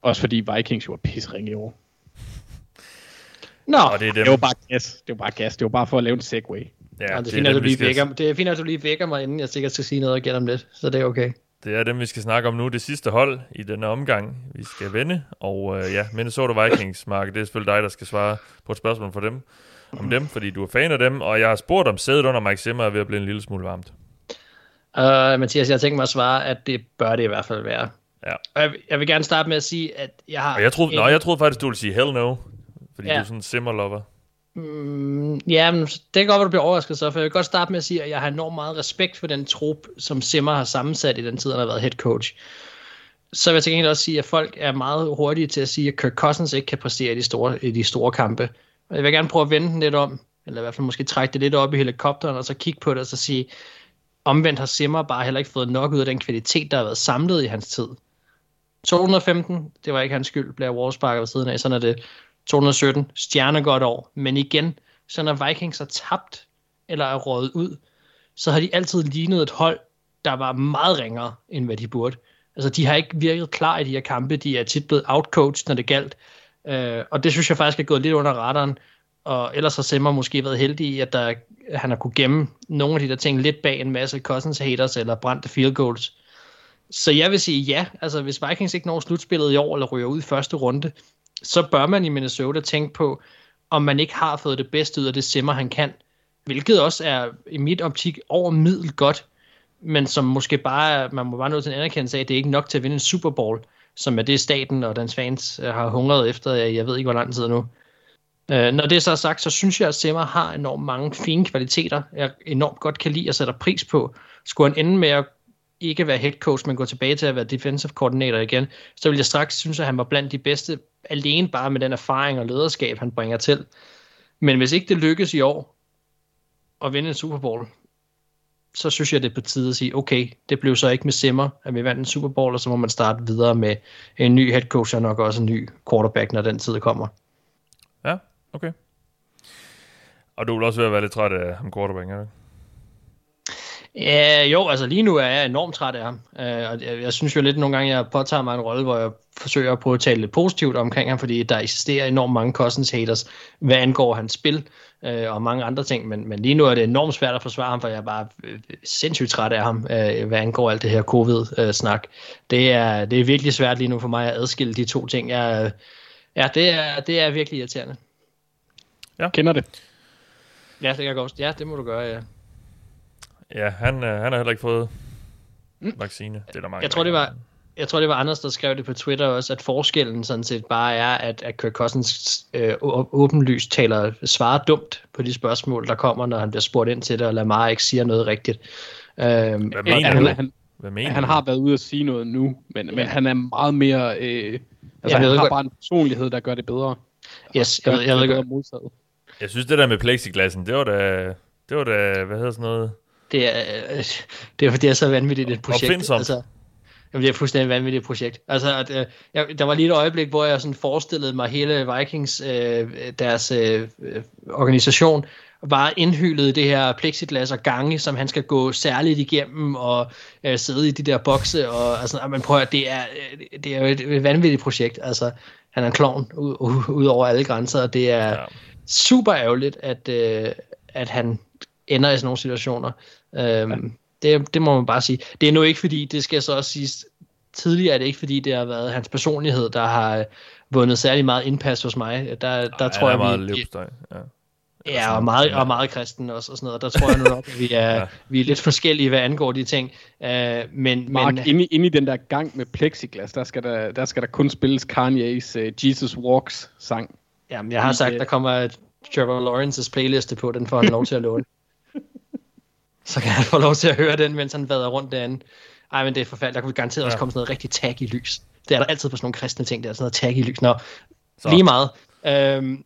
Også fordi Vikings jo er pissring i år. Nå, det, er dem. det var bare gas. Det var bare gas. Det var bare for at lave en segway. Ja, ja det, er fint, at du lige vækker, det er fint, at du lige vækker mig, inden jeg sikkert skal sige noget igen om lidt. Så det er okay. Det er dem, vi skal snakke om nu. Det sidste hold i denne omgang, vi skal vende. Og øh, ja, Minnesota Vikings, Mark, det er selvfølgelig dig, der skal svare på et spørgsmål for dem om dem, fordi du er fan af dem, og jeg har spurgt om sædet under Mike Zimmer er ved at blive en lille smule varmt. Uh, Mathias, jeg tænker mig at svare, at det bør det i hvert fald være. Ja. Og jeg, jeg vil gerne starte med at sige, at jeg har... Og jeg troede, en... nej, jeg troede faktisk, du ville sige hell no, fordi ja. du er sådan en Zimmer-lover. Mm, ja, men det kan godt være, du bliver overrasket så, for jeg vil godt starte med at sige, at jeg har enormt meget respekt for den trup, som Zimmer har sammensat i den tid, han har været head coach. Så vil jeg til gengæld også sige, at folk er meget hurtige til at sige, at Kirk Cousins ikke kan præstere i de store, i de store kampe. Og jeg vil gerne prøve at vende den lidt om, eller i hvert fald måske trække det lidt op i helikopteren, og så kigge på det, og så sige, omvendt har Simmer bare heller ikke fået nok ud af den kvalitet, der har været samlet i hans tid. 215, det var ikke hans skyld, blev Wars ved siden af, sådan er det. 217, stjerne godt år, men igen, så når Vikings er tabt, eller er rådet ud, så har de altid lignet et hold, der var meget ringere, end hvad de burde. Altså, de har ikke virket klar i de her kampe, de er tit blevet outcoached, når det galt. Øh, og det synes jeg faktisk er gået lidt under radaren. Og ellers har Simmer måske været heldig i, at der, han har kunne gemme nogle af de der ting lidt bag en masse Cousins haters eller brændte field goals. Så jeg vil sige ja. Altså hvis Vikings ikke når slutspillet i år eller ryger ud i første runde, så bør man i Minnesota tænke på, om man ikke har fået det bedste ud af det Simmer, han kan. Hvilket også er i mit optik over middel godt, men som måske bare, man må bare nå til en anerkendelse af, at det er ikke nok til at vinde en Super Bowl som er det staten og dens fans øh, har hungret efter, jeg ved ikke hvor lang tid nu. Øh, når det er sagt, så synes jeg, at Simmer har enormt mange fine kvaliteter, jeg enormt godt kan lide og sætter pris på. Skulle han ende med at ikke være head coach, men gå tilbage til at være defensive coordinator igen, så vil jeg straks synes, at han var blandt de bedste, alene bare med den erfaring og lederskab, han bringer til. Men hvis ikke det lykkes i år at vinde en Super Bowl, så synes jeg, det er på tide at sige, okay, det blev så ikke med Simmer, at vi vandt en Super Bowl, og så må man starte videre med en ny head coach og nok også en ny quarterback, når den tid kommer. Ja, okay. Og du vil også være lidt træt af ham quarterback, ikke? Ja, jo, altså lige nu er jeg enormt træt af ham. Uh, og jeg, jeg synes jo lidt nogle gange, jeg påtager mig en rolle, hvor jeg forsøger at prøve at tale lidt positivt omkring ham, fordi der eksisterer enormt mange Cousins haters, hvad angår hans spil uh, og mange andre ting. Men, men lige nu er det enormt svært at forsvare ham, for jeg er bare øh, sindssygt træt af ham, uh, hvad angår alt det her covid-snak. Det er, det er virkelig svært lige nu for mig at adskille de to ting. Jeg, ja, det er, det er virkelig irriterende. Ja. Kender det. Ja, det kan jeg godt. Ja, det må du gøre, ja. Ja, han, øh, han har heller ikke fået mm. vaccine. Det er der mange, jeg tror, det var, jeg tror, det var Anders, der skrev det på Twitter også, at forskellen sådan set bare er, at, at Kirk Cousins øh, åbenlyst taler, svarer dumt på de spørgsmål, der kommer, når han bliver spurgt ind til det, og Lamar ikke siger noget rigtigt. Øhm, Hvad mener han, han, Hvad mener han har været ude at sige noget nu, men, ja. men han er meget mere... Øh, altså, ja, han har bare en personlighed, der gør det bedre. Yes, jeg, jeg, jeg, jeg, jeg, jeg, jeg synes, det der med plexiglassen, det var da... Det var da, hvad hedder sådan noget? Det er, det er, det er så vanvittigt et projekt. Opfindsomt. Altså, jamen, det er fuldstændig vanvittigt projekt. Altså, at, øh, jeg, der var lige et øjeblik, hvor jeg sådan forestillede mig hele Vikings, øh, deres øh, organisation, var indhyldet i det her plexiglas og gange, som han skal gå særligt igennem og øh, sidde i de der bokse. Og, altså, man prøver, det er, øh, det er jo et, et vanvittigt projekt. Altså, han er en klovn ud, ud over alle grænser, og det er ja. super ærgerligt, at, øh, at han ender i sådan nogle situationer. Øhm, ja. det, det må man bare sige. Det er nu ikke fordi, det skal så også sige, tidligere er det ikke fordi, det har været hans personlighed, der har vundet særlig meget indpas hos mig. Der, der Ej, tror jeg, meget vi, ja. Ja, og meget, og meget kristen også, og sådan noget. Der tror jeg nu nok, at vi er, ja. vi er lidt forskellige, hvad angår de ting. Uh, men, Mark, men, inde, inde i den der gang med plexiglas, der skal der, der, skal der kun spilles Kanye's uh, Jesus Walks sang. Jamen, jeg har sagt, der kommer Trevor Lawrence's playliste på, den får han lov til at låne så kan han få lov til at høre den, mens han vader rundt derinde. Ej, men det er forfærdeligt. Der kunne garanteret ja. også komme sådan noget rigtig tag i lys. Det er der altid på sådan nogle kristne ting, der er sådan noget tag i lys. Nå, så. lige meget. Øhm,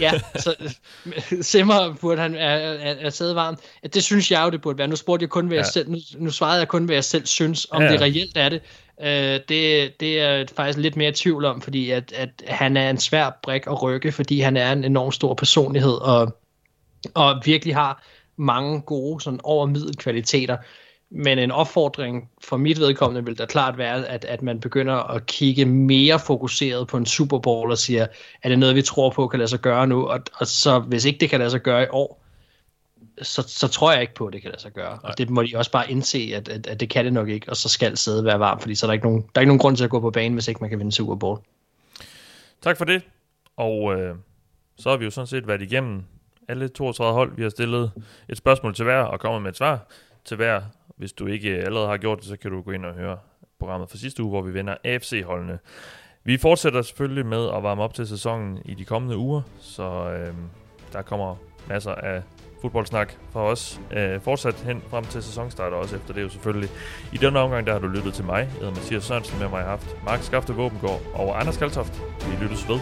ja, så Simmer burde han er, er, er varmt. Det synes jeg jo, det burde være. Nu spurgte jeg kun, hvad ja. jeg selv, nu, nu svarede jeg kun, hvad jeg selv synes, om ja. det reelt er det. Øh, det, det er faktisk lidt mere tvivl om, fordi at, at han er en svær brik at rykke, fordi han er en enorm stor personlighed, og, og virkelig har mange gode, sådan over middelkvaliteter. Men en opfordring for mit vedkommende vil da klart være, at, at man begynder at kigge mere fokuseret på en Super Bowl og siger, er det noget, vi tror på kan lade sig gøre nu? Og, og så hvis ikke det kan lade sig gøre i år, så, så tror jeg ikke på, at det kan lade sig gøre. Nej. Og det må de også bare indse, at, at, at det kan det nok ikke, og så skal sædet være varmt, fordi så er der ikke nogen, der er ikke nogen grund til at gå på banen, hvis ikke man kan vinde Super Bowl. Tak for det. Og øh, så har vi jo sådan set været igennem alle 32 hold. Vi har stillet et spørgsmål til hver og kommet med et svar til hver. Hvis du ikke øh, allerede har gjort det, så kan du gå ind og høre programmet fra sidste uge, hvor vi vinder AFC-holdene. Vi fortsætter selvfølgelig med at varme op til sæsonen i de kommende uger, så øh, der kommer masser af fodboldsnak fra os. Øh, fortsat hen frem til sæsonstart og også efter det jo selvfølgelig. I denne omgang der har du lyttet til mig. Jeg hedder Mathias Sørensen, med mig har haft Mark Skafte Våbengård og Anders Kaltoft. Vi lyttes ved.